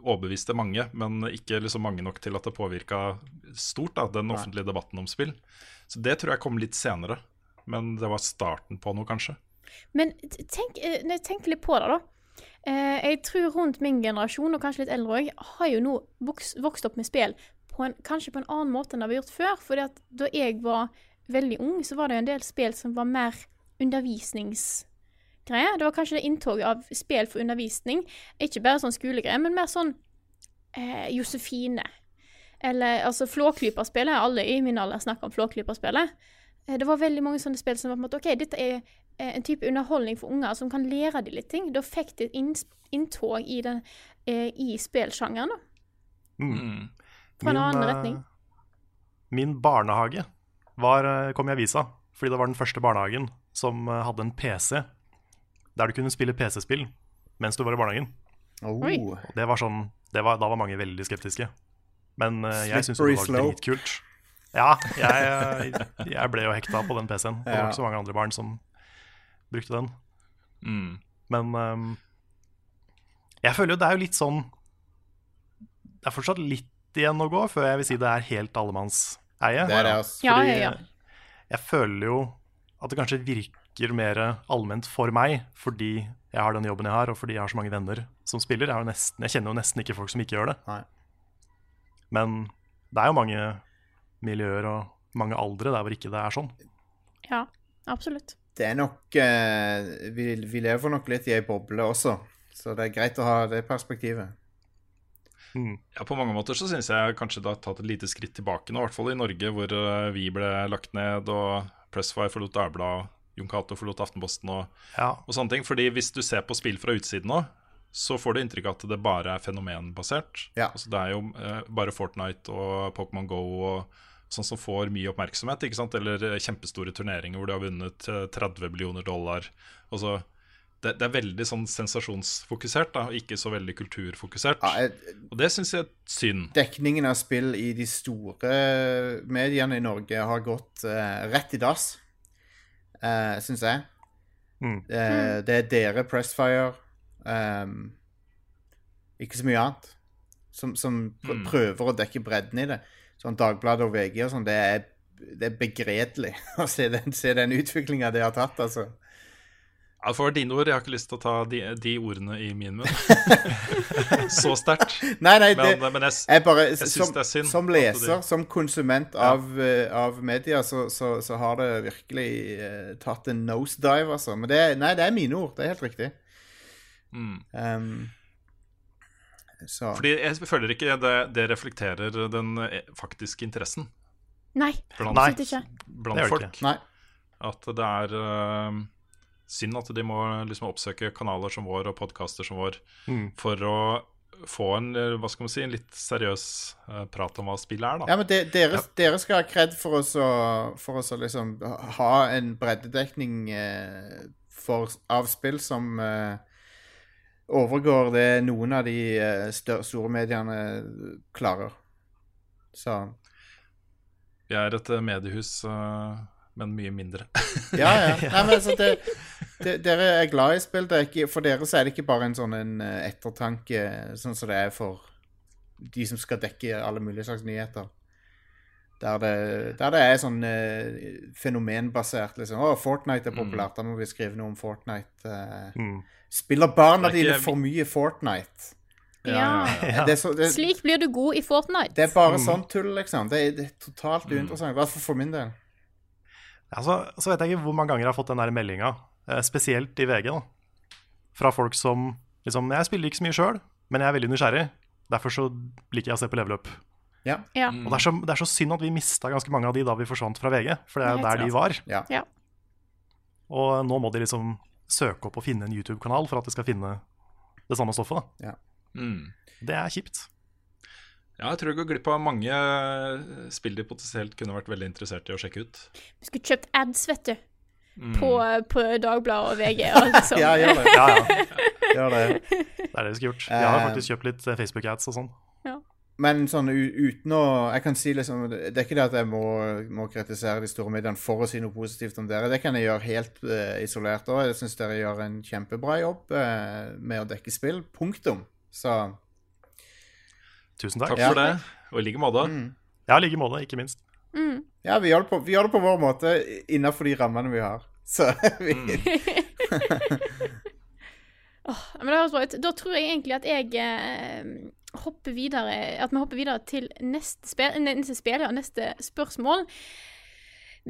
[SPEAKER 3] overbeviste mange, men ikke liksom mange nok til at det påvirka stort da, den offentlige debatten om spill. Så det tror jeg kom litt senere. Men det var starten på noe, kanskje.
[SPEAKER 1] Men tenk, tenk, eh, tenker litt på det, da. Jeg tror rundt min generasjon, og kanskje litt eldre òg, har jo nå voks, vokst opp med spill på en, kanskje på en annen måte enn det vi har gjort før. At da jeg var veldig ung, så var det jo en del spill som var mer undervisningsgreier. Det var kanskje det inntoget av spill for undervisning. Ikke bare sånn skolegreier, men mer sånn eh, Josefine. Eller altså Flåklypa-spillet. Alle i min alder snakker om Flåklypa-spillet. Eh, Det var veldig mange sånne spill som var på en måte OK, dette er eh, en type underholdning for unger som kan lære de litt ting. Da fikk de et inntog i, den, eh, i spillsjangeren, da.
[SPEAKER 3] Mm.
[SPEAKER 1] Fra en annen
[SPEAKER 4] eh,
[SPEAKER 1] retning.
[SPEAKER 4] Min barnehage var, eh, kom i avisa, fordi det var den første barnehagen som eh, hadde en PC der du kunne spille PC-spill mens du var i barnehagen.
[SPEAKER 2] Oh.
[SPEAKER 4] Det var sånn, det var, da var mange veldig skeptiske. Men uh, jeg syntes det var dritkult. Ja, jeg, jeg ble jo hekta på den PC-en. Det var ikke så mange andre barn som brukte den.
[SPEAKER 3] Mm.
[SPEAKER 4] Men um, jeg føler jo det er jo litt sånn Det er fortsatt litt igjen å gå før jeg vil si det er helt allemannseie.
[SPEAKER 2] Det er det, altså.
[SPEAKER 1] Ja, ja, ja.
[SPEAKER 4] Jeg føler jo at det kanskje virker mer allment for meg fordi jeg har den jobben jeg har, og fordi jeg har så mange venner som spiller. Jeg, har jo nesten, jeg kjenner jo nesten ikke folk som ikke gjør det.
[SPEAKER 2] Nei.
[SPEAKER 4] Men det er jo mange miljøer og mange aldre der hvor ikke det er sånn.
[SPEAKER 1] ja absolutt.
[SPEAKER 2] Det er nok eh, vi, vi lever nok litt i ei boble også, så det er greit å ha det perspektivet.
[SPEAKER 3] Ja, På mange måter så syns jeg kanskje det har tatt et lite skritt tilbake nå, i hvert fall i Norge, hvor eh, vi ble lagt ned, og Pressfire forlot Dagbladet, Jon Cato forlot Aftenposten og,
[SPEAKER 4] Ja,
[SPEAKER 3] og sånne ting. Fordi hvis du ser på spill fra utsiden nå, så får du inntrykk av at det bare er fenomenbasert.
[SPEAKER 2] Ja.
[SPEAKER 3] Altså, det er jo eh, bare Fortnite og Pokémon Go og sånn som får mye oppmerksomhet, ikke sant? eller eh, kjempestore turneringer hvor de har vunnet eh, 30 millioner dollar. Altså, det, det er veldig sånn sensasjonsfokusert, da, og ikke så veldig kulturfokusert.
[SPEAKER 2] Ja, jeg,
[SPEAKER 3] Og det syns jeg er synd.
[SPEAKER 2] dekningen av spill i de store mediene i Norge har gått uh, rett i dass, uh, syns jeg.
[SPEAKER 4] Mm.
[SPEAKER 2] Uh, det er dere, Pressfire, um, ikke så mye annet, som, som
[SPEAKER 3] Mm.
[SPEAKER 2] prøver å dekke bredden i det. Sånn Dagbladet og VG og sånn, det er, det er begredelig å se den, se den utviklinga det har tatt, altså.
[SPEAKER 3] Ja, Det får være dine ord. Jeg har ikke lyst til å ta de, de ordene i min munn. så sterkt.
[SPEAKER 2] Nei, nei, det,
[SPEAKER 3] Men, men jeg,
[SPEAKER 2] Jeg bare,
[SPEAKER 3] Jeg syns
[SPEAKER 2] som,
[SPEAKER 3] det er synd
[SPEAKER 2] som leser, som konsument av, eh, av media, så, så, så har det virkelig uh, tatt en nosedive, altså. Men det, nei, det er mine ord. Det er helt riktig.
[SPEAKER 3] mm.
[SPEAKER 2] Um, så
[SPEAKER 3] Fordi jeg føler ikke det, det reflekterer den eh, faktiske interessen
[SPEAKER 1] Nei,
[SPEAKER 3] blant,
[SPEAKER 4] Nei.
[SPEAKER 1] absolutt ikke.
[SPEAKER 3] blant
[SPEAKER 4] Det
[SPEAKER 3] folk.
[SPEAKER 4] ikke.
[SPEAKER 2] Nei.
[SPEAKER 3] At det er eh, synd at de må liksom oppsøke kanaler som vår og podkaster som vår
[SPEAKER 4] Mm.
[SPEAKER 3] for å få en, eh, hva skal man si, en litt seriøs eh, prat om hva spillet er, da.
[SPEAKER 2] Ja, men de, dere, dere skal ha kred for oss å, for oss å liksom ha en breddedekning eh, for, av spill som eh, overgår det noen av de eh, store mediene klarer. Så
[SPEAKER 3] Vi er et eh, mediehus, eh, men mye mindre.
[SPEAKER 2] Ja, ja. Nei, men altså, det, dere er glad i spill. Det er ikke, for dere så er det ikke bare en sånn en eh, ettertanke, sånn som det er for de som skal dekke alle mulige slags nyheter. Der det, der det er sånn eh, fenomenbasert, liksom. Å, Fortnite er populært, da må vi skrive noe om Fortnite. eh.
[SPEAKER 4] Mm.
[SPEAKER 2] Spiller barna
[SPEAKER 3] ikke-
[SPEAKER 2] dine for mye Fortnite?
[SPEAKER 1] Ja.
[SPEAKER 4] Ja.
[SPEAKER 2] Det, er så, det,
[SPEAKER 1] Slik blir du god i Fortnite.
[SPEAKER 2] det er bare sånn tull, liksom. Det er, det er totalt uinteressant. I hvert fall for min del.
[SPEAKER 4] Ja, så, så vet jeg ikke hvor mange ganger jeg har fått den der meldinga, spesielt i VG, da. Fra folk som liksom Jeg spiller ikke så mye sjøl, men jeg er veldig nysgjerrig. Derfor så liker jeg å se på Level Up.
[SPEAKER 2] Ja.
[SPEAKER 1] Ja.
[SPEAKER 4] Og det er, så, det er så synd at vi mista ganske mange av de da vi forsvant fra VG, for det er jo der de var.
[SPEAKER 2] Ja.
[SPEAKER 1] Ja.
[SPEAKER 4] Og nå må de liksom søke opp og finne en YouTube-kanal for at de skal finne det samme stoffet. da.
[SPEAKER 3] Mm.
[SPEAKER 4] Det er kjipt.
[SPEAKER 3] Ja, jeg tror jeg går glipp av mange eh, spill de potensielt kunne vært veldig interessert i å sjekke ut.
[SPEAKER 1] Vi skulle kjøpt ads, vet du.
[SPEAKER 3] Mm.
[SPEAKER 1] På, på Dagbladet og VG. Og liksom.
[SPEAKER 2] Ja, gjør det.
[SPEAKER 4] Ja, ja,
[SPEAKER 2] Gjør det.
[SPEAKER 4] det er det vi skulle gjort. Vi har faktisk kjøpt litt eh, Facebook-ads og sånn.
[SPEAKER 2] Men sånn uten å Jeg kan si liksom Det er ikke det at jeg må, må kritisere de store mediene for å si noe positivt om dere. Det kan jeg gjøre helt uh, isolert òg. Jeg syns dere gjør en kjempebra jobb uh, med å dekke spill. Punktum. Så
[SPEAKER 4] Tusen takk.
[SPEAKER 3] Takk for det, og i like måte.
[SPEAKER 2] mm.
[SPEAKER 4] Ja, i like måte, ikke minst.
[SPEAKER 1] Mm.
[SPEAKER 2] Ja, vi gjør, på, vi gjør det på vår måte innenfor de rammene vi har. Så vi
[SPEAKER 1] oh, men det høres bra ut. Da tror jeg egentlig at jeg eh, hopper videre At vi hopper videre til neste, spil, neste spill og neste spørsmål.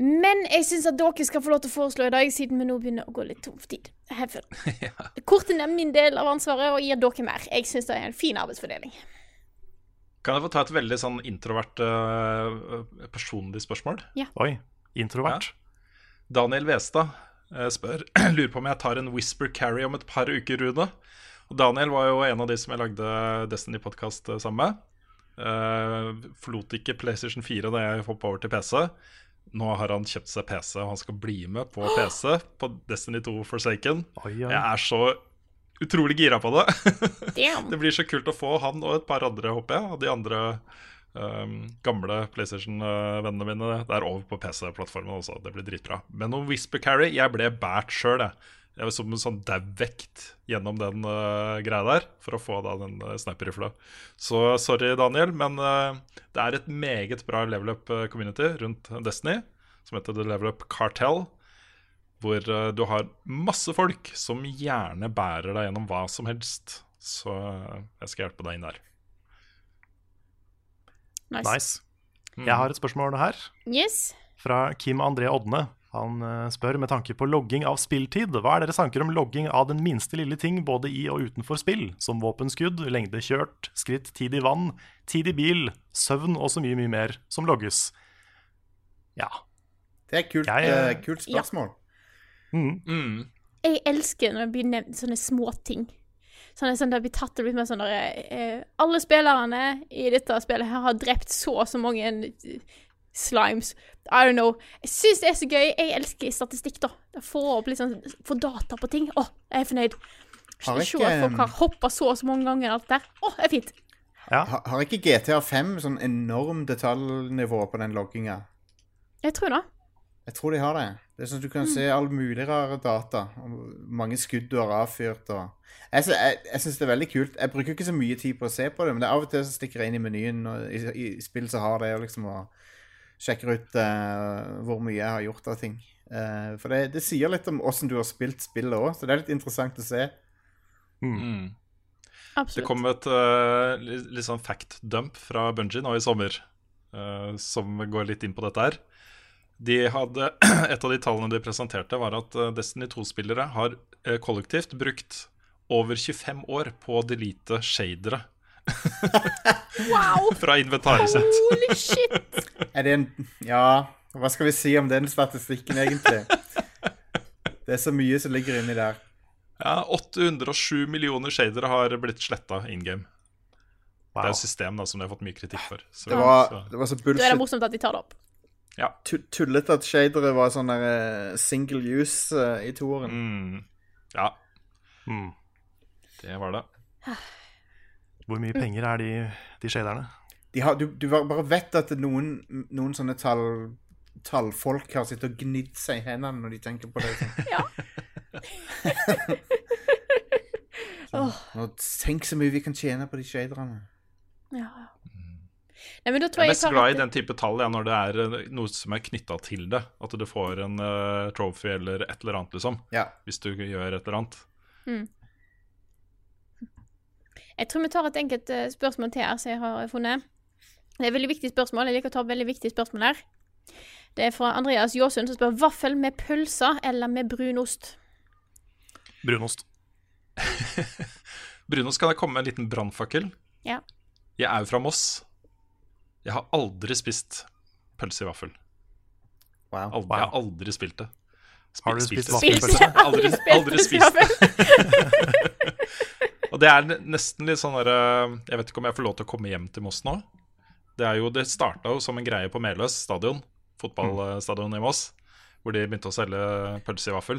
[SPEAKER 1] Men jeg syns at dere skal få lov til å foreslå i dag, siden vi nå begynner å gå litt tom for tid. ja. Korte ned min del av ansvaret og gir dere mer. Jeg syns det er en fin arbeidsfordeling.
[SPEAKER 3] Kan jeg få ta et veldig sånn introvert uh, personlig spørsmål?
[SPEAKER 4] Oi, introvert.
[SPEAKER 3] Daniel Westad eh, spør Lurer på om jeg tar en whisper carry om et par uker, Rune. Og Daniel var jo en av de som jeg lagde Destiny-podkast sammen med. Uh, forlot ikke PlayStation 4 da jeg hoppa over til PC. Nå har han kjøpt seg PC, og han skal bli med på PC på Destiny 2 Forsaken.
[SPEAKER 4] Oi, oi.
[SPEAKER 3] Jeg er så utrolig gira på det. Det blir så kult å få han og et par andre, håper jeg. Og de andre um, gamle PlayStation-vennene mine. Det er over på PC-plattformen også. Det blir dritbra. Men om Whisper Carry Jeg ble båret sjøl, jeg. Jeg var som en sånn dau-vekt gjennom den uh, greia der for å få da den uh, sniper-rifla. Så sorry, Daniel, men uh, det er et meget bra level up-community rundt Destiny som heter The Level Up Cartel hvor eh, du har masse folk som gjerne bærer deg gjennom hva som helst. Så eh, jeg skal hjelpe deg inn der.
[SPEAKER 1] Nice.
[SPEAKER 4] Nice. Jeg har et spørsmål her
[SPEAKER 1] Yes.
[SPEAKER 4] fra Kim André Odne. Han eh, spør med tanke på logging av spilltid. Hva er deres tanker om logging av den minste lille ting både i og utenfor spill, som våpenskudd, lengde kjørt, skritt, tid i vann, tid i bil, søvn og så mye, mye mer som logges? Ja.
[SPEAKER 2] Det er et kult,
[SPEAKER 4] Jeg, eh,
[SPEAKER 2] kult spørsmål.
[SPEAKER 4] Mm.
[SPEAKER 3] Mm.
[SPEAKER 1] Jeg elsker når det blir nevnt sånne småting. Sånn, sånn det blir tatt det blir mer sånn der, eh, Alle spillerne i dette spillet her har drept så og så mange eh, slimes. I don't know. Jeg syns det er så gøy. Jeg elsker statistikk, da. Få opp litt sånn Få data på ting. Å, jeg er fornøyd.
[SPEAKER 2] Har
[SPEAKER 1] Se at folk har hoppa så og så mange ganger. Alt der. Å, det er fint.
[SPEAKER 4] ja.
[SPEAKER 2] Har, har ikke GTA 5 sånn enorm detaljnivå på den logginga?
[SPEAKER 1] Jeg tror det.
[SPEAKER 2] Jeg tror de har det. Det er sånn at Du kan se all mulig rare data. mange skudd du har avfyrt. Og... Jeg, jeg, jeg syns det er veldig kult. Jeg bruker ikke så mye tid på å se på det, men det er av og til så stikker jeg inn i menyen og i, i spill så har det, og liksom og sjekker ut uh, hvor mye jeg har gjort av ting. Uh, for det, det sier litt om åssen du har spilt spillet òg, så det er litt interessant å se.
[SPEAKER 3] Mm. Det
[SPEAKER 1] Absolutt.
[SPEAKER 3] kom et uh, litt, sånn fact dump fra Bungie nå i sommer, uh, som går litt inn på dette her. De hadde, Et av de tallene de presenterte, var at eh, Destiny 2-spillere har eh, kollektivt brukt over 25 år på å delete shadere
[SPEAKER 1] Wow!
[SPEAKER 3] fra inventaret sitt.
[SPEAKER 1] Holy shit!
[SPEAKER 2] Er det en Ja, hva skal vi si om den statistikken, egentlig? Det er så mye som ligger inni der.
[SPEAKER 3] Ja, 807 millioner shadere har blitt sletta in game. Det er et system da, som de har fått mye kritikk for. Så,
[SPEAKER 2] Det var,
[SPEAKER 3] så,
[SPEAKER 2] det var så
[SPEAKER 1] Da er det
[SPEAKER 2] bullshit
[SPEAKER 1] morsomt at de tar det opp.
[SPEAKER 3] Ja.
[SPEAKER 2] tu- tullete at shadere var sånn der eh, single use uh, i toeren.
[SPEAKER 3] Mm, ja,
[SPEAKER 4] Mm.
[SPEAKER 3] det var det.
[SPEAKER 4] Hvor mye penger er de, de shaderne?
[SPEAKER 2] De har, du, du bare vet at noen, noen sånne tall, tallfolk har sittet og gnidd seg i hendene når de tenker på det. Sånn.
[SPEAKER 1] Ja.
[SPEAKER 2] Og tenk så mye vi kan tjene på de shaderne.
[SPEAKER 1] Ja. Nei, men da tror
[SPEAKER 3] Jeg er mest
[SPEAKER 1] jeg
[SPEAKER 3] glad i den type tall ja, når det er eh, noe som er knytta til det. At du får en uh, trophy eller et eller annet, liksom.
[SPEAKER 2] Ja.
[SPEAKER 3] Hvis du gjør et eller annet.
[SPEAKER 1] Jeg tror vi tar et enkelt uh, spørsmål til her, som jeg har funnet. Det er et veldig viktig spørsmål. Jeg liker å ta veldig viktige spørsmål her. Det er fra Andreas Jåsund som spør vaffel med pølser eller med brunost.
[SPEAKER 4] Brunost.
[SPEAKER 3] brunost kan jeg komme med en liten brannfakkel?
[SPEAKER 1] Ja.
[SPEAKER 3] Jeg er jo fra Moss. Jeg har aldri spist pølse i vaffel.
[SPEAKER 2] Wow.
[SPEAKER 3] Aldri, Jeg har aldri spilt det. Spi-
[SPEAKER 4] Har du spist
[SPEAKER 3] spist
[SPEAKER 4] vaffelpølse?
[SPEAKER 1] Spist-
[SPEAKER 3] Aldri, aldri
[SPEAKER 1] Spist
[SPEAKER 3] det. Og det er nesten litt sånn derre Jeg vet ikke om jeg får lov til å komme hjem til Moss nå. Det er jo, det starta jo som en greie på Meløs stadion, fotballstadion i Moss, hvor de begynte å selge pølse i vaffel.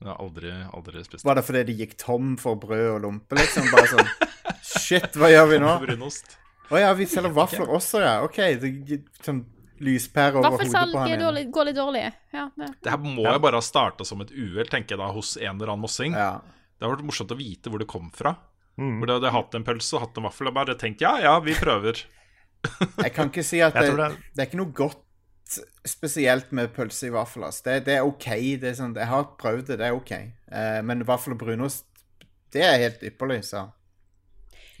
[SPEAKER 3] Jeg har aldri, aldri spist
[SPEAKER 2] Var det fordi de gikk tom for brød og lompe, liksom? Bare sånn Shit, hva gjør vi nå?
[SPEAKER 3] brunost.
[SPEAKER 2] Å ja, vi selger vafler også, ja. OK. Det, sånn lyspære over hodet på han. igjen.
[SPEAKER 1] dårlig, går litt dårlig. Ja, det.
[SPEAKER 3] Det her må jo bare ha starta som et uhell, tenker jeg da, hos en eller annen mossing.
[SPEAKER 2] Ja.
[SPEAKER 3] Det har vært morsomt å vite hvor det kom fra.
[SPEAKER 4] Mm.
[SPEAKER 3] Hvor de hadde hatt en pølse og hatt en vaffel og bare tenkt ja, ja, vi prøver.
[SPEAKER 2] Jeg kan ikke si at det, det,
[SPEAKER 4] det-
[SPEAKER 2] er ikke noe godt spesielt med pølse i vaffel. ass. Det, det er OK. Det er sånn, jeg har prøvd det, det er OK. Eh, men vaffel og brunost, det er helt ypperlig, så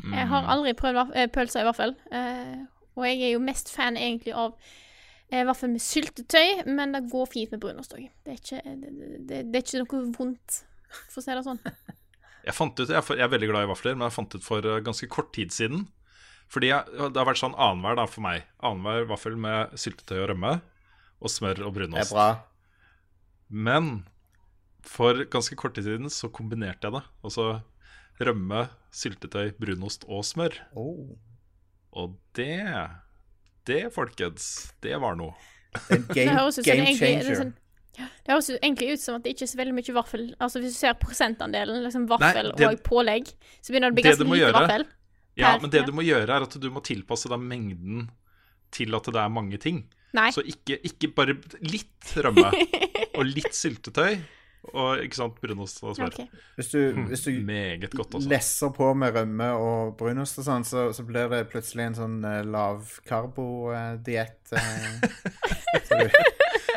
[SPEAKER 1] Jeg har aldri prøvd eh, pølser i vaffel. Eh, og jeg er jo mest fan egentlig av eh, vaffel med syltetøy, men det går fint med brunost òg. Det, er ikke- det, det, det er ikke noe vondt, for å si det sånn.
[SPEAKER 3] Jeg, fant ut, jeg er jeg er veldig glad i vafler, men jeg fant ut for ganske kort tid siden Fordi jeg, det har vært sånn annenhver for meg. Annenhver vaffel med syltetøy og rømme. Og smør og
[SPEAKER 2] det er bra.
[SPEAKER 3] Men for ganske kort tid siden så kombinerte jeg det. Altså rømme, syltetøy, brunost og smør.
[SPEAKER 2] Oh.
[SPEAKER 3] Og det Det, folkens, det var noe.
[SPEAKER 2] En
[SPEAKER 1] Det
[SPEAKER 2] game,
[SPEAKER 1] høres ut som
[SPEAKER 2] game
[SPEAKER 1] egentlig det
[SPEAKER 2] changer.
[SPEAKER 1] sånn, det høres egentlig ut som at det ikke er så veldig mye vaffel. Altså Hvis du ser prosentandelen, liksom vaffel
[SPEAKER 3] Nei, det-
[SPEAKER 1] og pålegg, så begynner det å bli ganske lite
[SPEAKER 3] gjøre-
[SPEAKER 1] vaffel.
[SPEAKER 3] Ja, men det
[SPEAKER 1] ja.
[SPEAKER 3] du må gjøre, er at du må tilpasse deg mengden til at det er mange ting.
[SPEAKER 1] Nei.
[SPEAKER 3] Så ikke, ikke bare litt rømme og litt syltetøy og ikke sant, brunost og smør.
[SPEAKER 1] Okay.
[SPEAKER 2] Hvis du, hvis du
[SPEAKER 3] Meget godt,
[SPEAKER 2] lesser på med rømme og brunost og sånn, så, så blir det plutselig en sånn uh, lavkarbo-diett. så du,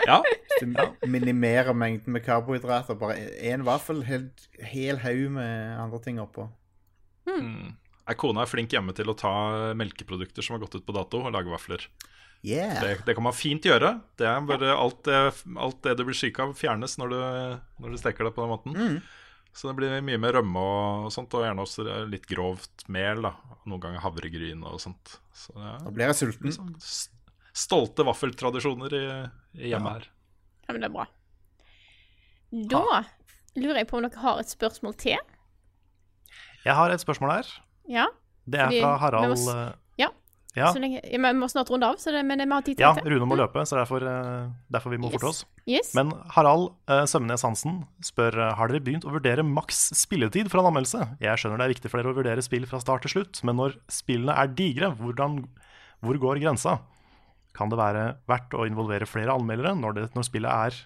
[SPEAKER 3] Ja,
[SPEAKER 2] hvis du minimerer mengden med karbohydrater. Bare én vaffel, hel, hel haug med andre ting oppå.
[SPEAKER 3] er Kona er flink hjemme til å ta melkeprodukter som har gått ut på dato, og lage vafler.
[SPEAKER 2] Yeah.
[SPEAKER 3] Det, det kan man fint gjøre. Det er bare alt det, alt det du blir syk av, fjernes når du, når du steker det på den måten. Så det blir mye mer rømme og sånt, og gjerne også litt grovt mel. da Noen ganger havregryn og sånt. Så det er
[SPEAKER 2] blir jeg sulten.
[SPEAKER 3] liksom stolte vaffeltradisjoner i, i hjemmet her.
[SPEAKER 1] Ja, men det er bra. Da lurer jeg på om dere har et spørsmål til.
[SPEAKER 4] Jeg har et spørsmål her.
[SPEAKER 1] Ja?
[SPEAKER 4] Det er fra
[SPEAKER 1] vi
[SPEAKER 4] Harald
[SPEAKER 1] må
[SPEAKER 4] eh,
[SPEAKER 1] Ja. Så lenge, ja, men vi må snart runde av, så det, men vi har tid til
[SPEAKER 4] ja. Rune må løpe, så derfor, eh, derfor vi må forte oss.
[SPEAKER 1] Yes.
[SPEAKER 4] Men Harald eh, Sømnes Hansen spør eh, Har dere begynt å vurdere maks spilletid for en anmeldelse. Jeg skjønner det er viktig for dere å vurdere spill fra start til slutt, men når spillene er digre, hvordan, hvor går grensa? Kan det være verdt å involvere flere anmeldere når, det, når, spillet er,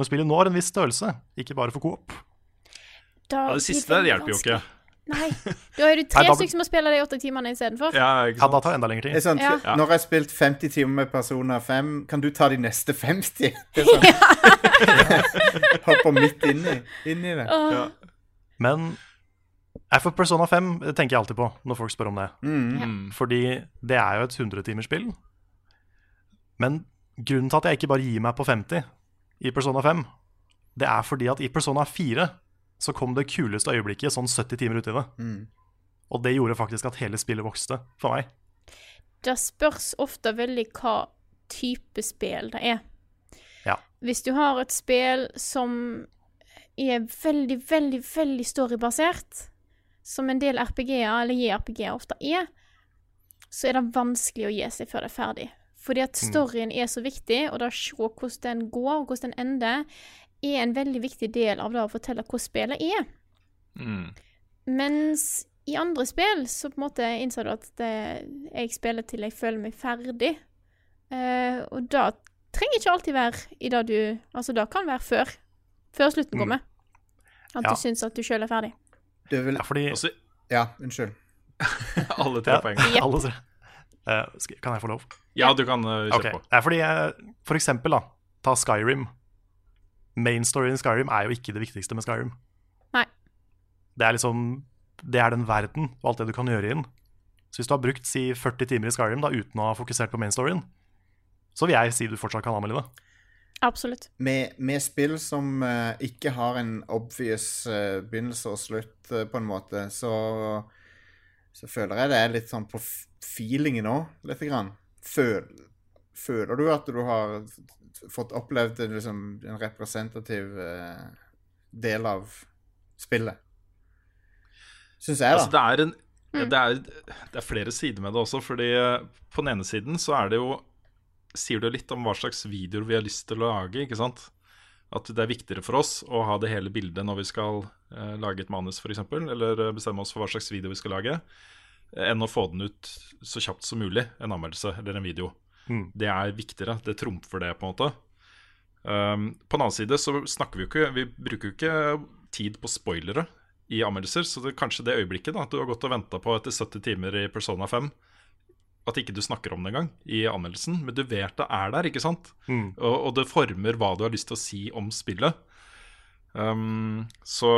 [SPEAKER 4] når spillet når en viss størrelse, ikke bare for coop?
[SPEAKER 1] Da
[SPEAKER 3] Ja, det siste der hjelper jo ikke.
[SPEAKER 1] Nei. Da er du tre
[SPEAKER 4] da-
[SPEAKER 1] stykker som må spille de åtte timene istedenfor.
[SPEAKER 3] Ja,
[SPEAKER 4] Ja, da tar det enda lengre tid.
[SPEAKER 2] sånn,
[SPEAKER 1] Ja.
[SPEAKER 2] Når jeg har spilt 50 timer med Persona 5, kan du ta de neste 50? Det sånn, Hopper midt inn i, inn i det.
[SPEAKER 1] Åh,
[SPEAKER 4] Men nei, for Persona 5 tenker jeg alltid på når folk spør om det.
[SPEAKER 3] Mm.
[SPEAKER 4] Fordi det er jo et 100-timersspill. Men grunnen til at jeg ikke bare gir meg på 50 i Persona 5, det er fordi at i Persona 4 så kom det kuleste øyeblikket sånn 70 timer uti det.
[SPEAKER 2] Mm.
[SPEAKER 4] Og det gjorde faktisk at hele spillet vokste for meg.
[SPEAKER 1] Det spørs ofte veldig hva type spill det er.
[SPEAKER 4] Ja.
[SPEAKER 1] Hvis du har et spill som er veldig, veldig, veldig storybasert, som en del RPG-er, eller JRPG-er ofte er, så er det vanskelig å gi seg før det er ferdig. Fordi at storyen er så viktig, og det å se hvordan den går, og hvordan den ender, er en veldig viktig del av det å fortelle hvordan spillet er.
[SPEAKER 3] Mm.
[SPEAKER 1] Mens i andre spill så på en måte innser du at det, jeg spiller til jeg føler meg ferdig. Uh, og det trenger ikke alltid være i det du Altså, det kan være før. Før slutten
[SPEAKER 4] Mm.
[SPEAKER 1] kommer. At
[SPEAKER 4] Ja.
[SPEAKER 1] du syns at du sjøl er ferdig.
[SPEAKER 2] Du vil
[SPEAKER 4] Ja, fordi
[SPEAKER 3] Altså,
[SPEAKER 2] Ja, unnskyld.
[SPEAKER 3] alle tre poeng.
[SPEAKER 1] Ja.
[SPEAKER 4] alle tre. Uh, skal, kan jeg få lov?
[SPEAKER 3] Ja, du kan uh, kjøre okay. på.
[SPEAKER 4] ja, fordi uh, For eksempel, da, ta Skyrim. Main storyen i Skyrim er jo ikke det viktigste med Skyrim.
[SPEAKER 1] Nei.
[SPEAKER 4] Det er liksom Det er den verden og alt det du kan gjøre i den. Så hvis du har brukt si 40 timer i Skyrim da, uten å ha fokusert på main storyen, så vil jeg si du fortsatt kan anmelde det.
[SPEAKER 1] Absolutt.
[SPEAKER 2] Med, med spill som uh, ikke har en obvious uh, begynnelse og slutt, uh, på en måte, så, så føler jeg det er litt sånn på feelingen òg, lite grann. Føl, føler du at du har fått opplevd en, liksom, en representativ uh, del av spillet? Syns jeg, da.
[SPEAKER 3] Altså, det, er en, det, er, det er flere sider med det også. Fordi eh, på den ene siden så er det jo Sier det jo litt om hva slags videoer vi har lyst til å lage. ikke sant? At det er viktigere for oss å ha det hele bildet når vi skal eh, lage et manus, f.eks. Eller eh, bestemme oss for hva slags video vi skal lage. Enn å få den ut så kjapt som mulig, en anmeldelse eller en video.
[SPEAKER 4] Mm.
[SPEAKER 3] Det er viktigere. Det trumfer det, på en måte. Um, på den annen side så snakker vi jo ikke Vi bruker jo ikke tid på spoilere i anmeldelser, så det kanskje det øyeblikket da, at du har gått og venta på etter 70 timer i Persona 5, at ikke du snakker om det engang i anmeldelsen, men du vet det er der, ikke sant?
[SPEAKER 4] Mm.
[SPEAKER 3] Og, og det former hva du har lyst til å si om spillet. Um, så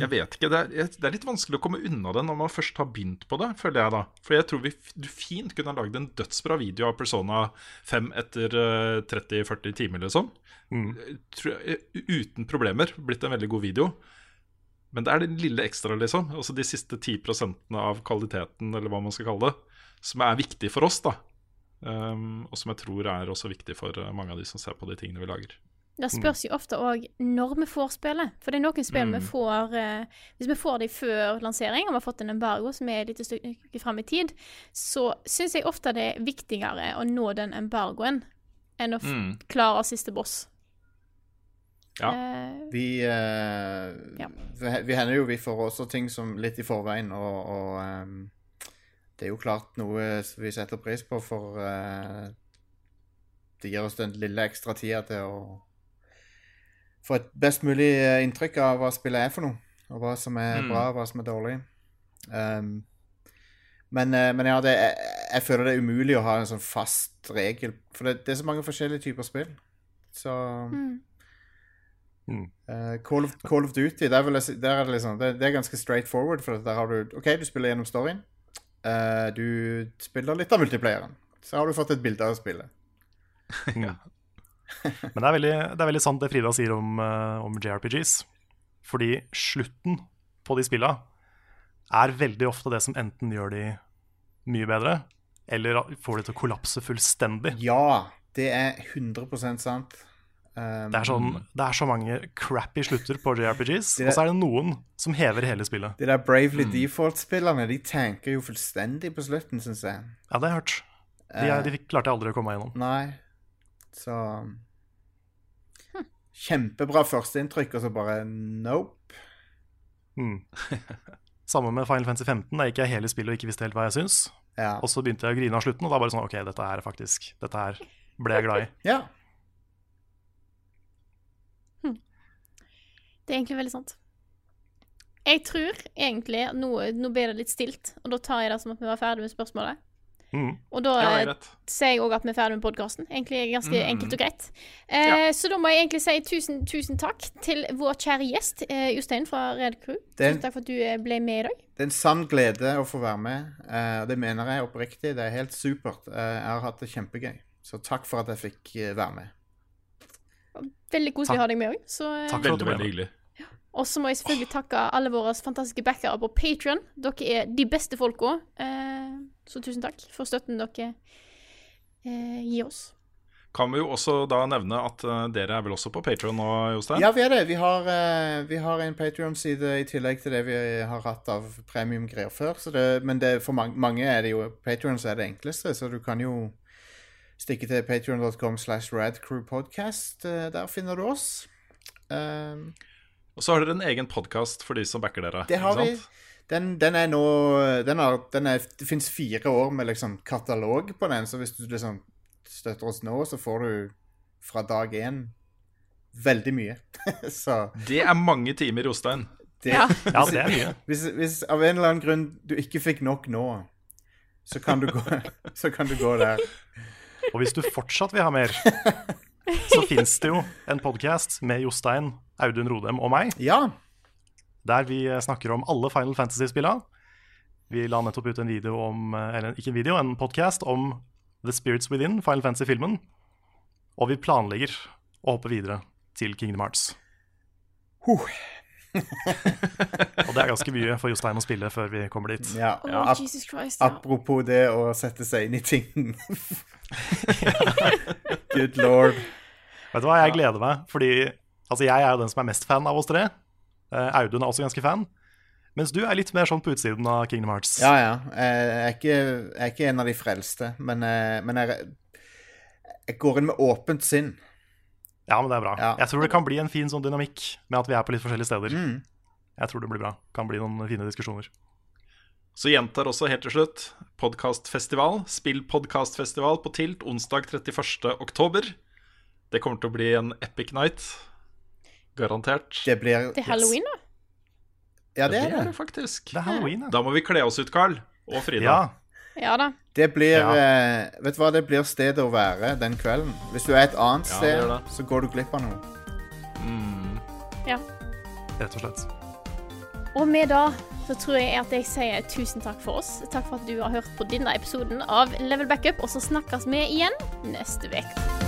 [SPEAKER 3] jeg vet ikke. Det er, det er litt vanskelig å komme unna det når man først har begynt på det, føler jeg da. For jeg tror vi, du fint kunne ha lagd en dødsbra video av Persona 5 etter uh, 30-40 timer, liksom.
[SPEAKER 4] Mm.
[SPEAKER 3] Tror jeg, uten problemer blitt en veldig god video. Men det er det lille ekstra, liksom. Altså de siste 10% av kvaliteten, eller hva man skal kalle det, som er viktig for oss, da. Um, og som jeg tror er også viktig for eh, mange av de som ser på de tingene vi lager.
[SPEAKER 1] Det spørs jo ofte òg når vi får spillet. For det er noen spill vi
[SPEAKER 3] Mm.
[SPEAKER 1] får eh, Hvis vi får dem før lansering, og vi har fått en embargo som er et lite stykke fram i tid, så syns jeg ofte det er viktigere å nå den embargoen enn å f
[SPEAKER 3] Mm.
[SPEAKER 1] klare siste boss.
[SPEAKER 3] Ja.
[SPEAKER 1] Eh,
[SPEAKER 2] Vi, eh,
[SPEAKER 1] Ja.
[SPEAKER 2] vi, vi hender jo vi får også ting som litt i forveien, og, og um, det er jo klart noe vi setter pris på, for uh, det gir oss den lille ekstra tida til å få et best mulig eh, inntrykk av hva spillet er for noe, og hva som er
[SPEAKER 3] Mm.
[SPEAKER 2] bra, og hva som er dårlig. Um, men, eh, men ja, det, jeg, jeg føler det er umulig å ha en sånn fast regel, for det, det er så mange forskjellige typer spill. Så
[SPEAKER 1] mm.
[SPEAKER 2] Uh, Call, of, Call of Duty, der, vil jeg, der er det, liksom, det, det er ganske straight forward. For der har du OK, du spiller gjennom storyen. Uh, du spiller litt av multiplayeren. Så har du fått et bilde av spillet.
[SPEAKER 4] Men det er, veldig, det er veldig sant det Frida sier om, eh, om JRPGs. Fordi slutten på de spilla er veldig ofte det som enten gjør de mye bedre, eller får de til å kollapse fullstendig.
[SPEAKER 2] Ja, det er 100 sant. Um,
[SPEAKER 4] Det er, sånn, det er så mange crappy slutter på JRPGs,
[SPEAKER 2] Det er-
[SPEAKER 4] og så er det noen som hever hele spillet.
[SPEAKER 2] De der Bravely Default-spillerne De tenker jo fullstendig på slutten, syns jeg.
[SPEAKER 4] Ja, det har jeg hørt. De, de klarte aldri å komme meg gjennom.
[SPEAKER 2] Nei. Så Kjempebra førsteinntrykk, og så bare nope.
[SPEAKER 4] Mm. Samme med Final Fantasy 15. Da gikk jeg hele spillet og ikke visste helt hva jeg syns.
[SPEAKER 2] Ja.
[SPEAKER 4] Og så begynte jeg å grine av slutten, og da bare sånn OK, dette er faktisk Dette her ble jeg glad i.
[SPEAKER 2] ja.
[SPEAKER 1] Det er egentlig veldig sant. Jeg tror egentlig at nå, nå ble det litt stilt, og da tar jeg det som at vi var ferdig med spørsmålet.
[SPEAKER 4] Mm.
[SPEAKER 1] Og da
[SPEAKER 3] Ja,
[SPEAKER 1] sier jeg òg at vi er ferdig med podkasten. Egentlig ganske
[SPEAKER 3] Mm.
[SPEAKER 1] enkelt og greit. Eh, Så da må jeg egentlig si tusen, tusen takk til vår kjære gjest, eh, Jostein fra Red Crew.
[SPEAKER 2] Den-
[SPEAKER 1] Tusen takk for at du eh, ble med i dag.
[SPEAKER 2] Det er en sann glede å få være med. eh, det mener jeg oppriktig. Det er helt supert. Eh, jeg har hatt det kjempegøy. Så takk for at jeg fikk eh, være med.
[SPEAKER 1] Veldig koselig å ha deg med òg.
[SPEAKER 4] Takk for at du
[SPEAKER 3] Veldig, veldig hyggelig.
[SPEAKER 1] Og så må jeg selvfølgelig takke alle våre fantastiske backere på Patrion. Dere er de beste folka. Eh, så tusen takk for støtten dere eh, gir oss.
[SPEAKER 3] kan vi jo også da nevne at eh, dere er vel også på Patron nå, Jostein?
[SPEAKER 2] Ja, vi er det. Vi har, eh, vi har en Patrion-side i tillegg til det vi har hatt av premiumgreier før. Så det, men det, for mange, mange er det jo Patrion som er det enkleste, så du kan jo stikke til patrion.com slash radcrewpodcast. Eh, Der finner du oss. Um,
[SPEAKER 3] Og så har dere en egen podkast for de som backer dere.
[SPEAKER 2] det har
[SPEAKER 3] ikke
[SPEAKER 2] vi.
[SPEAKER 3] sant?
[SPEAKER 2] Den, den er nå den er, den er, Det fins fire år med liksom katalog på den, så hvis du liksom støtter oss nå, så får du fra dag én veldig mye. så
[SPEAKER 3] Det er mange timer, Jostein.
[SPEAKER 2] det,
[SPEAKER 1] Ja.
[SPEAKER 4] Ja, det er mye.
[SPEAKER 2] Hvis, hvis av en eller annen grunn du ikke fikk nok nå, så kan du gå, så kan du gå der.
[SPEAKER 4] Og hvis du fortsatt vil ha mer, så fins det jo en podkast med Jostein, Audun Rodem og meg,
[SPEAKER 2] Ja.
[SPEAKER 4] Der vi snakker om alle Final Fantasy-spillene. Vi la nettopp ut en video om Eller ikke en video, en podkast om The Spirits Within, Final Fantasy-filmen. Og vi planlegger å hoppe videre til Kingdom Hearts.
[SPEAKER 2] Huh.
[SPEAKER 4] og det er ganske mye for Jostein å spille før vi kommer dit.
[SPEAKER 2] ja.
[SPEAKER 1] ja.
[SPEAKER 2] Ap
[SPEAKER 1] Jesus Christ. Ja.
[SPEAKER 2] apropos det å sette seg inn i ting. Good lord.
[SPEAKER 4] Vet du hva, jeg gleder meg, fordi altså, jeg er jo den som er mest fan av oss tre. Eh, Audun er også ganske fan. Mens du er litt mer sånn på utsiden av Kingdom Hearts.
[SPEAKER 2] Ja, ja. Jeg er ikke, jeg er ikke en av de frelste, men, eh, men jeg, jeg går inn med åpent sinn.
[SPEAKER 4] Ja, men det er bra.
[SPEAKER 2] Ja.
[SPEAKER 4] Jeg tror det kan bli en fin sånn dynamikk med at vi er på litt forskjellige steder.
[SPEAKER 2] Mm.
[SPEAKER 4] Jeg tror det blir bra. Kan bli noen fine diskusjoner.
[SPEAKER 3] Så gjentar også helt til slutt podkastfestival, spillpodkastfestival på Tilt onsdag 31. oktober. Det kommer til å bli en epic night. Garantert.
[SPEAKER 2] Det blir
[SPEAKER 1] Det er halloween, da.
[SPEAKER 2] Ja, det er
[SPEAKER 3] det
[SPEAKER 2] det.
[SPEAKER 3] faktisk.
[SPEAKER 4] Det er halloween, da.
[SPEAKER 3] Da må vi kle oss ut, Carl. Og Frida.
[SPEAKER 4] Ja,
[SPEAKER 1] Ja da.
[SPEAKER 2] Det blir
[SPEAKER 4] Ja.
[SPEAKER 2] uh, Vet du hva, det blir stedet å være den kvelden. Hvis du er et annet
[SPEAKER 3] Ja,
[SPEAKER 2] sted,
[SPEAKER 3] det det.
[SPEAKER 2] så går du glipp av noe.
[SPEAKER 1] Ja.
[SPEAKER 4] rett og slett.
[SPEAKER 1] Og med da så tror jeg at jeg sier tusen takk for oss. Takk for at du har hørt på denne episoden av Level Backup, og så snakkes vi igjen neste uke.